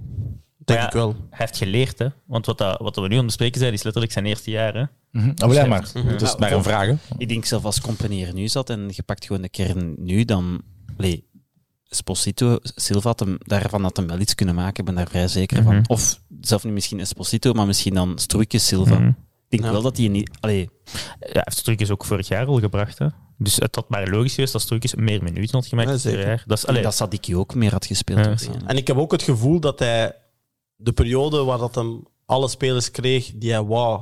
Denk ja, ik wel. Hij heeft geleerd, hè. Want wat, dat, wat we nu aan het bespreken zijn, is letterlijk zijn eerste jaar, hè. Mhm. Oh, ja, maar Mhm. het is Ja, maar een vraag. hè. Ik denk zelf als Company er nu zat en je pakt gewoon de kern nu, dan... Allee, Esposito, Silva had hem, daarvan had hem wel iets kunnen maken, ik ben daar vrij zeker Mhm. van. Of zelf niet misschien Esposito, maar misschien dan Stroeikjes Silva. Ik denk Ja. wel dat hij niet... Allee, Ja, hij heeft Stroekjes ook vorig jaar al gebracht, hè. Dus het had maar logisch geweest dat Stroekjes meer minuten had gemaakt Ja, jaar. Dat is, allee, dat Sadiki ook meer had gespeeld. En ik heb ook het gevoel dat hij de periode waar dat hem alle spelers kreeg die hij wou,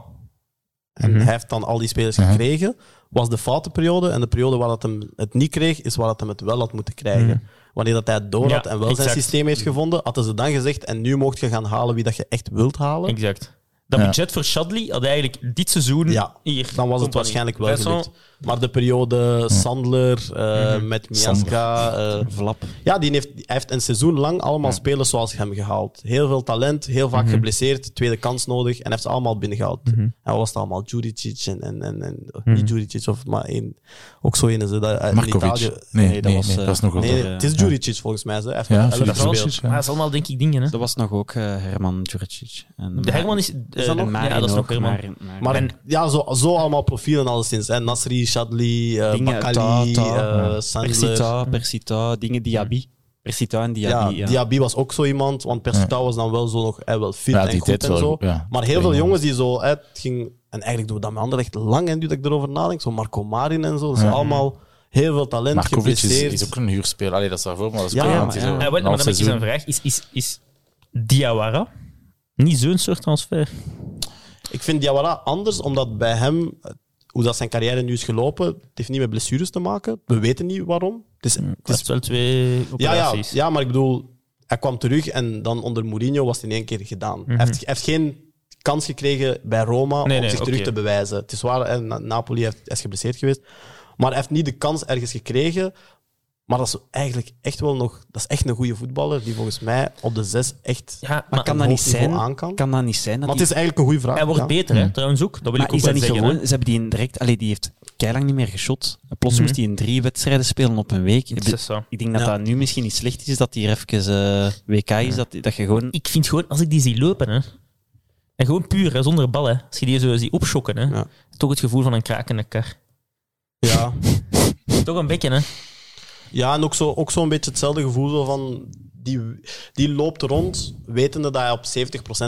en Mhm. hij heeft dan al die spelers Mhm. gekregen, was de foute periode. En de periode waar dat hem het niet kreeg, is waar dat hem het wel had moeten krijgen. Mhm. Wanneer dat hij het door had Ja, en wel zijn systeem heeft gevonden, hadden ze dan gezegd, en nu mocht je gaan halen wie dat je echt wilt halen. exact. Dat Ja. budget voor Shadley had eigenlijk dit seizoen Ja, hier. Dan was het waarschijnlijk wel gelukt. Maar de periode Sandler eh, Mhm. met Miaska... eh, Vlap. Ja, die heeft, hij heeft een seizoen lang allemaal spelers zoals hem gehaald. Heel veel talent, heel vaak Mhm. geblesseerd, tweede kans nodig en heeft ze allemaal binnengehaald. Mhm. En wat was het allemaal? Juricic en, en, en, en Mhm. niet Juricic, of maar één, ook zo Markovic. Italië. Nee, nee, Nee, dat nee, was, dat eh, was nog wel. Nee, eh, het is Juricic volgens mij. Ze. Heeft Ja. Juricic. Maar dat is allemaal, denk ik, dingen, hè. Dat was nog ook eh, Herman Djuricic. En De Herman is... eh, dat nog? ja, dat is nog ook, Herman. Maar ja, zo, zo allemaal profielen alleszins. Hè. Nasri, Shadley, eh Bakali, eh. Persita, Persita, dingen Diaby. Persita en Diaby. Ja, Ja, Diaby was ook zo iemand, want Persita was dan wel zo nog eh, wel fit Ja, en goed en zo. Maar heel veel jongens die zo, hè, het ging, en eigenlijk doen we dat met Anderlecht lang, en dat ik erover nadenk, zo Marco Marin en zo, dat zijn Ja. allemaal heel veel talent, Markovic is, is ook een huurspeler. Allee, dat is daarvoor, maar dat is Ja, maar ja. Ja, wel, een maar dan heb ik eens een vraag. Is, is, is Diawara niet zo'n soort transfer? Ik vind Diawara anders, omdat bij hem, eh, hoe dat zijn carrière nu is gelopen, het heeft niet met blessures te maken. We weten niet waarom. Het is, het Het is wel twee Ja, ja, operaties. ja, maar ik bedoel, hij kwam terug en dan onder Mourinho was het in één keer gedaan. Mhm. hij, heeft, hij heeft geen kans gekregen bij Roma Nee, om nee, zich terug te bewijzen. Het is waar, Napoli heeft, is geblesseerd geweest, maar hij heeft niet de kans ergens gekregen. Maar dat is eigenlijk echt wel nog... Dat is echt een goede voetballer die volgens mij op de zes echt Ja, Maar maar kan dat niet zijn? aan kan. Kan dat niet zijn? Dat Maar het is eigenlijk een goede vraag. hij wordt ja. beter, hè, trouwens ook. Dat wil maar ik ook is dat niet zeggen. gewoon... hè. Ze hebben die direct... Allee, die heeft keilang niet meer geschot. En Plots Mhm. moest hij in drie wedstrijden spelen op een week. Is zo. Ik denk dat Ja. dat nu misschien niet slecht is, dat hij er even eh, WK is, dat, dat je gewoon... Ik vind gewoon, als ik die zie lopen, hè, en gewoon puur, hè, zonder bal, hè, als je die zo ziet opschokken, hè, Ja. toch het gevoel van een krakende kar. Ja. Toch een beetje, hè. Ja, en ook zo'n ook zo een beetje hetzelfde gevoel zo van... Die, die loopt rond, wetende dat hij op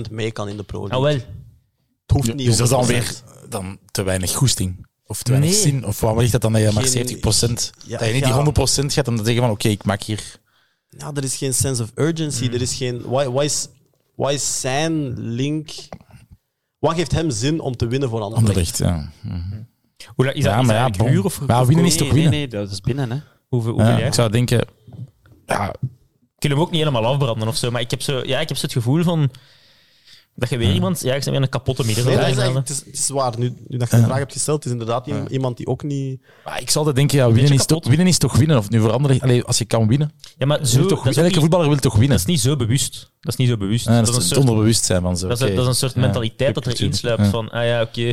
70% mee kan in de Pro League. Nou wel. Het hoeft Ja, niet dus dat is dan 100%. weer dan te weinig goesting. Of te weinig Nee. zin. Of waarom ligt dat dan dat je maar Geen- 70%... Ja, dat je niet ja. die 100% gaat om te zeggen van oké, ik maak hier... Ja, er is geen sense of urgency. Mm. Er is geen... Why, why, is, why is zijn link... Wat geeft hem zin om te winnen voor Anderlecht? Anderlicht, ja. Hoe, la- is dat, Ja, is maar dat ja, eigenlijk een bon. uur of, Maar winnen is nee, toch winnen? Nee, nee, dat is binnen, hè. Hoeveel, hoeveel Ja, jaar? ik zou denken, ja, kunnen hem ook niet helemaal afbranden of zo. Maar ik heb zo, ja, ik heb zo het gevoel van dat je weer iemand, ja, ik zeg weer een kapotte Nee, dat middenvelder is het, is, het is waar. Nu, nu dat je de vraag hebt gesteld, het is inderdaad iemand die ook niet... maar ik zou altijd denken, ja, winnen, is toch, winnen is toch winnen? Of nu veranderen, allee, als je kan winnen. Ja, maar Wil zo, toch, dat, elke niet, voetballer wil toch winnen? dat is niet zo bewust. Dat is niet zo bewust. Ja, dat, dat is het soort, onderbewustzijn van zo. dat, is, een- oké. dat is een soort Ja. mentaliteit dat erin sluipt Ja. van, ah ja, oké,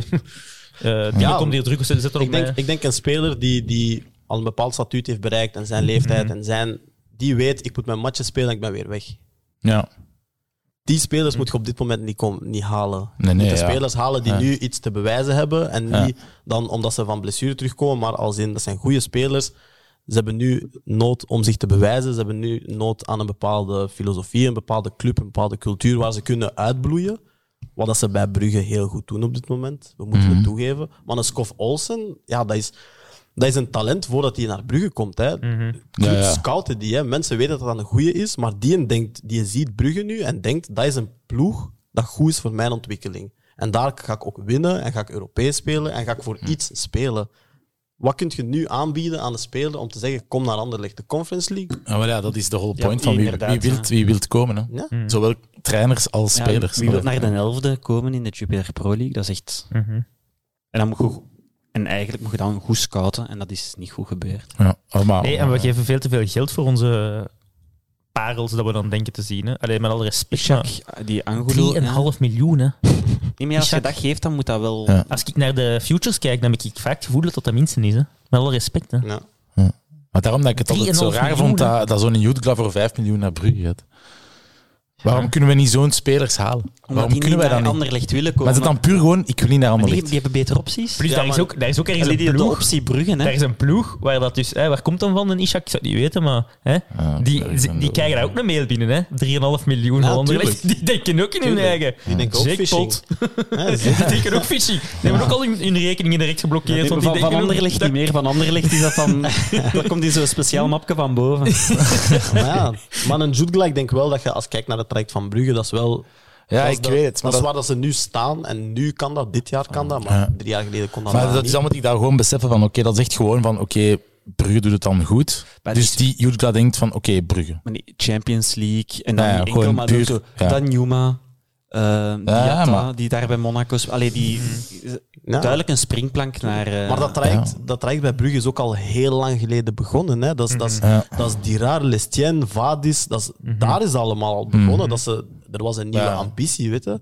eh die Ja. komt hier druk, er ook Ik denk, ik denk een speler die, die al een bepaald statuut heeft bereikt en zijn leeftijd en zijn... Die weet, ik moet mijn matchen spelen en ik ben weer weg. Ja. Die spelers moet je op dit moment niet, kom, niet halen. Nee, je nee, moet de ja. spelers halen die Ja. nu iets te bewijzen hebben. En Ja. niet dan omdat ze van blessure terugkomen, maar als in, dat zijn goede spelers. Ze hebben nu nood om zich te bewijzen. Ze hebben nu nood aan een bepaalde filosofie, een bepaalde club, een bepaalde cultuur waar ze kunnen uitbloeien. Wat dat ze bij Brugge heel goed doen op dit moment. We moeten Mhm. het toegeven. Maar een Skof Olsen, ja, dat is, dat is een talent voordat hij naar Brugge komt. Hè. Mhm. Clubs Ja, ja. scouten die. Hè. Mensen weten dat dat een goede is, maar die, denkt, die ziet Brugge nu en denkt dat is een ploeg dat goed is voor mijn ontwikkeling. En daar ga ik ook winnen en ga ik Europees spelen en ga ik voor Hm. iets spelen. Wat kun je nu aanbieden aan de speler om te zeggen, kom naar Anderlecht, de Conference League? Ja, maar ja, dat is de whole Ja, point van wie, wie, wilt, wie wilt komen. Hè. Ja. Zowel trainers als Ja, spelers. wie wil naar de elfde komen in de Jupiler Pro League? Dat is echt... Mhm. En, dan moet je, en eigenlijk moet je dan goed scouten en dat is niet goed gebeurd. Ja, maar, Nee, en we geven veel te veel geld voor onze parels dat we dan denken te zien. Hè. Allee, met alle respect. die Angulo... 3,5 miljoen, hè. Nee, maar als je dat geeft, dan moet dat wel... Ja. Als ik naar de futures kijk, dan heb ik vaak het gevoel dat dat de minste is. Hè. Met alle respect. Hè. Ja. Maar daarom dat ik het altijd zo 3,5 raar miljoen, vond dat, dat zo'n Jutgla voor 5 miljoen naar Brugge gaat. Waarom kunnen we niet zo'n spelers halen? Omdat Waarom die kunnen niet wij naar dat niet? Anderlecht willen Maar komen. is het dan puur gewoon, ik wil niet naar Maar die, Anderlecht? die hebben betere opties. Plus, Ja, daar, is maar- ook, daar is ook ergens Allee, die een de ploeg. optie Bruggen, hè. Daar is een ploeg waar dat dus... Hè, waar komt dan van, een Ishak? Ik zou het niet weten, maar... Hè, Ah, die, die, dan- die krijgen daar ook een mail binnen, hè. 3,5 miljoen Ja, van Anderlecht. Die denken ook in hun Tuurlijk. eigen. Die denken ook Jackpot. Ja, Die denken ook phishing. Die hebben ook al hun, hun rekeningen direct geblokkeerd. Want van, die van denken ook Anderlecht niet meer. Van Anderlecht is dat van... dan komt die zo'n speciaal mapje van boven. Maar ja, maar een Jutgla, ik denk wel dat je als je kijkt naar het traject van Brugge, dat is wel... Ja, dat is ik de- weet het. Maar Dat is dat, waar dat ze nu staan en nu kan dat, dit jaar kan dat, maar Ja. drie jaar geleden kon dat, maar dat niet. is dan moet ik daar gewoon beseffen van, oké, dat is echt gewoon van, oké, Brugge doet het dan goed. Maar dus die- Jutgla denkt van, oké, Brugge. Maar die Champions League en dan Ja, enkel, maar puur- ook zo ja. Dan Numa, maar- die daar bij Monaco... Allee, die... Ja. Duidelijk een springplank naar... eh, Maar dat traject, Ja. dat traject bij Brugge is ook al heel lang geleden begonnen. Hè? Dat, is, dat, is, Ja. dat is Lestien, Vadis. Dat is, Daar is allemaal al begonnen. Dat ze, er was een nieuwe Ja. ambitie, weet je.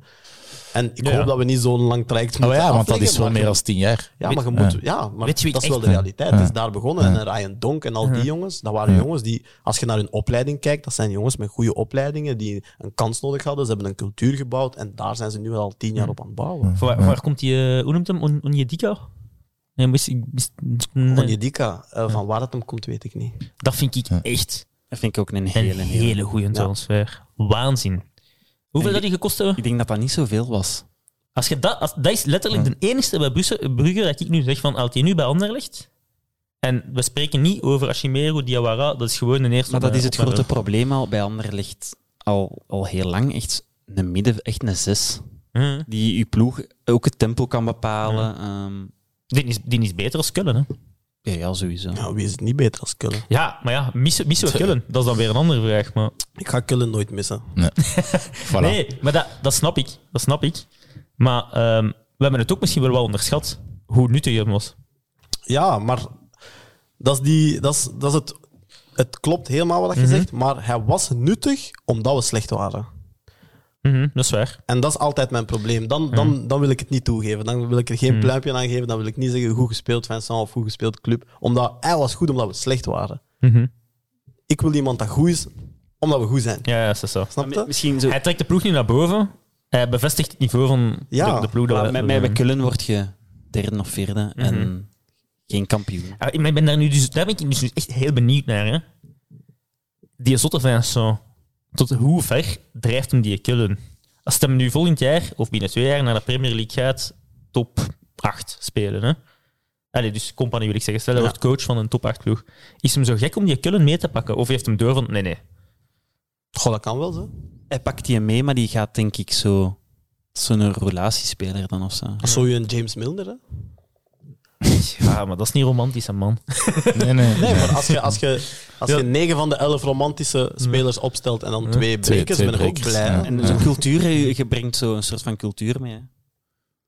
En ik Ja. hoop dat we niet zo'n lang traject Oh moeten ja, want dat is wel meer dan tien jaar. Ja, maar je moet... Ja, maar Weet je wie dat is wel de realiteit. Ja. Het is daar begonnen. En Ryan Donk en al die jongens, dat waren jongens die... Als je naar hun opleiding kijkt, dat zijn jongens met goede opleidingen die een kans nodig hadden. Ze hebben een cultuur gebouwd en daar zijn ze nu al tien jaar op aan het bouwen. Van waar, waar komt die... eh, hoe noemt hem? On- Onjedika? Onyedika, eh, van waar het hem komt, weet ik niet. Dat vind ik echt Dat vind ik ook een een hele... hele goede transfer. Waanzin. Hoeveel dat die gekost hebben? Ik denk dat dat niet zoveel was. Als je dat, als, dat is letterlijk de enige bij Brugge, Brugge dat ik nu zeg van, haalt hij nu bij Anderlecht? En we spreken niet over Ashimeru, Diawara, dat is gewoon een eerste... Maar dat is het grote probleem al bij Anderlecht al, al heel lang. Echt een midden, echt een zes. Hm. Die je ploeg ook het tempo kan bepalen. ehm, Die, is, die is beter als Kullen, hè? Ja, ja, sowieso. Ja, wie is het niet beter als Kullen? Ja, maar ja, missen, missen we Kullen? Dat is dan weer een andere vraag, maar... Ik ga Kullen nooit missen. Voilà. Nee, maar dat, dat snap ik. Dat snap ik. Maar ehm, we hebben het ook misschien wel wel onderschat, hoe nuttig hem was. Ja, maar dat is, die, dat is, dat is het. Het klopt helemaal wat je zegt, maar hij was nuttig omdat we slecht waren. Mhm, dat is waar. En dat is altijd mijn probleem. Dan, dan, dan wil ik het niet toegeven. Dan wil ik er geen pluimpje aan geven. Dan wil ik niet zeggen goed gespeeld Vincent of goed gespeeld club. Omdat hij was goed omdat we slecht waren. Mhm. Ik wil iemand dat goed is omdat we goed zijn. Ja, ja, dat is zo. Snap Maar je? mi- Misschien zo. Hij trekt de ploeg nu naar boven. Hij bevestigt het niveau van Ja, de, de ploeg. dat met mij bij Kullen word je derde of vierde en geen kampioen. Ah, ik ben daar nu dus, daar ben ik dus echt heel benieuwd naar. Hè. Die zotte Vincent, tot hoe ver drijft hem die Kullen? Als het hem nu volgend jaar, of binnen twee jaar, naar de Premier League gaat, top 8 spelen. Hè? Allee, dus compagnie wil ik zeggen. Stel, hij Ja. wordt coach van een top 8 ploeg. Is hem zo gek om die Kullen mee te pakken? Of heeft hem door van, nee, nee. Goh, dat kan wel zo. Hij pakt die mee, maar die gaat denk ik zo... Zo'n relatiespeler dan of zo. Zo je een James Milner, hè? Ja, maar dat is niet romantisch, hè, man. Nee, nee. Nee, maar als je, als je, als Ja. je 9 van de 11 romantische spelers opstelt en dan twee Twee- brekers, twee ben ik ook brekers, blij. ja. En zo'n cultuur, je, je brengt zo een soort van cultuur mee. hè.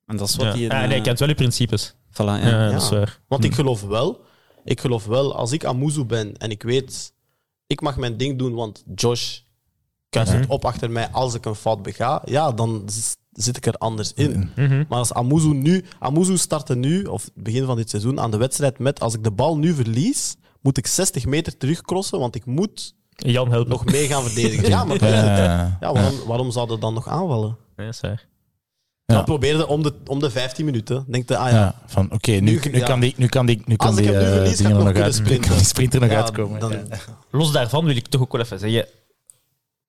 En dat is wat Ja. die... Ah, nee, je kent wel je principes. Voilà, ja. Ja, dat is waar. Want ik geloof wel, ik geloof wel, als ik Amuzu ben en ik weet, ik mag mijn ding doen, want Josh kuist het op achter mij als ik een fout bega, ja, dan z- zit ik er anders in. Mhm. Maar als Amuzu nu, Amuzu startte nu, of begin van dit seizoen, aan de wedstrijd met, als ik de bal nu verlies, moet ik 60 meter terugcrossen, want ik moet Jan helpt nog mee gaan verdedigen. Ja, maar. Ja. Ja, waarom, waarom zouden dan nog aanvallen? Ja. Ja. Dan probeerde om de, om de 15 minuten. Denk je, ah ja, Ja, van oké, nu, Nu- nu, ja. kan die, nu kan die, nu kan Als ik die hem nu eh, verlies, er nog uit, nu kan sprinten. die sprinter nog ja, uitkomen. dan- Ja. Los daarvan wil ik toch ook wel even zeggen.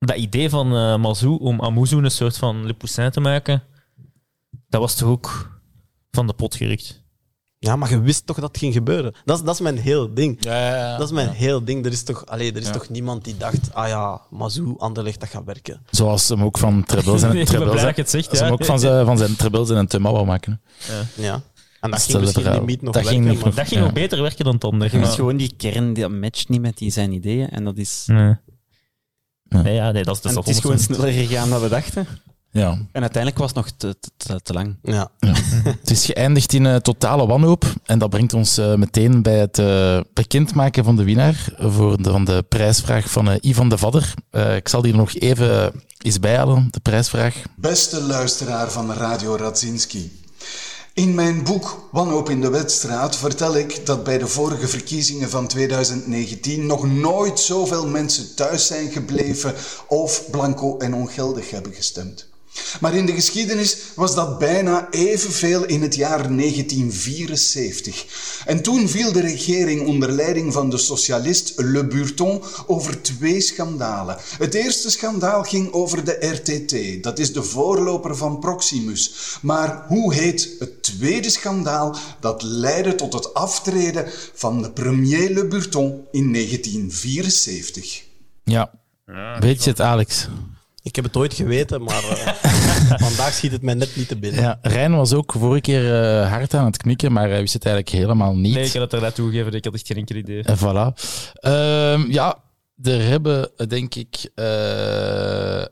Dat idee van eh Mazou om Amuzu een soort van Le Poussin te maken, dat was toch ook van de pot gerukt. Ja, maar je wist toch dat het ging gebeuren. Dat is, dat is mijn heel ding. Ja, ja, ja. Dat is mijn heel ding. Er is toch, allee, er is Ja. toch niemand die dacht, ah ja, Mazou, Anderlecht, dat gaat werken. Zoals hem ook van Trebels en Trebels, het zegt, ja. hem ook van zijn, van zijn Trebels en een wou maken. Ja. En dat Stel ging misschien niet nog Dat werken, ging niet maar- nog- Dat ging ook beter werken dan het andere. Je maar- hebt gewoon die kern, die matcht niet met die zijn ideeën. En dat is... Nee. Ja. Nee, ja, nee, dat is, dat en is het is gewoon 100%. sneller gegaan dan we dachten. Ja. En uiteindelijk was het nog te, te, lang. Ja. Het is geëindigd in eh, totale wanhoop. En dat brengt ons eh, meteen bij het eh, bekendmaken van de winnaar voor de, van de prijsvraag van Ivan de Vadder. Eh, ik zal die nog even eens bijhalen, de prijsvraag. Beste luisteraar van Radio Radzinski. In mijn boek Wanhoop in de Wedstraat vertel ik dat bij de vorige verkiezingen van 2019 nog nooit zoveel mensen thuis zijn gebleven of blanco en ongeldig hebben gestemd. Maar in de geschiedenis was dat bijna evenveel in het jaar 1974. En toen viel de regering onder leiding van de socialist Le Burton over twee schandalen. Het eerste schandaal ging over de RTT, dat is de voorloper van Proximus. Maar hoe heet het tweede schandaal dat leidde tot het aftreden van de premier Le Burton in 1974? Ja, weet je het, Alex? Ik heb het ooit geweten, maar eh, vandaag schiet het mij net niet te binnen. Ja, Rijn was ook vorige keer eh, hard aan het knikken, maar hij wist het eigenlijk helemaal niet. Nee, ik had het eruit toegegeven, ik had echt geen enkel idee. En voilà. Ehm, ja, er hebben, eh, denk ik... eh,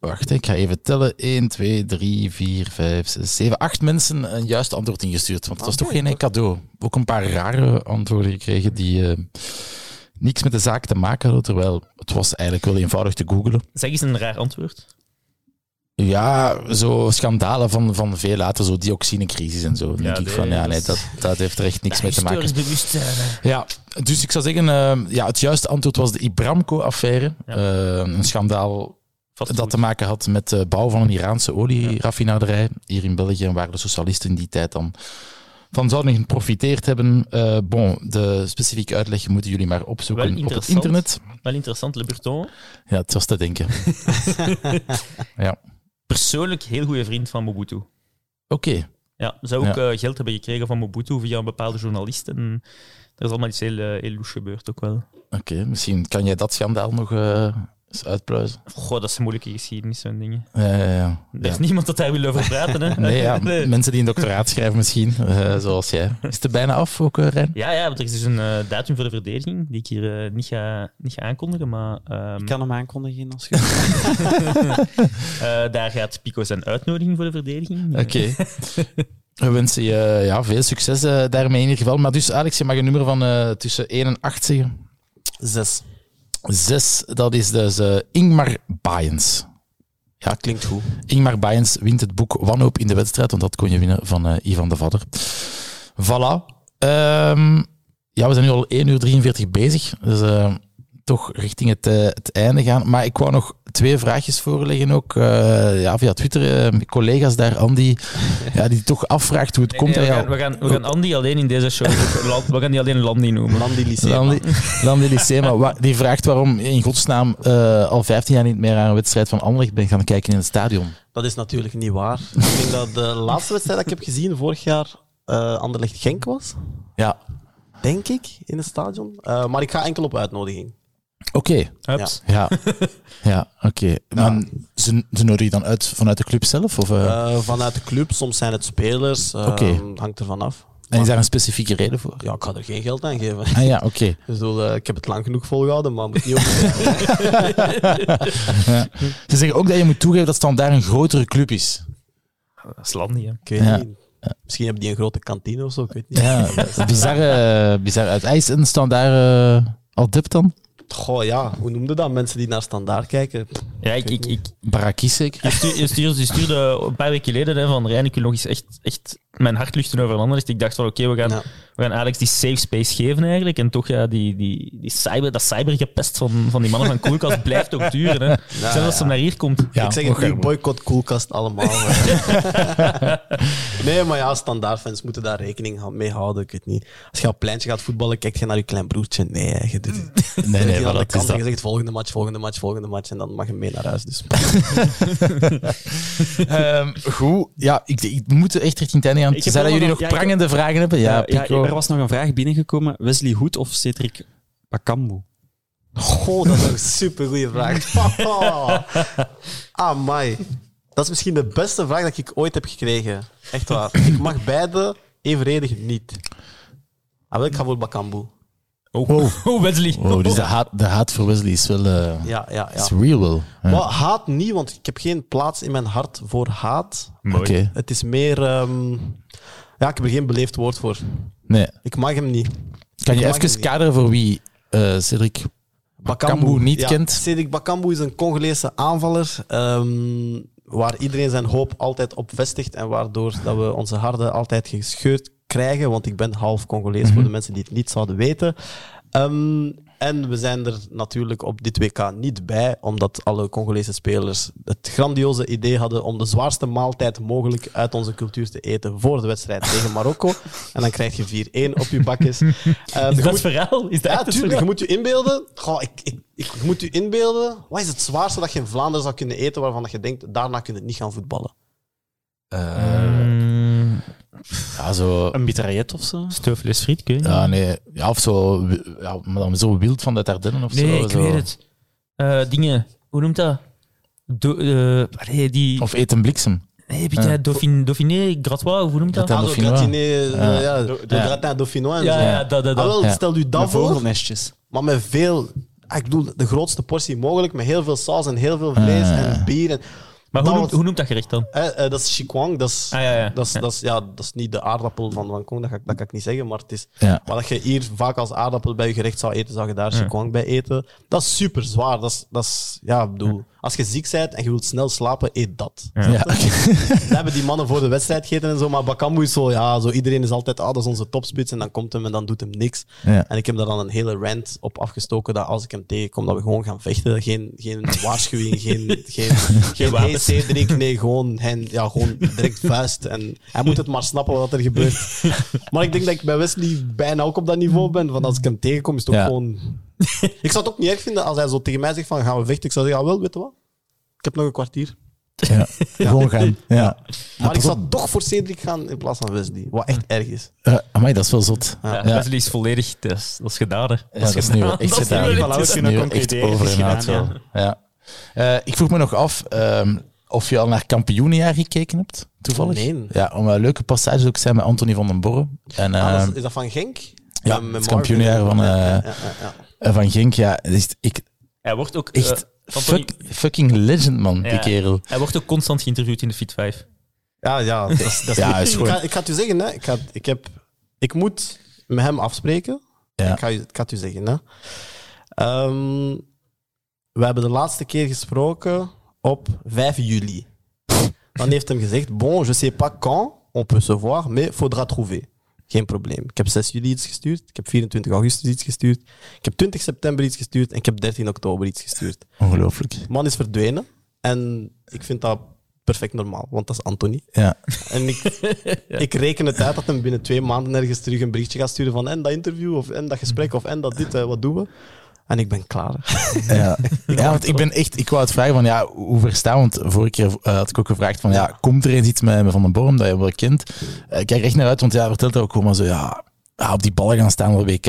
wacht, ik ga even tellen. 1, 2, 3, 4, 5, 6, 7, 8 mensen een juist antwoord ingestuurd. Want het was toch geen cadeau. Ook een paar rare antwoorden gekregen die eh, niks met de zaak te maken hadden. Terwijl het was eigenlijk wel eenvoudig te googlen. Zeg eens een raar antwoord. Ja, zo schandalen van, van veel later, zo dioxinecrisis en zo. Denk ik van, ja, dat nee, dat, dat heeft er echt niks mee te maken. Hè. Ja, dus ik zou zeggen, eh, ja, het juiste antwoord was de Ibramco-affaire. Ja. Eh, een schandaal dat te maken had met de bouw van een Iraanse olieraffinaderij hier in België, waar de socialisten in die tijd dan van zouden geprofiteerd hebben. Eh, bon, de specifieke uitleg moeten jullie maar opzoeken op het internet. Wel interessant, Le Breton. Ja, het was te denken. ja, Persoonlijk heel goede vriend van Mobutu. oké. Ja, zou ook Ja. eh, geld hebben gekregen van Mobutu via een bepaalde journalist. En er is allemaal iets heel, eh, heel gebeurd ook wel. Oké, misschien kan jij dat schandaal nog uitpluizen. Goh, dat is een moeilijke geschiedenis, zo'n dingen. Ja, ja, ja. Er is Ja. niemand dat daar wil over praten, hè? Nee, ja, Nee. mensen die een doctoraat schrijven misschien, eh, zoals jij. Is het er bijna af ook, Rijn? Ja, ja, want er is dus een eh, datum voor de verdediging die ik hier niet, ga, niet ga aankondigen, maar ehm, Ik kan hem aankondigen als je... eh, daar gaat Pico zijn uitnodiging voor de verdediging. Oké. We wensen je ja, veel succes daarmee in ieder geval. Maar dus, Alex, je mag een nummer van eh, tussen 1 en 8 zeggen. Zes. 6, dat is dus eh, Ingmar Baaiens. Ja, Klinkt goed. Ingmar Baaiens wint het boek Wanhoop in de wedstrijd, want dat kon je winnen van eh, Ivan de Vadder. Voilà. Ehm, ja, we zijn nu al 1 uur 43 bezig. Dus eh, toch richting het, eh, het einde gaan. Maar ik wou nog twee vraagjes voorleggen ook. eh, ja, via Twitter. eh, mijn collega's daar, Andy, ja, die toch afvraagt hoe het Nee, komt. nee, we, dat gaan, we, gaan, we gaan Andy alleen in deze show. we gaan die alleen Landy noemen. Landy Lycée. Landy, Landy Lycema, wa- die vraagt waarom je in godsnaam eh, al 15 jaar niet meer aan een wedstrijd van Anderlecht bent gaan kijken in het stadion. Dat is natuurlijk niet waar. Ik denk dat de laatste wedstrijd dat ik heb gezien vorig jaar eh Anderlecht Genk was. Ja, Denk ik, in het stadion. Eh, maar ik ga enkel op uitnodiging. Oké. Ja, ja oké. Maar Ze, ze nodigen je dan uit vanuit de club zelf? Of, eh? Eh, vanuit de club, soms zijn het spelers. eh, Oké. Hangt ervan af. En is daar een specifieke reden voor? Ja, ik ga er geen geld aan geven. Ah ja, oké. Eh, ik heb het lang genoeg volgehouden, maar moet niet op. Ja. Ze zeggen ook dat je moet toegeven dat Standaard een grotere club is. Dat is landy, hè. Ik weet Ja. niet. Misschien hebben die een grote kantine of zo, ik weet niet. Ja, bizarre, bizarre uit. Hij is een Standaard eh, al dip dan? Goh, ja, hoe noemde dat? Mensen die naar standaard kijken. Ja, ik, ik, ik, Barakis zeker? je, stuurde, je, stuurde, je stuurde een paar weken geleden hè, van Rijn, ik wil nog eens echt, echt mijn hart luchten over een ander. Dus ik dacht van oké, we, gaan, Ja. we gaan Alex die safe space geven eigenlijk. En toch, ja, die, die, die cyber, dat cybergepest van, van die mannen van Koelkast blijft ook duren. Hè. Zelfs als ze naar hier komt. Ja, ik zeg het nu, boycott koelkast allemaal. nee, maar ja, standaardfans moeten daar rekening mee houden. Ik weet niet. Als je op het pleintje gaat voetballen, kijk je naar je klein broertje. Nee, hè, je doet het. Nee, nee, dat is kant dat. je zegt volgende match, volgende match, volgende match. En dan mag je mee naar huis. Dus. Ehm, goed, ja, ik, ik moet echt richting het einde dat wel jullie nog- ja, prangende vragen hebben. Ja, Ja, er was nog een vraag binnengekomen. Wesley Hoed of Cedric Bakambu? Goh, dat is een super goede vraag. ah, mai. Dat is misschien de beste vraag dat ik ooit heb gekregen. Echt waar. Ik mag beide evenredig niet. Ah, wel, ik ga voor Bakambu. Oh, oh Wesley. Wow, dus de haat, de haat voor Wesley is wel eh, Ja, ja, is ja. real wel. Ja. Maar haat niet, want ik heb geen plaats in mijn hart voor haat. Oké, Het is meer... ehm, ja, ik heb er geen beleefd woord voor. nee. Ik mag hem niet. Kan je even kaderen voor wie eh Cedric Bakambu niet ja, kent? Cedric Bakambu is een Congolese aanvaller ehm, waar iedereen zijn hoop altijd op vestigt en waardoor dat we onze harten altijd gescheurd krijgen, want ik ben half Congolees voor de mensen die het niet zouden weten. Ehm, en we zijn er natuurlijk op dit WK niet bij, omdat alle Congolese spelers het grandioze idee hadden om de zwaarste maaltijd mogelijk uit onze cultuur te eten voor de wedstrijd tegen Marokko. En dan krijg je 4-1 op je bakjes. Ehm, Is dat moet- het verhaal? Is dat ja, tuurlijk. Je verhaal? moet je inbeelden. Goh, ik, ik, ik, je moet je inbeelden. Wat is het zwaarste dat je in Vlaanderen zou kunnen eten waarvan dat je denkt, daarna kun je niet gaan voetballen? Mm, Ja, zo... Een mitraillet of zo? Stoofvlees friet, kun je? Ja, nee. Ja, of zo... Ja, maar dan zo wild van de Ardennen of zo. Nee, ik zo. weet het. Eh, dingen, hoe noemt dat? Do, eh, allee, die... Of eten bliksem. Nee, weet je, Ja. Dauphine, Dauphiné, Gratois, hoe noemt dat? Ah, gratiné, eh, Ja. ja, Do- de ja. gratin dauphinois en Ja, zo. ja, dat, dat, Ah, dat. wel, Ja. stel u dat voor, vogelnestjes. maar met veel... ah, Ik bedoel, de grootste portie mogelijk, met heel veel saus en heel veel vlees Ah. en bier. En, Maar hoe noemt, hoe noemt dat gerecht dan? eh, eh, dat is chikwang, dat is... Ah, ja, ja. Dat is, Ja. dat, is, ja, dat is niet de aardappel van Van Kong, dat, ga ik- dat kan ik niet zeggen, maar het is... Ja. Maar dat je hier vaak als aardappel bij je gerecht zou eten, zou je daar chikwang bij eten. Dat is super zwaar. Dat is, dat is, ja, ik bedoel, als je ziek bent en je wilt snel slapen, eet dat. Ja. Dat hebben die mannen voor de wedstrijd gegeten en zo, maar Bakambu is zo, ja, zo iedereen is altijd, ah, dat is onze topspits en dan komt hem en dan doet hem niks. Ja. En ik heb daar dan een hele rant op afgestoken dat als ik hem tegenkom, dat we gewoon gaan vechten. Geen, geen waarschuwing, geen, geen, geen wapens. Cedric, nee, gewoon, hen, ja, gewoon direct vuist. En hij moet het maar snappen wat er gebeurt. Maar ik denk dat ik bij Wesley bijna ook op dat niveau ben. Van als ik hem tegenkom, is het ook Ja. gewoon... Ik zou het ook niet erg vinden als hij zo tegen mij zegt van gaan we vechten. Ik zou zeggen, ja wel, weet je wat? Ik heb nog een kwartier. Ja. Gewoon gaan. Ja. Maar ik zou toch voor Cedric gaan in plaats van Wesley. Wat echt erg is. Uh, amai, dat is wel zot. Ja, Ja. Wesley is volledig... Dat is, dat is gedaan, hè. Ja, dat is nu wel echt Dat is gedaan. Dat is nu echt over is inderdaad wel. Ja. Eh, ik vroeg me nog af ehm, of je al naar kampioenenjaar gekeken hebt, toevallig. Nee. Ja, om een leuke passages ook zijn met Anthony van den Borre. En, Ah, dat ehm, is, is dat van Genk? ja, Met- het Marvin. kampioenjaar van, eh, van Genk, ja. is- ik, Hij wordt ook... echt eh, Anthony- fuck- fucking legend, man, die kerel. Hij wordt ook constant geïnterviewd in de Fit 5. Ja, ja, dat is, dat is Ja, is ik, ga, ik ga het u zeggen, hè. Ik, ga, ik, heb, ik moet met hem afspreken. Ja. Ik, ga, u- ik ga het u zeggen. Hè. Ehm, we hebben de laatste keer gesproken op 5 juli. Dan heeft hem gezegd: Bon, je sais pas quand on peut se voir, mais faudra trouver. Geen probleem. Ik heb 6 juli iets gestuurd, ik heb 24 augustus iets gestuurd, ik heb 20 september iets gestuurd en ik heb 13 oktober iets gestuurd. Ongelooflijk. De man is verdwenen en ik vind dat perfect normaal, want dat is Anthony. Ja. En ik, ik reken het uit dat hem binnen twee maanden ergens terug een berichtje gaat sturen van en dat interview, of en dat gesprek, of en dat dit, wat doen we? En ik ben klaar. Ja. ja, want ik ben echt, ik wou het vragen van ja, hoe verstaan? Want vorige keer eh, had ik ook gevraagd van ja, komt er eens iets met, met Van den Borm dat je wel kent? Eh, ik kijk echt naar uit, want ja, vertelt er ook gewoon maar zo ja, op die ballen gaan staan op WK.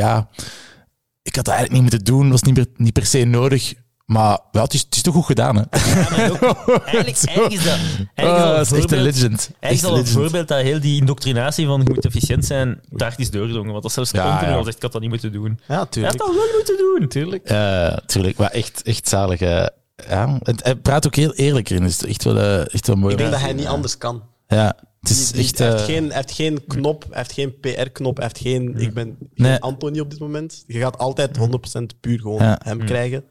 Ik had dat eigenlijk niet moeten doen, was niet, per, niet per se nodig Maar ja, het, is, het is toch goed gedaan, hè? Eigenlijk, eigenlijk is dat, eigenlijk is Ah, dat is echt een voorbeeld- legend. Eigenlijk is Echt dat een voorbeeld dat heel die indoctrinatie van je moet efficiënt zijn, daar is doorgedrongen. Want dat zelfs Ja, Continu ja. al zegt, ik had dat niet moeten doen. Ja, Hij tuurlijk. had dat wel moeten doen. Tuurlijk. Eh, tuurlijk, maar echt, echt zalig. ja. Het- Hij praat ook heel eerlijk in, dus echt wel, eh, echt wel mooi. Ik denk dat hij niet ja. anders kan. Ja, het is Die- die- echt... hij, heeft eh, geen, hij heeft geen knop, hij heeft geen PR-knop, hij heeft geen... Ik ben geen Nee. Anthony op dit moment. Je gaat altijd 100% puur gewoon Ja. hem krijgen.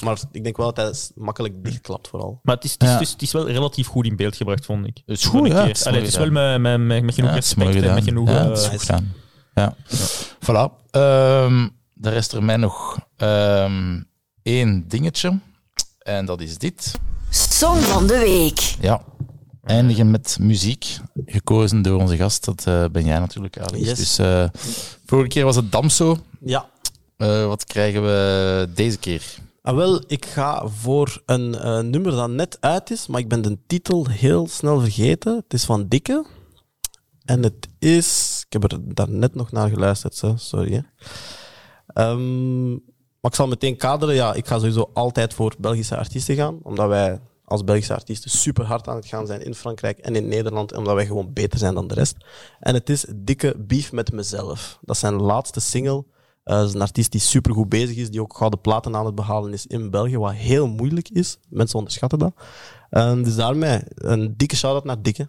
Maar ik denk wel dat hij makkelijk dichtklapt vooral. Maar het is, het, is, Ja. dus- het is wel relatief goed in beeld gebracht, vond ik. Het is goed, een ja, keer. het is Allee, mooi het is wel met, met, met, met genoeg ja, het is mooi respect en gedaan. met genoeg... ja, eh, het is goed gedaan. Ja. Voilà. Ehm de rest er mij nog ehm, één dingetje. En dat is dit. Song van de week. Ja. Eindigen met muziek. Gekozen door onze gast. Dat eh, ben jij natuurlijk, Alex. Yes. Dus eh, vorige keer was het Damso. Ja. Eh, wat krijgen we deze keer? Ah, wel, ik ga voor een eh, nummer dat net uit is, maar ik ben de titel heel snel vergeten. Het is van Dikke. En het is... Ik heb er daarnet nog naar geluisterd, zo. sorry. Ehm, maar ik zal meteen kaderen. Ja, ik ga sowieso altijd voor Belgische artiesten gaan, omdat wij als Belgische artiesten super hard aan het gaan zijn in Frankrijk en in Nederland, omdat wij gewoon beter zijn dan de rest. En het is Dikke Beef met mezelf. Dat is zijn laatste single. Dat is een artiest die super goed bezig is, die ook gouden platen aan het behalen is in België, wat heel moeilijk is. Mensen onderschatten dat. En dus daarmee een dikke shout-out naar Dikke.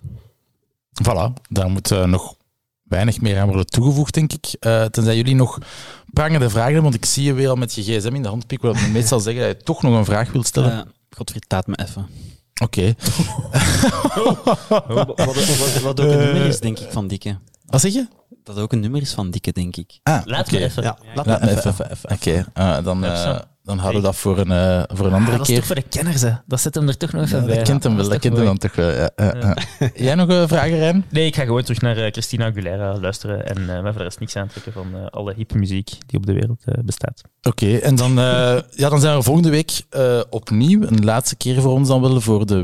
Voilà, daar moet eh, nog weinig meer aan worden toegevoegd, denk ik. Eh, tenzij jullie nog prangende vragen hebben, want ik zie je weer al met je gsm in de hand pikken, wat meestal zeggen dat je toch nog een vraag wilt stellen. Uh, Godfried, laat me even. Oké. wat, wat, wat ook een nummer is, denk ik, van Dikke. Wat zeg je? Dat ook een nummer is van Dikke, denk ik. Ah, Laat me even. Ja, laat Laat me even, even. even, even. Oké, eh, dan, eh, dan houden we dat voor een, eh, voor een andere Ah, dat is keer. toch voor de kenners, hè. Dat zet hem er toch nog even Ja, bij. dat kent hem wel, dat kent hem dan toch wel. Jij nog een vraag, Rijn? Nee, ik ga gewoon terug naar Christina Aguilera luisteren en eh mij voor de rest niks aantrekken van eh, alle hippe muziek die op de wereld eh, bestaat. Oké, en dan, eh, ja, dan zijn we volgende week eh, opnieuw, een laatste keer voor ons dan wel, voor de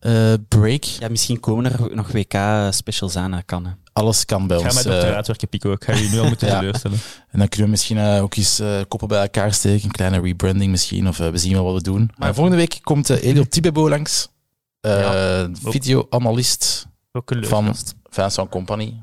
WK-break. Ja, misschien komen er nog WK-specials aan, dat kan. hè. Alles kan bij Ik ga ons. met dokter eh, uitwerken, Pico. Ik ga je nu al moeten Ja. teleurstellen. En dan kunnen we misschien eh, ook eens eh, koppen bij elkaar steken. Een kleine rebranding misschien. Of eh, we zien wel wat we doen. Maar volgende week komt uh, Elio Tibebo langs. Uh, Ja. Videoanalist leuke van. Vincent Company.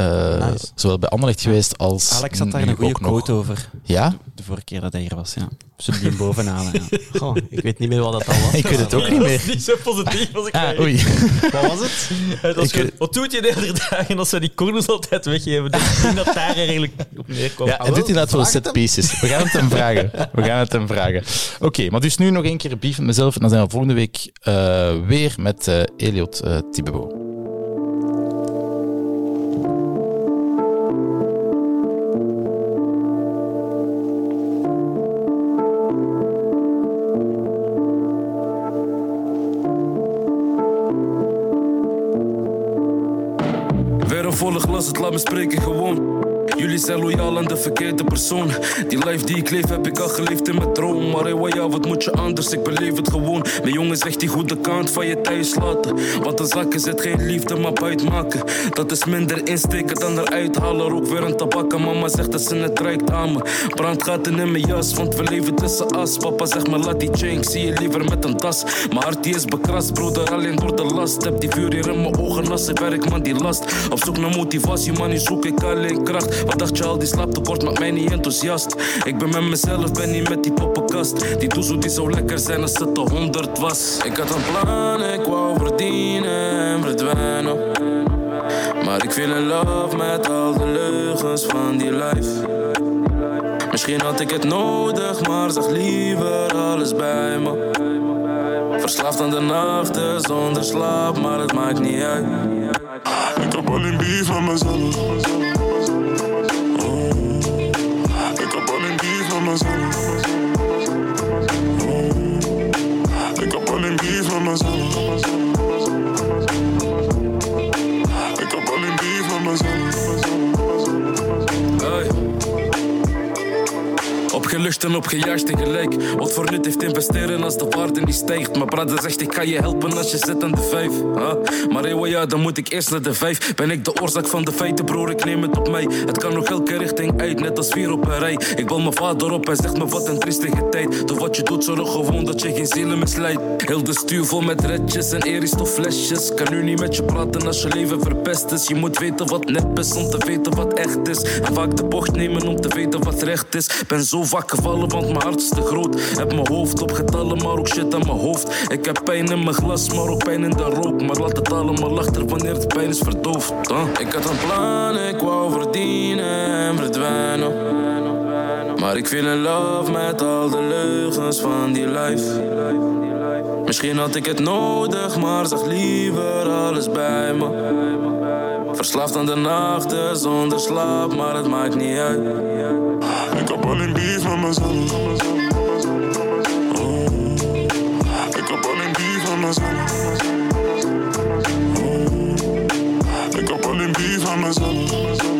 Uh, Nice. Zowel bij Anderlecht geweest als Alex had daar een goede nog. quote over. Ja? De vorige keer dat hij hier was, ja. Hem bovenhalen? Ja. Goh, ik weet niet meer wat dat al was. Ik weet het ook niet Dat meer. is niet zo positief als ik Ah, oei. Wat was het? Dat is Ik- gewoon, wat doet je de hele dagen als we die corners altijd weggeven? Dus ik denk dat daar eigenlijk op neerkomt. Ja, en dit inderdaad wel set pieces. We gaan het hem vragen. We gaan het hem vragen. Oké, maar dus nu nog één keer beef met mezelf. En dan zijn we volgende week uh, weer met uh, Eliot uh, Tibebo. Laat me spreken gewoon. Jullie zijn loyaal aan de verkeerde persoon. Die life die ik leef heb ik al geleefd in mijn droom. Maar hey, ja, wat moet je anders? Ik beleef het gewoon. Mijn jongen zegt die goede kant van je thuis laten. Want een zak is het geen liefde, maar buit maken. Dat is minder insteken dan eruit halen. Ook weer een tabakken, mama zegt dat ze het reikt aan me. Brandgaten in mijn jas, want we leven tussen as. Papa zegt me laat die chain, ik zie je liever met een tas. Mijn hart is bekrast, broeder, alleen door de last. Heb die vuur hier in mijn ogen als ik werk, man die last. Op zoek naar motivatie, man, nu zoek ik alleen kracht. Wat dacht je al, die slaaptekort maakt mij niet enthousiast. Ik ben met mezelf, ben niet met die poppenkast. Die toezoek die zo lekker zijn als het de honderd was. Ik had een plan, ik wou verdienen en verdwijnen. Maar ik viel in love met al de leugens van die life. Misschien had ik het nodig, maar zag liever alles bij me. Verslaafd aan de nachten zonder slaap, maar het maakt niet uit. Ik heb alleen beef met mezelf. Beef met Vluchten op gejuist tegelijk. Wat voor nut heeft investeren als de waarde niet stijgt? Mijn brother zegt ik kan je helpen als je zit aan de vijf. Huh? Maar eeuwen ja, dan moet ik eerst naar de vijf. Ben ik de oorzaak van de feiten, broer, ik neem het op mij. Het kan nog elke richting uit, net als vier op een rij. Ik bel mijn vader op, hij zegt me wat een triestige tijd. Doe wat je doet, zorg gewoon dat je geen zielen misleidt. Heel de stuur vol met redjes en flesjes. Kan nu niet met je praten als je leven verpest is. Je moet weten wat nep is om te weten wat echt is. En vaak de bocht nemen om te weten wat recht is. Ben zo vaak gevallen, want mijn hart is te groot. Heb mijn hoofd op getallen, maar ook shit aan mijn hoofd. Ik heb pijn in mijn glas, maar ook pijn in de rook. Maar laat het allemaal achter wanneer de pijn is verdoofd. Ik had een plan, ik wou verdienen en verdwijnen. Maar ik viel in love met al de leugens van die life. Misschien had ik het nodig, maar zag liever alles bij me. Verslaafd aan de nachten zonder slaap, maar het maakt niet uit. Ik heb alleen bief van mezelf. Oh. Ik heb alleen beef van mezelf. Oh. Ik heb alleen van mijn mezelf.